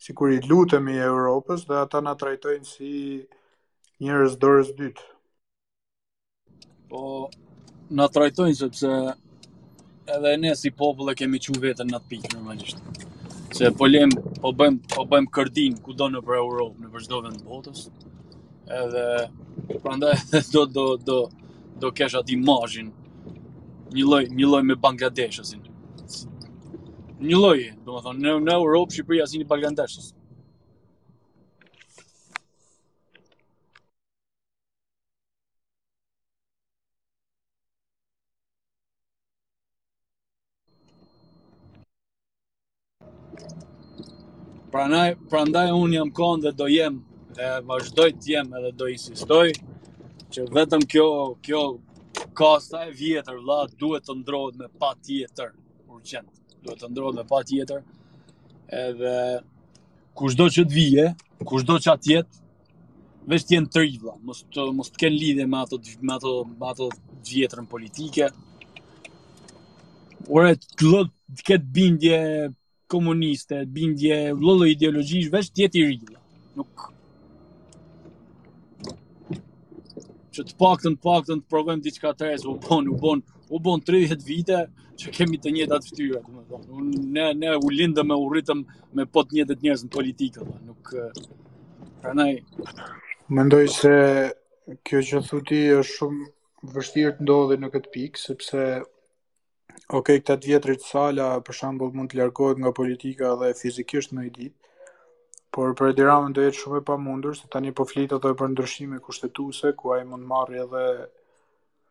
sikur i lutemi Europës dhe ata na trajtojnë si njerëz të dorës dytë. Po, na trajtojnë sepse edhe ne si popull e kemi çu veten në atë pikë normalisht. Se po lem, po bëjmë, po bëjmë kërdinë kudo nëpër Europë, nëpër çdo vend të botës. Edhe, prandaj edhe do, do, do, do kesh atë imazhin. Njëlloj, njëlloj me bangladeshasin. Njëlloj, domethënë, në, në Europë, Shqipëria si një bangladeshas. Prandaj, prandaj unë jam konë dhe do jem, e vazhdoj të jem edhe do insistoj, që vetëm kjo, kjo kasta e vjetër, vla, duhet të ndrrohet me patjetër, urgjent, duhet të ndrrohet me patjetër, edhe kushdo që të vijë, kushdo që të jetë, Veç të jenë të rinj, vla, mos të, mos të kenë lidhje me ato, me ato, me ato vjetrën politike. Ore, të ketë, të ketë bindje komuniste, bindje, lloj-lloj ideologjish, veç të jetë i ri, vla. Nuk, që të paktën të paktën të provojmë diçka të re, u bën, u bën, u bën 30 vite që kemi të njëjtat fytyra, domethënë. Unë ne ne u lindëm e u rritëm me po të njëjtat njerëz në politikë, domethënë. Nuk Pranaj, mendoj se kjo që thua ti është shumë vështirë të ndodhë në këtë pikë, sepse ok, këta të vjetrit Sala, për shambull, mund të largohet nga politika dhe fizikisht një ditë, por për Edi Ramën do jetë shumë e pamundur, se tani po flitet edhe për ndryshime kushtetuse, ku ai mund të marrë edhe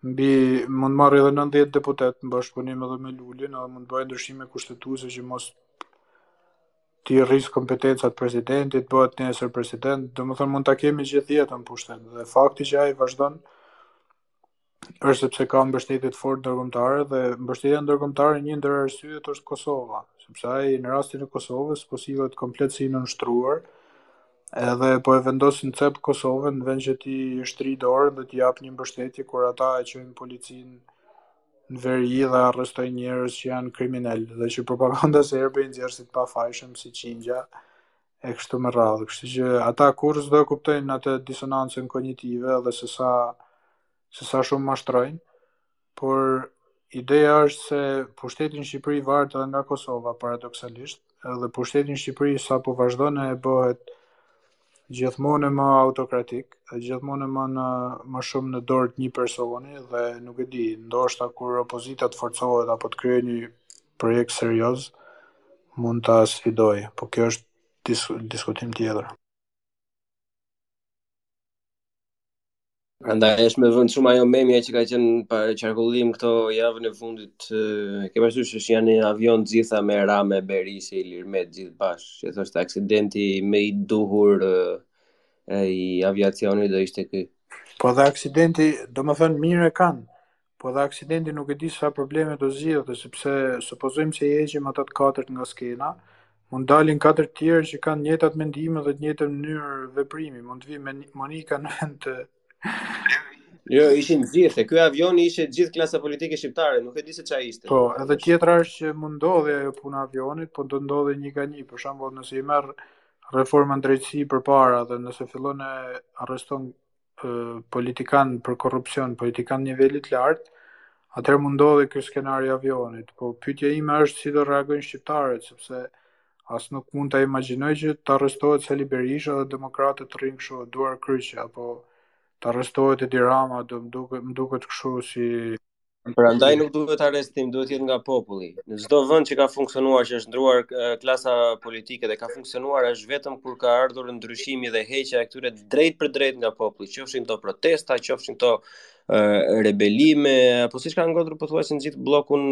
mbi mund të marrë edhe 90 deputetë në bashkëpunim edhe me Lulin, edhe mund të bëjë ndryshime kushtetuse që mos T'i rrisë kompetencat presidentit, bëhet nesër president, domethënë mund ta kemi gjithë jetën në pushtet dhe fakti që ai vazhdon është sepse ka mbështetje të fortë ndërkombëtare dhe mbështetja ndërkombëtare një ndër arsyet është Kosova, sepse ai në rastin e Kosovës po sillet komplet si i nënshtruar, edhe po e vendos në cep Kosovën në vend që t'i shtrijë dorën dhe t'i japë një mbështetje kur ata e çojnë policinë në veri dhe arrestojnë njerëz që janë kriminelë dhe që propaganda serbe i nxjerr si të pafajshëm si qingja e kështu me radhë kështu që ata kurrë s'do e kuptojnë atë disonancën konjitive dhe se sa se sa shumë mashtrojnë por ideja është se pushteti në Shqipëri varet edhe nga Kosova paradoksalisht edhe pushteti në Shqipëri sa po vazhdon e bëhet gjithmonë e më autokratik, gjithmonë e më në më shumë në dorë të një personi dhe nuk e di, ndoshta kur opozita të forcohet apo të krijojë një projekt serioz, mund ta sfidojë, po kjo është dis diskutim tjetër. Prandaj është me vend shumë ajo memja që ka qenë në qarkullim këto javën e fundit. E ke parë që është janë në avion të gjithë me Ramën, Berisha, Ilir Meta, gjithë bashkë. Që thoshte aksidenti më i duhur i aviacionit do ishte ky. Po dhe aksidenti, domethënë, mirë e kanë, Po edhe aksidenti nuk e di sa probleme do zgjidhte, sepse supozojmë se i heqim ata të katërt nga skena, mund të dalin katër të tjerë që kanë të njëjtat mendime dhe të njëjtën mënyrë veprimi, mund të vijë Monika në vend të Jo, ishin gjithë, ky avion ishte gjithë klasa politike shqiptare, nuk e di se çfarë ishte. Po, edhe tjetra është që mund të ndodhë ajo puna e avionit, po do ndodhë një nga një, për shembull, nëse i merr reforma në drejtësi përpara dhe nëse fillon e arreston politikanë për korrupsion, politikanë të nivelit të lartë, atëherë mund të ndodhë ky skenari i avionit. Po pyetja ime është si do reagojnë shqiptarët, sepse as nuk mund ta imagjinoj që të arrestohet Sali Berisha dhe demokratët të rrinë kështu duar kryq apo të arrestohet Edi Rama, do më duket më duket kështu si Prandaj nuk duhet arrestim, duhet të jetë nga populli. Në çdo vend që ka funksionuar, që është ndruar klasa politike dhe ka funksionuar është vetëm kur ka ardhur ndryshimi dhe heqja e këtyre drejt për drejt nga populli, qofshin këto protesta, qofshin këto rebelime, apo siç ka ndodhur pothuajse në gjithë bllokun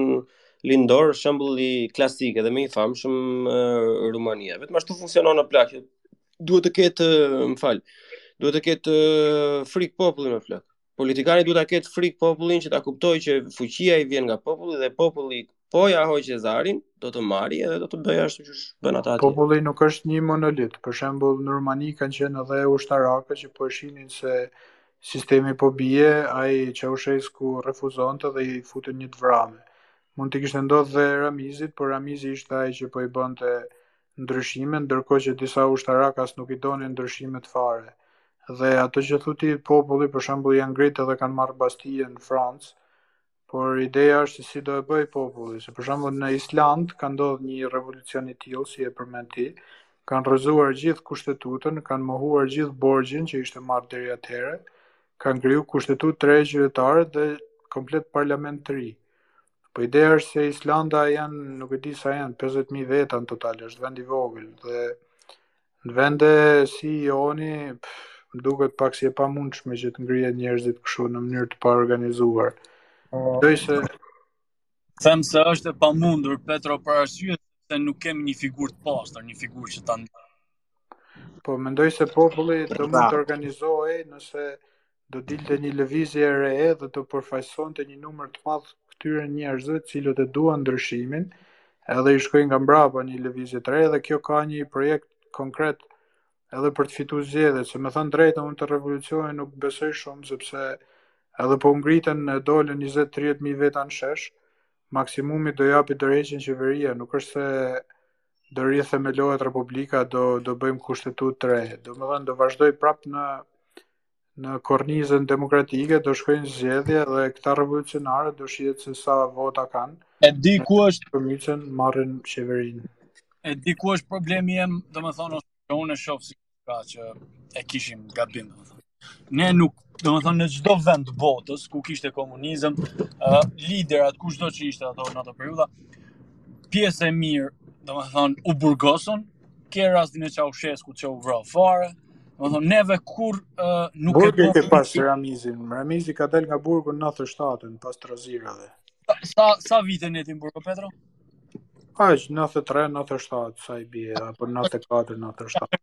lindor, shembulli klasik edhe më i famshëm Rumania. Vetëm ashtu funksionon plak. Duhet të ketë, më fal, duhet të ketë frikë popullin plak. politikani duhet ta ketë frikë popullin që ta kuptojë që fuqia i vjen nga populli dhe populli po ja hoj Cezarin, do të marri edhe do të bëjë ashtu që bën ata atje. Populli nuk është një monolit. Për shembull, në Rumani kanë qenë edhe ushtarakë që po e shihnin se sistemi po bie, ai Çaushesku refuzonte dhe i futën një të vramë. Mund t'i kishte ndodhur dhe Ramizit, por Ramizi ishte ai që po i bënte ndryshime, ndërkohë që disa ushtarakë as nuk i donin ndryshimet fare. Dhe ato që thu ti populli, për shembull, janë ngrit edhe kanë marrë Bastijën në Francë, por ideja është se si do e bëjë populli, se për shembull në Islandë ka ndodhur një revolucion i tillë, si e përmend ti, kanë rrëzuar gjithë kushtetutën, kanë mohuar gjithë borxhin që ishte marrë deri atëherë, kanë kriju kushtetutë të re qytetare dhe komplet parlament të ri. Po ideja është se Islanda janë, nuk e di sa janë, 50.000 veta në total, është vend i vogël dhe në vende si joni, më duket pak si e pamundshme që të ngrihen njerëzit kështu në mënyrë të paorganizuar. Do të them se është e pamundur Petro për arsye se nuk kemi një figurë të pastër, një figurë që ta ndaj. Po mendoj se populli do mund të organizohej nëse do dilte një lëvizje e re dhe do përfaqësonte një numër të madh këtyre njerëzve të cilët e duan ndryshimin, edhe i shkojnë nga mbrapa një lëvizjeje të re dhe kjo ka një projekt konkret edhe për të fituar zgjedhjet, se me thënë të drejtën unë te revolucioni nuk besoj shumë sepse edhe po u ngritën e dolën 20-30 mijë veta në shesh, maksimumi do japi dorëheqjen qeveria, nuk është se do rithemelohet republika, do do bëjmë kushtetut të re. Domethënë do vazhdoj prap në Në kornizën demokratike do shkojnë zgjedhje dhe këta revolucionarët do shihet se sa vota kanë. E di ku është për me e marrin qeverinë. E di ku është problemi im, domethënë ose unë e shoh si gjë që e kishim gabim, domethënë. Ne nuk, domethënë në çdo vend të botës ku kishte komunizëm, uh, liderat kushdo që ishte ato në ato periudha, pjesë e mirë, domethënë u burgosun, Ke rastin e Çausheskut që u vra fare. Domethënë neve kur uh, nuk e bëmë. E burgosën Ramizin. Ramizi ka dalë nga burgu në 97-ën pas trazirave. Sa sa vite ndenji në burg Petro? Aq 93, 97 sa i bie apo 94, 97.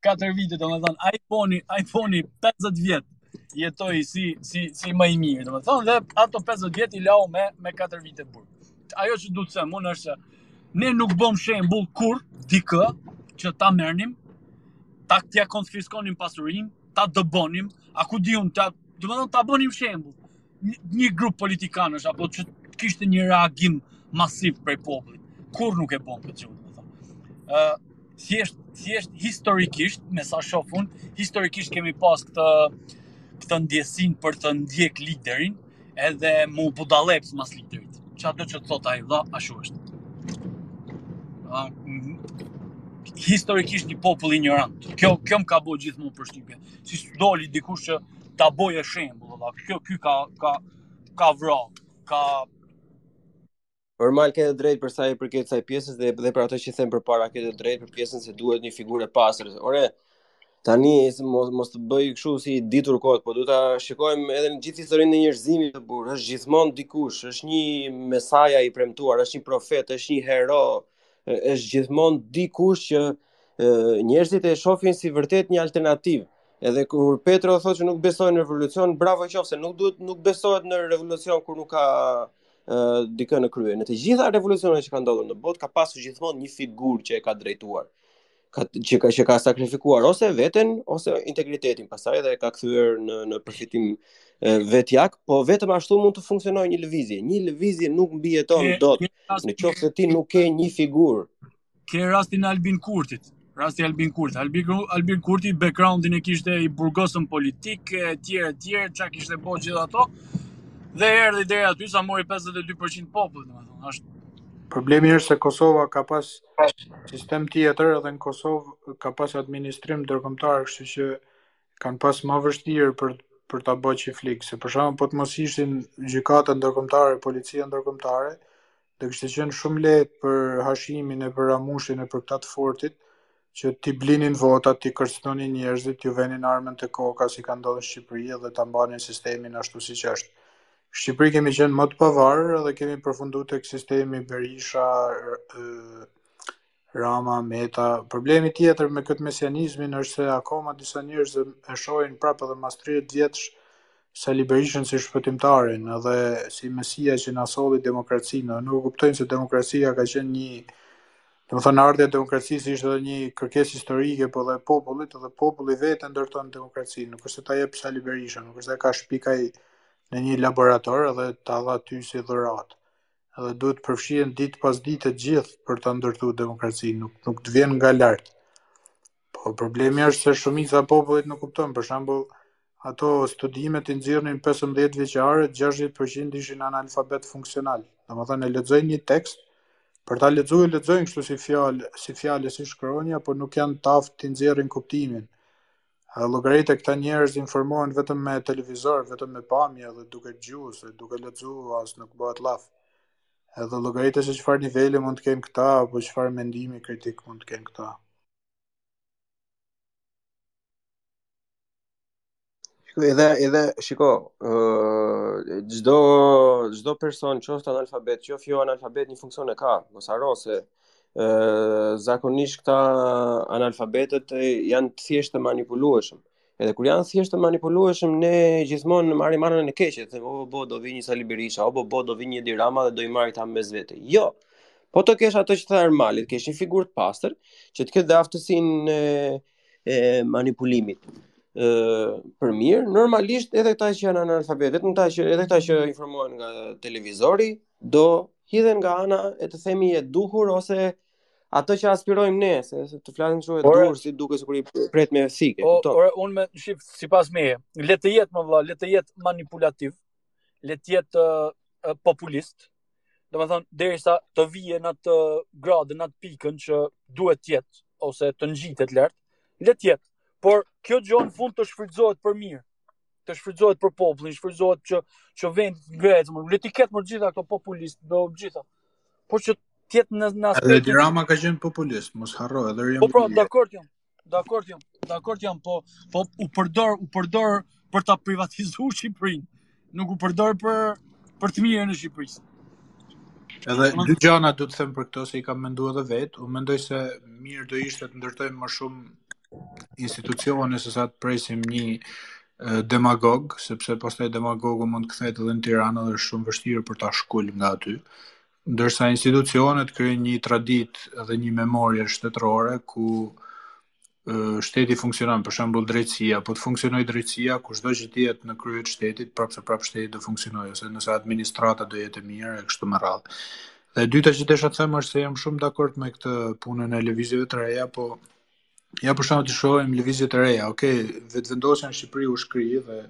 Katër vite domethënë iPhone-i, iPhone-i 50 vjet. jetoi si si si më i miri, domethënë dhe ato 50 vjet i lau me me 4 vite burg. Ajo që duhet të them unë është se ne nuk bëm shembull kurrë dikë që ta merrnim, ta t'ia konfiskonim pasurinë, ta dëbonim, a ku di un ta, domethënë ta bënim shembull. një grup politikanësh apo që të kishte një reagim masiv prej popullit. Kurrë nuk e bën këtë gjë, domethënë. Ë thjesht thjesht historikisht, me sa shoh un, historikisht kemi pas këtë këtë ndjesin për të ndjek liderin, edhe m'u budalleps mas liderit. Çado që të thotë ai, vlla, ashtu është. Uh, historikisht një popull injorant. Kjo, kjo më ka bo gjithmonë përshtypje. s'doli dikush që ta bojë shembull, vëlla. Kjo ky ka ka ka vra, ka Normal ke të drejtë për sa i përket kësaj pjesës dhe dhe për ato që them përpara ke të drejtë për pjesën se duhet një figurë e pastër. Ore, tani se mos mos të bëj kështu si i ditur kot, po duhet ta shikojmë edhe në gjithë historinë e njerëzimit, o burrë. Është gjithmonë dikush, është një mesaja i premtuar, është një profet, është një hero, është gjithmonë dikush që njerëzit e shofin si vërtet një alternativë. Edhe kur Petro thotë që nuk besohet në revolucion, bravo, qoftë se, nuk duhet nuk besohet në revolucion kur nuk ka ë dikë në krye. Në të gjitha revolucionet që kanë ndodhur në botë ka pasur gjithmonë një figurë që e ka drejtuar. Ka që ka që ka sakrifikuar ose veten ose integritetin, pastaj edhe e ka kthyer në në përfitim vetjak, po vetëm ashtu mund të funksionojë një lëvizje. Një lëvizje nuk mbijeton dot në qoftë se ti nuk ke një figurë Ke rastin e Albin Kurtit, rasti Albin Kurti. Albin, Albin Kurti backgroundin e kishte i burgosur politik e tjera e tjera, çka kishte bo gjithë ato. Dhe erdhi deri aty sa mori 52% popullit, domethënë, është Problemi është se Kosova ka pas sistem tjetër edhe në Kosovë ka pas administrim ndërkombëtar, kështu që kanë pas më vështirë për për ta bërë çiflik, se për shembull po të mos ishin gjykata ndërkombëtare, policia ndërkombëtare, do kishte qenë shumë lehtë për Hashimin e për Ramushin e për këta të fortit që t'i blinin votat, t'i kërcënonin njerëzit, t'ju venin armën te koka si ka ndodhur në Shqipëri dhe ta mbanin sistemin ashtu siç është. Shqipëri kemi qenë më të pavarur dhe kemi përfunduar tek sistemi Berisha Rama, Meta, Problemi tjetër me këtë mesianizmin është se akoma disa njerëz e shohin prapë edhe mas tridhjetë vjetësh Sali Berishën si shpëtimtarin dhe si Mesia që na solli demokracinë, dhe nuk e kuptojnë se demokracia ka qenë një Domethënë ardhja e demokracisë ishte edhe një kërkesë historike po dhe e popullit, edhe populli vetë e ndërton demokracinë, nuk është se ta jep Sali Berisha, nuk është se e ka shpik ai në një laborator edhe ta dha ty si dhuratë. Edhe duhet të përfshihen ditë pas dite të gjithë për ta ndërtuar demokracinë, nuk nuk të vjen nga lart. Po problemi është se shumica e popullit nuk kupton, për shembull, ato studimet i nxirrnin 15 vjeçarë, 60% ishin analfabetë funksionalë. Domethënë e lexojnë një tekst, për ta lexuar lexojnë kështu si fjalë, si fjalë, si shkronja, por nuk janë të aftë të nxjerrin kuptimin. Llogarite këta njerëz informohen vetëm me televizor, vetëm me pamje dhe duke dëgju se duke lexu as nuk bëhet llaf. Edhe llogarite se çfarë niveli mund të kenë këta apo çfarë mendimi kritik mund të kenë këta. Edhe edhe shiko, ë çdo çdo person qoftë analfabet, qoftë jo analfabet një funksion e ka, mos harro se ë zakonisht këta analfabetët janë të thjeshtë të manipulueshëm. Edhe kur janë thjesht të manipulueshëm, ne gjithmonë ne marrim anën e keqe, themi, o, bo, do vi një Sali Berisha, o, bo, bo, do vi një Edi Rama dhe do i marri këta mbas vete. Jo, po të kesh ato që tha Armali, të kesh një figurë të pastër, që të ketë dhe aftësin e, e manipulimit e, për mirë, normalisht edhe këta që janë analfabetë, vetëm ata që, edhe këta që informohen nga televizori, do hidhen nga ana e të themi e duhur ose ato që aspirojmë ne, se të flasim kështu e duhur si duket sikur i pret me thikë, kupton? Por unë me shif sipas meje, le të jetë more vëlla, le të jetë manipulativ, le të jetë uh, uh, populist. Domethënë derisa të vijë në atë gradë, në atë pikë që duhet të jetë ose të ngjitet lart, le të jetë. Por kjo gjë në fund të shfrytëzohet për mirë. të shfrytëzohet për popullin, shfrytëzohet që që vendi të ngrihet, më le të ketë të gjitha këto populist, të gjitha. Por që të jetë në në aspektin Edhe Rama ka qenë populist, mos harro, edhe Rama. Po pra, dakord jam. Dakord jam. Dakord jam, po po u përdor, u përdor për ta privatizuar Shqipërinë. Nuk u përdor për për të mirën e Shqipërisë. Edhe dy gjëna du të them për këto se i kam menduar edhe vetë, unë mendoj se mirë do ishte të ndërtojmë më shumë institucione se sa të presim një demagog, sepse pastaj demagogu mund të kthehet edhe në tiran dhe është shumë vështirë për ta shkul nga aty. Ndërsa institucionet krijojnë një traditë dhe një memorie shtetërore ku shteti funksionon, për shembull drejtësia, po të funksionojë drejtësia, kushdo që të jetë në krye të shtetit, prapë se prapë shteti do funksionojë, ose nëse administrata do jetë e mirë e kështu me radhë. Dhe e dyta që desha të them është se jam shumë dakord me këtë punën e lëvizjeve të reja, po Ja për shembull të shohim lëvizje të reja. Okej, Vetëvendosja në Shqipëri u shkri dhe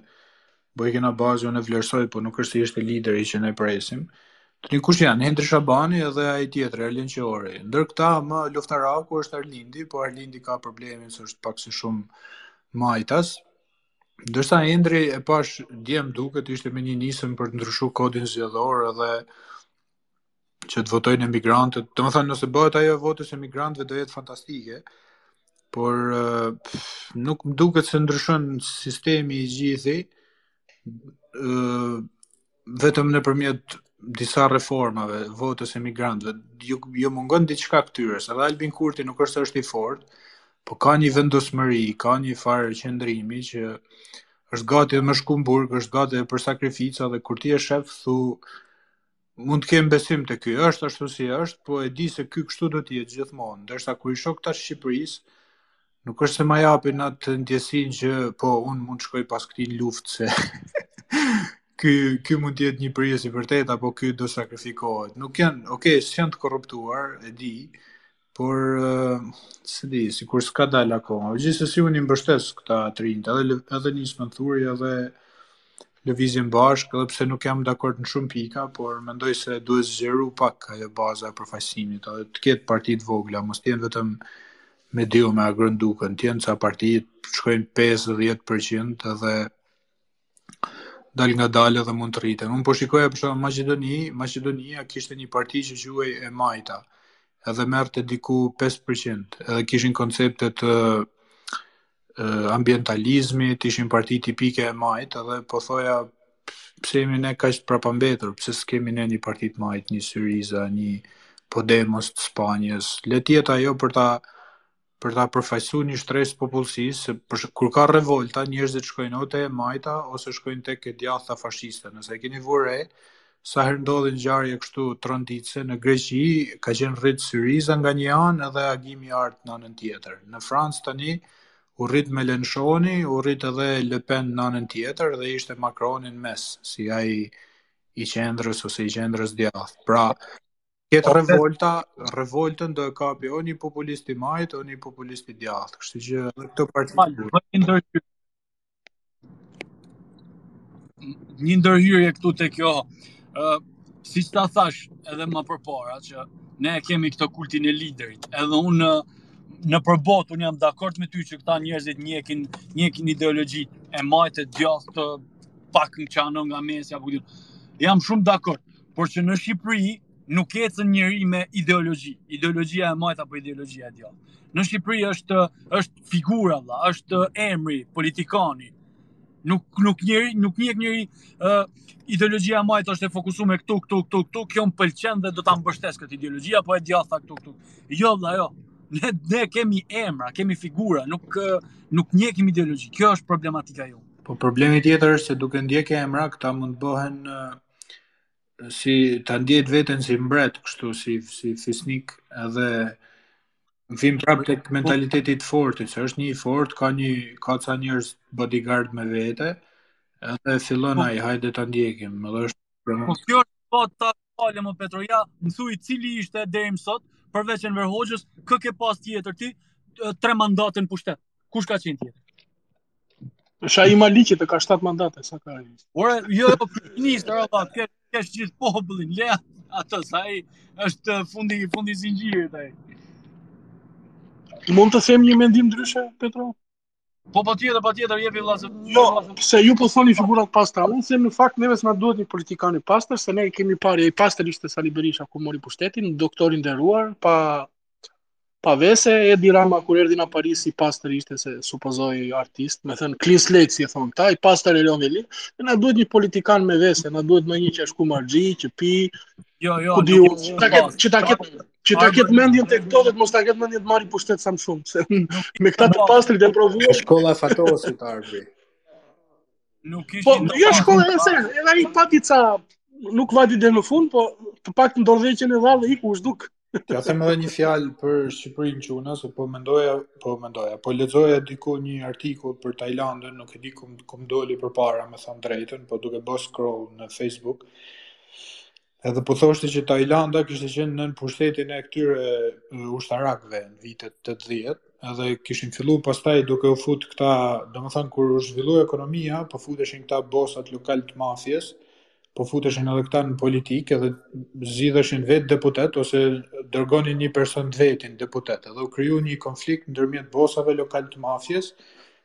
bëri punë ka bazë unë vlerësoj, por nuk është se ishte lideri që ne presim. Tani kush janë? Endri Shabani dhe ai tjetri, Arlind Qori. Ndër këta më luftaraku është Arlindi, po Arlindi ka problemin se është pak si shumë majtas. Ndërsa Endri e pashë dje më duket ishte me një nismë për të ndryshuar kodin zgjedhor dhe që të votojnë emigrantët. Domethënë, nëse bëhet ajo e votës emigrantëve, do jetë fantastike, por uh, nuk më duket se ndryshon sistemi i gjithi, uh, vetëm nëpërmjet disa reformave, votës emigrantëve, ju, ju mungon diçka këtyre, se dhe Albin Kurti nuk është është i fortë, po ka një vendosmëri, ka një farë qëndrimi që është gati dhe me shku në burg, është gati dhe për sakrifica dhe kur ti e shef, thu, Mund të kem besim te ky, është ashtu si është, po e di se ky kështu do të jetë gjithmonë, ndërsa kur i shoh këta të Shqipërisë, nuk është se ma japin atë ndjesinë që po unë mund të shkoj pas këtij në luftë se ky ky mund të jetë një prijës i vërtetë apo ky do sakrifikohet. Nuk janë, okay, s'janë të korruptuar, e di, por s'e di, sikur s'ka dal akoma. Gjithsesi unë i mbështes këta të rinjtë, edhe edhe Nismën Thurje edhe Lëvizjen Bashkë, edhe pse nuk jam dakord në shumë pika, por mendoj se duhet zgjeru pak ajo baza e përfaqësimit, edhe të ketë parti të vogla, mos të jenë vetëm Mediu me Agron Dukën, të jenë ca parti të shkojnë 5-10% edhe dalëngadalë edhe mund të rriten. Unë po shikoja për shembull Maqedoni, Maqedonia kishte një parti që quhej E Majta, edhe merrte diku 5%, edhe kishin koncepte të ambientalizmit, ishin parti tipike e majtë, edhe po thoja pse jemi ne kaq të prapambetur, pse s'kemi ne një parti të majtë, një Syriza, një Podemos të Spanjës, le të jetë ajo për ta për ta përfaqësuar një shtresë popullsisë, se për, kur ka revolta, njerëzit shkojnë o te e majta ose shkojnë tek e djathta fashiste. Nëse e keni vënë re, sa herë ndodhin ngjarje kështu tronditëse në Greqi, ka qenë rrit Syriza nga një anë edhe Agimi i Artë në anën tjetër. Në Francë tani u rrit Melenshoni, u rrit edhe Le Pen në anën tjetër dhe ishte Macroni në mes, si ai i qendrës ose i qendrës djathtë. Pra, Këtë po, revolta, revoltën do e kapi o një populist i majtë, o një populist i djathtë. Kështu që në këtë parti të burë. Një ndërhyrje këtu te kjo, uh, siç ta thashë edhe më përpara, që ne kemi këtë kultin e liderit, edhe unë nëpër botë, unë jam dakord me ty që këta njerëzit ndjekin, ndjekin ideologi e majtë e djathtë të paktën ca janë nga mesja, jam shumë dakord, por që në Shqipëri nuk ecën njeri me ideologji, ideologjia e majtë apo ideologjia e djathtë. Në Shqipëri është, është figura, vla, është emri, politikani, nuk, nuk, njeri, nuk ndjek njeri uh, ideologjia e majtë është e fokusu me këtu, këtu, këtu, këtu, kjo më pëlqen dhe do të mbështes këtë ideologji, apo e djathta këtu, këtu. Jo, vla, jo, ne, ne kemi emra, kemi figura, nuk, nuk ndjekim ideologji, kjo është problematika jonë. Po problemi tjetër është se duke ndjekë emra, këta mund të bëhen si ta ndjejnë veten si mbret kështu si si fisnik edhe vijmë prap tek po- mentaliteti i të fortit, se është një i fortë, ka një ka ca njerëz bodyguard me vete, edhe fillon po- ai hajde ta ndjekim, edhe është Po kjo është po ta falem o Petro, ja, më thuj cili ishte deri më sot, përveç Enver Hoxhës, kë ke pas tjetër ti, tre mandate në pushtet. Kush ka qenë tjetër? Është ai i Maliqit ka 7 mandate, sa ka ai. Ora, jo, jo, ministër, o, ke, ke gjithë popullin, le atë, se ai është fundi, fundi i zinxhirit, ai. Mund të them një mendim ndryshe, Petro? Po po tjetër, po tjetër, jepi vlasë. Jo, se ju po thoni figura të pastra, unë se në fakt neve s'na duhet një politikan i pastër, se ne i kemi parë, i pastër ishte Sali Berisha kur mori pushtetin, doktor i nderuar, pa Pa vese Edi Rama kur erdhi nga Parisi i pastër ishte se supozohej artist, me thën Clean Slate si e thonë këta, i pastër Erion Veliaj, ne na duhet një politikan me vese, na duhet më një që është kumarxhi, që pi, jo, jo, ku diu, që ta ketë që ta ketë që ta ketë mendjen tek to dhe të mos ta ketë mendjen të marrë pushtet sa më shumë, se me këta të pastrit dhe provuar shkolla e fatosit të erdhi. Nuk ishte po, jo shkolla e sen, edhe ai pati ca nuk vati deri në fund, po të paktën dorëheqjen e dha dhe iku u zhduk. Ta them edhe një fjalë për Shqipërinë çuna, se po mendoja, po mendoja, po lexoja diku një artikull për Tajlandën, nuk e di ku m', ku m' doli përpara, me thën të drejtën, po duke bë scroll në Facebook. Edhe po thoshte që Tajlanda kishte qenë nën pushtetin e këtyre ushtarakëve në vitet 80, edhe kishin filluar pastaj duke u fut këta, domethënë kur u zhvillu ekonomia, po futeshin këta bosat lokal të mafjes, po futeshin edhe këta në politikë edhe zgjidheshin vetë deputet ose dërgonin një person të vetin deputet edhe u kriju një konflikt ndërmjet bosave lokal të mafjes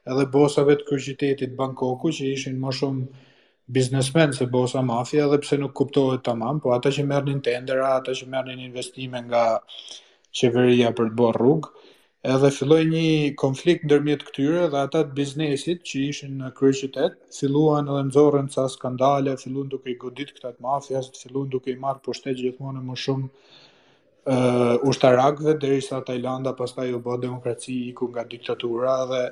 edhe bosave të kryeqytetit Bangkoku që ishin më shumë biznesmen se bosa mafje edhe pse nuk kuptohet tamam po ata që merrnin tendera ata që merrnin investime nga qeveria për të bërë rrugë Edhe filloi një konflikt ndërmjet këtyre dhe ata të biznesit që ishin në kryeqytet, filluan edhe nxorrën ca skandale, filluan duke i godit këta të mafies, filluan duke i marr pushtet gjithmonë e më shumë ë ushtarakëve derisa Tajlanda pastaj u bë demokraci, iku nga diktatura dhe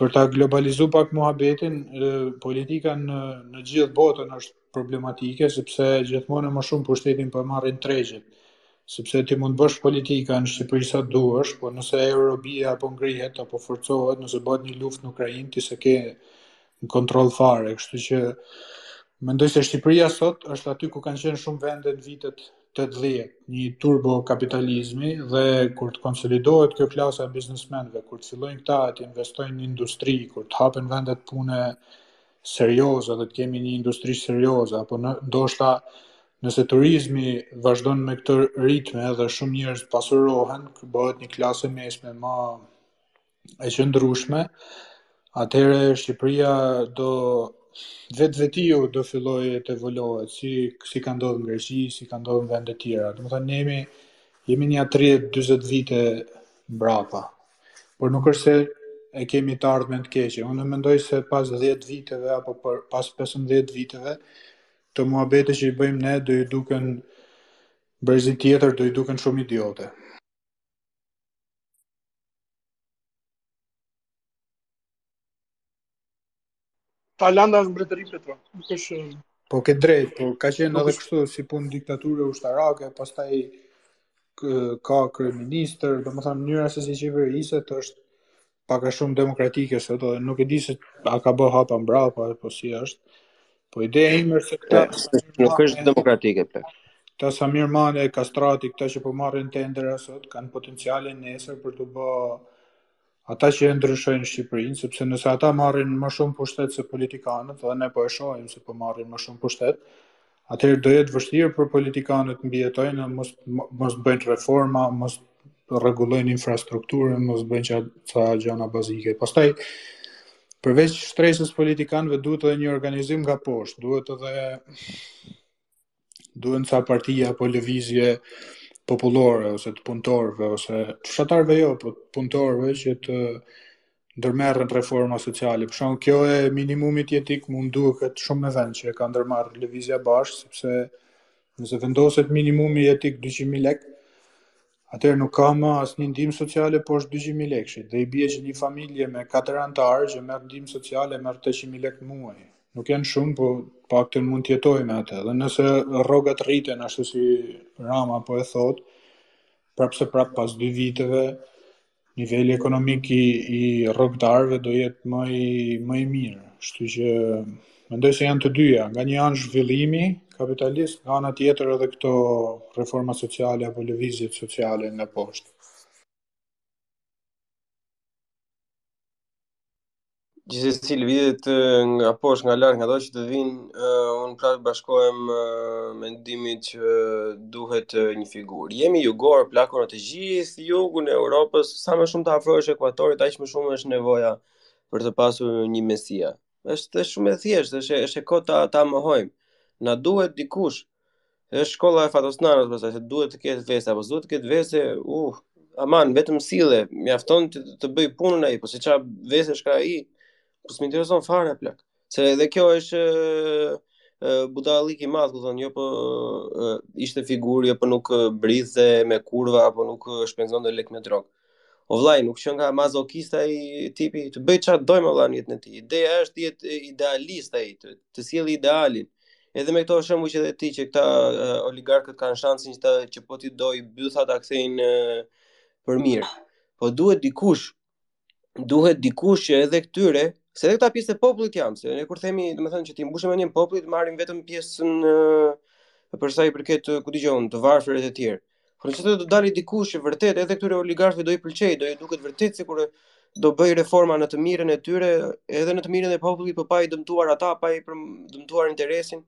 për ta globalizu pak muhabetin, politika në në të gjithë botën është problematike, sepse gjithmonë më shumë pushtetin po e marrin tregjet. Sepse ti mund të bësh politika në Shqipëri sa duash, po nëse euro bie apo ngrihet apo forcohet, nëse bëhet një luftë në Ukrainë, ti s'e ke në kontroll fare, kështu që mendoj se Shqipëria sot është aty ku kanë qenë shumë vende në vitet 80, një turbo kapitalizmi dhe kur të konsolidohet kjo klasa e biznesmenëve, kur të fillojnë këta të investojnë në industri, kur të hapen vende pune serioze dhe të kemi një industri serioze apo në, ndoshta nëse turizmi vazhdon me këto ritme dhe shumë njerëz pasurohen, bëhet një klasë mesme më e qëndrueshme, atëherë Shqipëria do vetvetiu do fillojë të evoluohet, si, si ka ndodhë në Greqi, si ka ndodhë në vende të tjera. Domethënë, ne jemi, jemi nja 30-40 vite mbrapa. Por nuk është se e kemi të ardhmen të keqe. Unë mendoj se pas 10 viteve apo për, pas 15 viteve, këto muhabete që i bëjmë ne do i duken brezit tjetër, do i duken shumë idiote. Tajlanda është mbretëri Petra, nuk është Po ke drejtë, po ka qenë edhe kështu si punë diktature ushtarake, pastaj ka kryeministër, domethënë mënyra se si qeveriset është pak a shumë demokratike sot, dhe nuk e di se a ka bë hapa mbrapa apo si është. Po ideja ime është se këta nuk është demokratike plak. Këta Samir Mane e Kastrati këta që po marrin tendera sot, kanë potencialin nesër për t'u bë ata që e ndryshojnë Shqipërinë, sepse nëse ata marrin më shumë pushtet se politikanët, dhe ne po e shohim se po marrin më shumë pushtet, atëherë do jetë vështirë për politikanët të mbijetojnë, mos mos bëjnë reforma, mos rregullojnë infrastrukturën, mos bëjnë ca ca gjëra bazike. Pastaj përveç shtresës së politikanëve duhet edhe një organizim nga poshtë, duhet edhe duhen ca parti apo lëvizje popullore ose të punëtorëve ose të fshatarëve jo, po të punëtorëve që të ndërmerren reforma sociale. Për shembull kjo e minimumit jetik mu m'duket shumë me vend që e ka ndërmarr Lëvizja Bashkë sepse nëse vendoset minimumi jetik 200.000 lekë Atëherë nuk ka më asnjë ndihmë sociale poshtë dyqind mijë lekëshit dhe i bie që një familje me katër anëtarë që merr ndihmë sociale merr tetëqind mijë lekë në muaj. Nuk janë shumë, po të paktën mund të jetojë me atë. Dhe nëse rrogat rriten ashtu si Rama po e thotë, prapse prap pas dy viteve Niveli ekonomik i, i rrogëtarëve do jetë më i, më i mirë. Kështu që mendoj se janë të dyja, nga një anë zhvillimi kapitalist, nga ana tjetër edhe këto reforma sociale apo lëvizjet sociale nga poshtë. Gjithsesi lëvizjet nga poshtë, nga lart, nga do që të vinë, uh, unë prapë bashkohem uh, mendimit që duhet uh, një figurë. Jemi jugorë, plako, në të gjithë jugun e Europës, sa më shumë të afrohesh ekuatorit, aq më shumë është nevoja për të pasur një mesia. Është është shumë e thjeshtë, është është e kotë ta ta mohojmë. Na duhet dikush Është shkolla e Fatos Nanos, pastaj se duhet të ketë vese apo s'duhet të ketë vese, uh, aman vetëm sille, mjafton të, të bëjë punën ai, po se ça vesesh ka ai, po s'më intereson fare plak. Se edhe kjo është budallallëk i madh, ku thonë, jo po ishte figurë, jo po nuk bridhte me kurva, apo nuk shpenzonte lek me drogë. O vllai, nuk qenka mazokist ai tipi, të bëjë ça të dojë më vlla në jetën e tij. Ideja është të jetë idealist ai, të, të sjellë idealin. Edhe me këto shembuj që dhe ti që këta uh, oligarkët kanë shansin që, ta, që po t'i dojë bytha ta kthejnë uh, për mirë. Po duhet dikush, duhet dikush që edhe këtyre, se edhe këta pjesë e popullit janë, se ne kur themi, domethënë që t'i mbushim mendjen popullit, marrim vetëm pjesën uh, për sa i përket ku dëgjon, të varfërit e tjerë. Por nëse do të dalë dikush që vërtet edhe këtyre oligarkëve do i pëlqejë, do i duket vërtet sikur do bëjë reforma në të mirën e tyre, edhe në të mirën e popullit, po pa i dëmtuar ata, pa i për, dëmtuar interesin.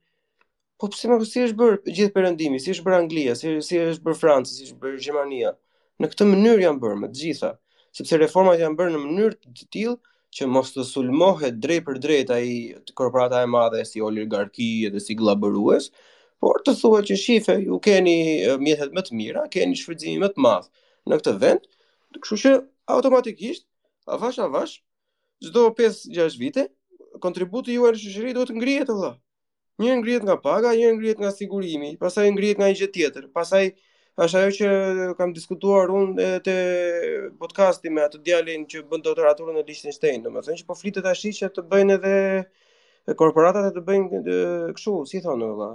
Po pse më si është bërë gjithë perëndimi, si është bërë Anglia, si si është bërë Franca, si është bërë Gjermania. Në këtë mënyrë janë bërë më të gjitha, sepse reformat janë bërë në mënyrë të tillë që mos të sulmohet drejtpërdrejt ai korporata e madhe si oligarki edhe si gllabërues, por të thuhet që shefe ju keni mjetet më të mira, keni shfrytëzim më të madh në këtë vend, kështu që automatikisht avash avash çdo 5-6 vite kontributi juaj në shoqëri duhet të ngrihet vëlla. Një ngrihet nga paga, një ngrihet nga sigurimi, pastaj ngrihet nga një gjë tjetër. Pastaj është ajo që kam diskutuar unë te podcasti me atë djalin që bën doktoraturën në Liechtenstein, domethënë që po flitet tash që të bëjnë edhe korporatat e të bëjnë kështu, si thonë vëlla,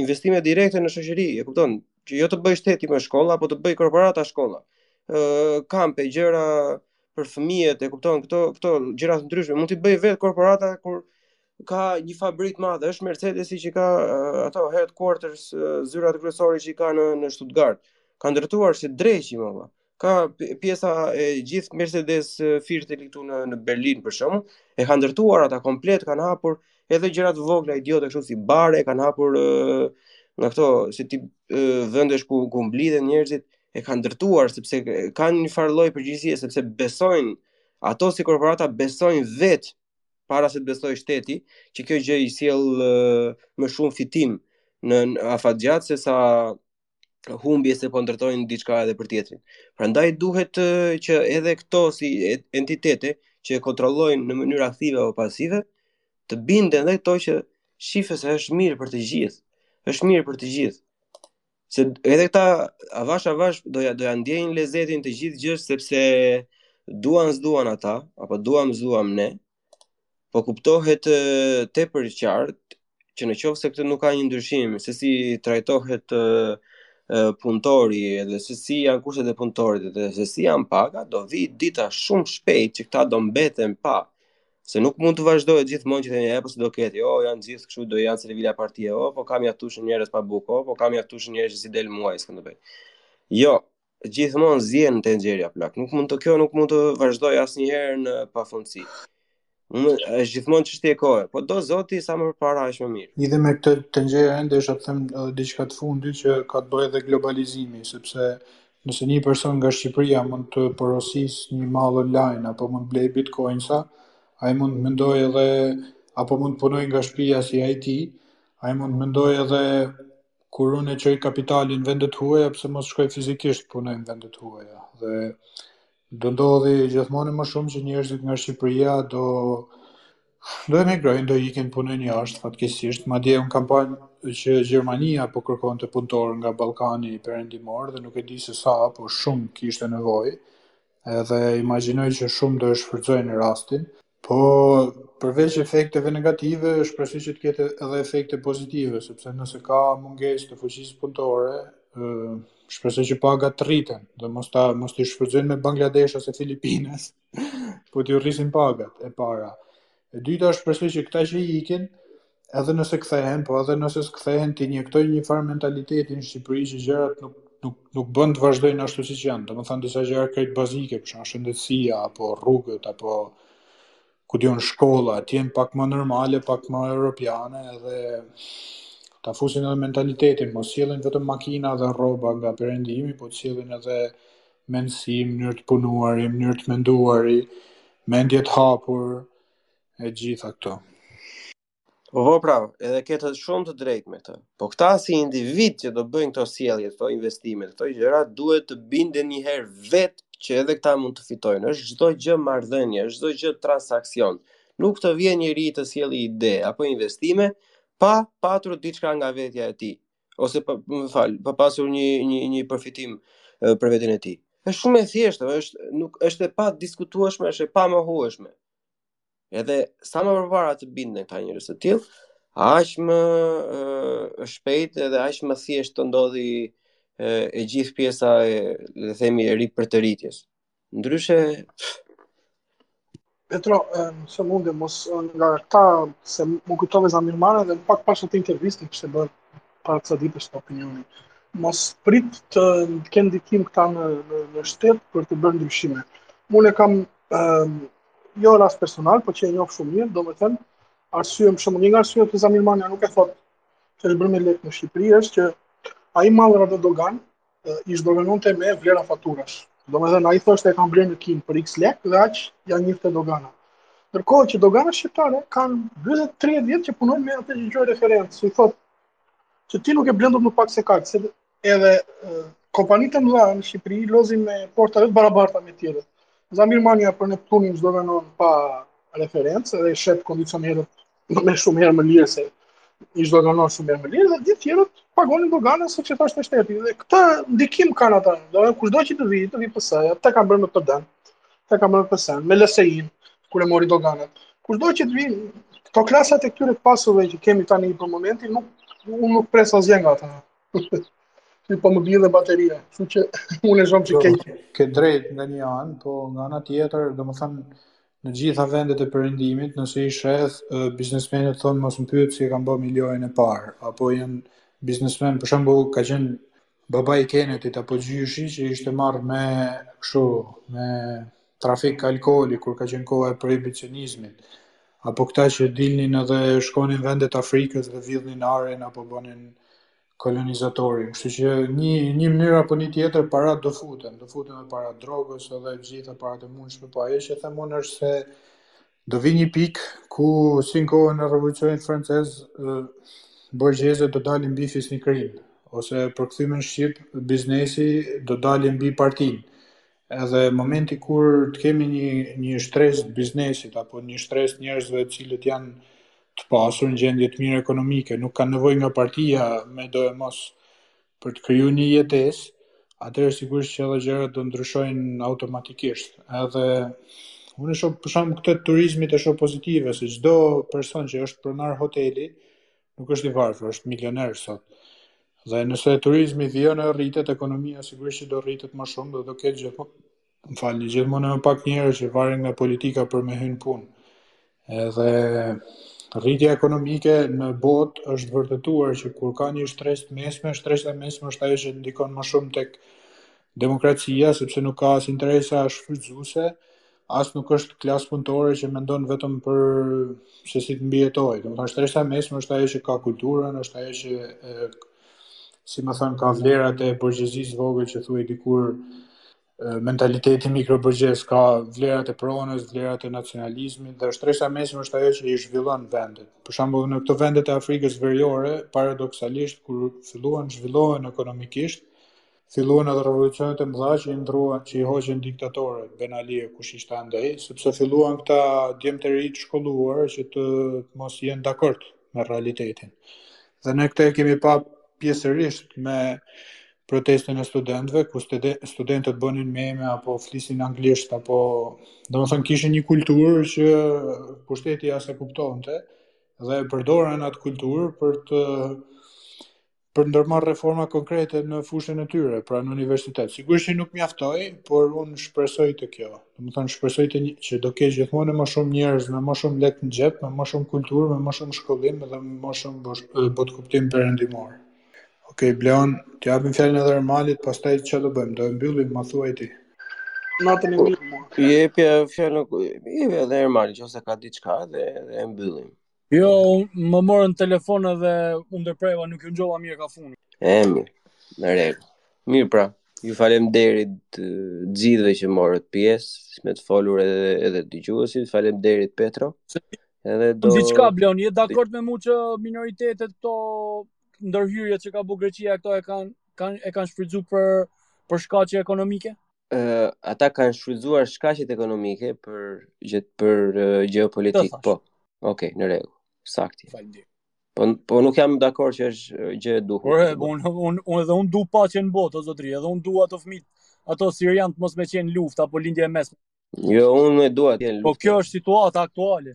investime direkte në shoqëri, e kupton? Që jo të bëjë shteti më shkolla, po të bëjë korporata shkolla. ë kampe gjëra për fëmijët, e kupton? Këto këto gjëra të ndryshme mund t'i bëjë vetë korporata kur ka një fabrikë të madhe, është Mercedesi që i ka uh, ato headquarters, uh, zyrat kryesore që i ka në në Stuttgart. Ka ndërtuar si dreqi më vëlla. Ka pjesa e gjithë Mercedes Viertel këtu në në Berlin për shembull, e kanë ndërtuar ata komplet, kanë hapur edhe gjëra të vogla idiote kështu si bare, kanë hapur uh, nga këto si tip uh, vendesh ku ku mblidhen njerëzit, e kanë ndërtuar sepse kanë një farë lloj përgjegjësie sepse besojnë ato si korporata besojnë vetë para se të besoj shteti që kjo gjë i sjell më shumë fitim në afatgjat se sa humbje se po ndërtojnë diçka edhe për tjetrin. Prandaj duhet që edhe këto si entitete që kontrollojnë në mënyrë aktive apo pasive të binden edhe këto që shif se është mirë për të gjithë. Është mirë për të gjithë. se edhe këta avash avash do ja do ja ndjejnë lezetin të kësaj gjëje sepse duan s'duan ata apo duam s'duam ne po kuptohet tepër qartë që në qoftë se këtu nuk ka një ndryshim se si trajtohet punëtori edhe se si janë kushtet e punëtorit edhe se si janë pagat do vi dita shumë shpejt që këta do mbeten pa Se nuk mund të vazhdojë gjithmonë domethënë, apo se do ketë, jo, janë gjithë kështu, do janë servila partie, o, po ka mjaftueshëm njerëz pa bukë, o, po ka mjaftueshëm njerëz që s'i del muaji, s'kam të bëj. Jo, gjithmonë zien tenxherja plak, nuk mund të kjo, nuk mund të vazhdojë asnjëherë në pafundësi. Më, është gjithmonë çështje kohe, po do zoti sa më përpara aq më mirë. Lidhur me këtë tenxherja, desha të them diçka të fundit që ka të bëjë dhe globalizimi, sepse Nëse një person nga Shqipëria mund të porosisë një mall online apo mund të blejë bitcoinsa, ai mund të mendojë edhe apo mund të punojë nga shtëpia si IT, ai mund të mendojë edhe kur unë e çoj kapitalin në vende të huaja pse mos shkoj fizikisht të punoj në vende të huaja. Dhe do ndodhi gjithmonë e më shumë që njerëzit nga Shqipëria do Do emigrojnë, do ikin të punojnë jashtë, fatkeqësisht. Madje unë kam parë që Gjermania po kërkonte punëtorë nga Ballkani Perëndimor dhe nuk e di se sa, po shumë kishte nevojë. Edhe imagjinoj që shumë do e shfrytëzojnë rastin. Po përveç efekteve negative, shpresoj që të ketë edhe efekte pozitive, sepse nëse ka mungesë të fuqisë punëtore, ë shpresoj që pagat të rriten dhe mos ta mos t'i shfrytëzojnë me Bangladesh ose Filipinas. Po t'ua rrisin pagat e para. E dyta shpresoj që këta që ikin, edhe nëse kthehen, po edhe nëse s'kthehen, të injektojnë një farë mentaliteti në Shqipëri që gjërat nuk nuk nuk bën të vazhdojnë ashtu siç janë. Domethënë disa gjëra krejt bazike, për shembull shëndetësia apo rrugët apo ku di un shkolla, të jenë pak më normale, pak më europiane edhe ta fusin edhe mentalitetin, mos sjellin vetëm makina dhe rroba nga perëndimi, po të sjellin edhe mendësi, mënyrë të punuari, mënyrë të menduari, mendje të hapur, e gjitha këto. Po po pra, edhe ke ti shumë të drejt me këtë. Po këta si individ që do bëjnë këto sjellje, këto investime, këto gjëra duhet të binden një herë vet që edhe këta mund të fitojnë. Është çdo gjë marrëdhënie, është çdo gjë transaksion. Nuk të vjen njeri të sjelli ide apo investime pa patur diçka nga vetja e tij. ose pa, më fal, pa pasur një një një përfitim për veten e tij. Është shumë e thjeshtë, është nuk është e padiskutueshme, është e pamohueshme. Edhe sa më përpara të binden këta njerëz të tillë, aq më e, shpejt edhe aq më thjesht do ndodhi e, e gjithë pjesa e le të themi e ripërtëritjes. Ndryshe Petro, se mund të mos nga këta se më kujtove Zamir Manen dhe pak pas atë intervistë që bën para kësaj ditës të opinionit. Mos prit të kenë ndikim këta në në, në shtet për të bërë ndryshime. Unë e kam jo rast personal, po që e njoh shumë mirë, domethënë arsye më shumë një nga arsyet e Zamir Manja nuk e thotë që është bërë me lekë në Shqipëri është që ai mallrat në dogan i zhdoganonte me vlera faturash. Domethënë ai thoshte e kam blerë në Kinë për x lek dhe aq ja njifte dogana. Ndërkohë që doganat shqiptare kanë 20-30 vjet që punojnë me atë që gjënë referencë, që i thotë që ti nuk e blen dot më pak se kaq, se edhe kompanitë e mëdha në Shqipëri lozin me porta jo të barabarta me tjerët. Zamir Manja për Neptunin zhdoganon pa referencë dhe shet kondicionerët do me shumë herë më lirë se i zhdoganon shumë herë më lirë dhe gjithë tjerët pagonin doganën siç thoshte shteti dhe këtë ndikim kanë ata dhe kushdo që të vi të vi PS-ja e kanë bërë me PD e kanë bërë PS me LSI-n kur e mori doganat kushdo që të vi këto klasat e këtyre të pasurve që kemi tani për momentin nuk unë nuk pres asgjë nga ata Ti po më bie dhe bateria, kështu që unë e shoh që po, ke ke drejtë nga një anë, po nga ana tjetër, domethënë Në gjitha vendet e perëndimit, nëse i sheh, biznesmenët thonë mos më pyet si e kam bërë milionin e parë, apo janë biznesmen, për shembull, ka qenë babai i Kenedit apo gjyshi që ishte marrë me kshu, me trafik alkooli kur ka qenë koha e prohibicionizmit, apo këta që dilnin edhe shkonin vendet e Afrikës dhe vidhnin arin apo bënin kolonizatorin, kështu që në një mënyrë apo një tjetër para do futen, do futen edhe para drogës edhe gjitha paratë e mundshme, po ajo që them unë është se do vi një pikë ku si në kohën e revolucionit francez borgjezët do dalin mbi fisnikërinë ose përkthyer në shqip biznesi do dali mbi partinë. Edhe momenti kur të kemi një një shtresë biznesi apo një shtresë njerëzve të cilët janë të pasur në gjendje të mirë ekonomike, nuk kanë nevojë nga partia medoemos për të kriju një jetesë, atëherë sigurisht që edhe gjërat do ndryshojnë automatikisht. Edhe unë shoh për shembull këtë turizmit e shoh pozitive se çdo person që është pronar hoteli nuk është i varfër, është milioner sot. Dhe nëse turizmi vijon e rritet, ekonomia sigurisht që do rritet më shumë dhe do ketë gjithmonë, më falni, gjithmonë më pak njerëz që varen nga politika për me hy në punë. Edhe rritja ekonomike në botë është vërtetuar që kur ka një shtresë të mesme, shtresa e mesme është ajo që ndikon më shumë tek demokracia, sepse nuk ka as interesa shfrytëzuese, as nuk është klasë punëtore që mendon vetëm për se si të mbijetojë. Domethënë shtresa e mesme është ajo që ka kulturën, është ajo që e, si me thënë, ka vlerat e borgjezisë vogël që thuhej dikur mentaliteti mikroborgjez ka vlerat e pronës, vlerat e nacionalizmit dhe shtresa e mesme është ajo që i zhvillon vendet. Për shembull në këto vendet e Afrikës Veriore, paradoksalisht kur filluan zhvillohen ekonomikisht, Filluan edhe revolucionet e mëdha që i ndruan, që i hoqën diktatorët, Ben Ali e kush ishte andej, sepse filluan këta djem të ri të shkolluar që të, të mos jenë dakord me realitetin. Dhe ne këtë e kemi pa pjesërisht me protestën e studentëve, ku studentët bënin meme apo flisin anglisht apo domethënë kishin një kulturë që pushteti as e kuptonte dhe e përdorën atë kulturë për të për ndërmarrë reforma konkrete në fushën e tyre, pra në universitet. Sigurisht që nuk mjaftoi, por unë shpresoj te kjo. Domethënë shpresoj te një, që do ketë gjithmonë më shumë njerëz me më shumë lek në xhep, me më shumë kulturë, me më shumë shkollim dhe me më shumë botëkuptim perëndimor. Ok, Bleon, të japim fjalën edhe Ermalit, pastaj ça do bëjmë? Do e mbyllim, ma thuaj ti. Natën e mirë. Jepja fjalën edhe Ermalit, nëse ka diçka dhe e mbyllim. Jo, më morën telefon edhe u ndërpreva, nuk ju ngjova mirë ka funi. E mirë, në rregull. Mirë pra, ju faleminderit gjithëve që morët pjesë, me të folur edhe edhe dëgjuesit. Faleminderit Petro. Edhe do Diçka Blon, je dakord me mu që minoritetet këto ndërhyrje që ka bu Greqia këto e kanë kanë e kanë shfrytzuar për për shkaqe ekonomike? uh, ata kanë shfrytzuar shkaqet ekonomike për gjë për uh, gjeopolitik, po. Okej, okay, në rregull. Saktë. Faleminderit. Po po nuk jam dakord që është gjë e duhur. Por po, unë un, un, edhe unë du paqen në botë, zotri, edhe unë dua ato fëmijë, ato sirianë të mos me qenë lufta apo lindje e mesme. Jo, unë e dua të jenë po, luftë. Po kjo është situata aktuale.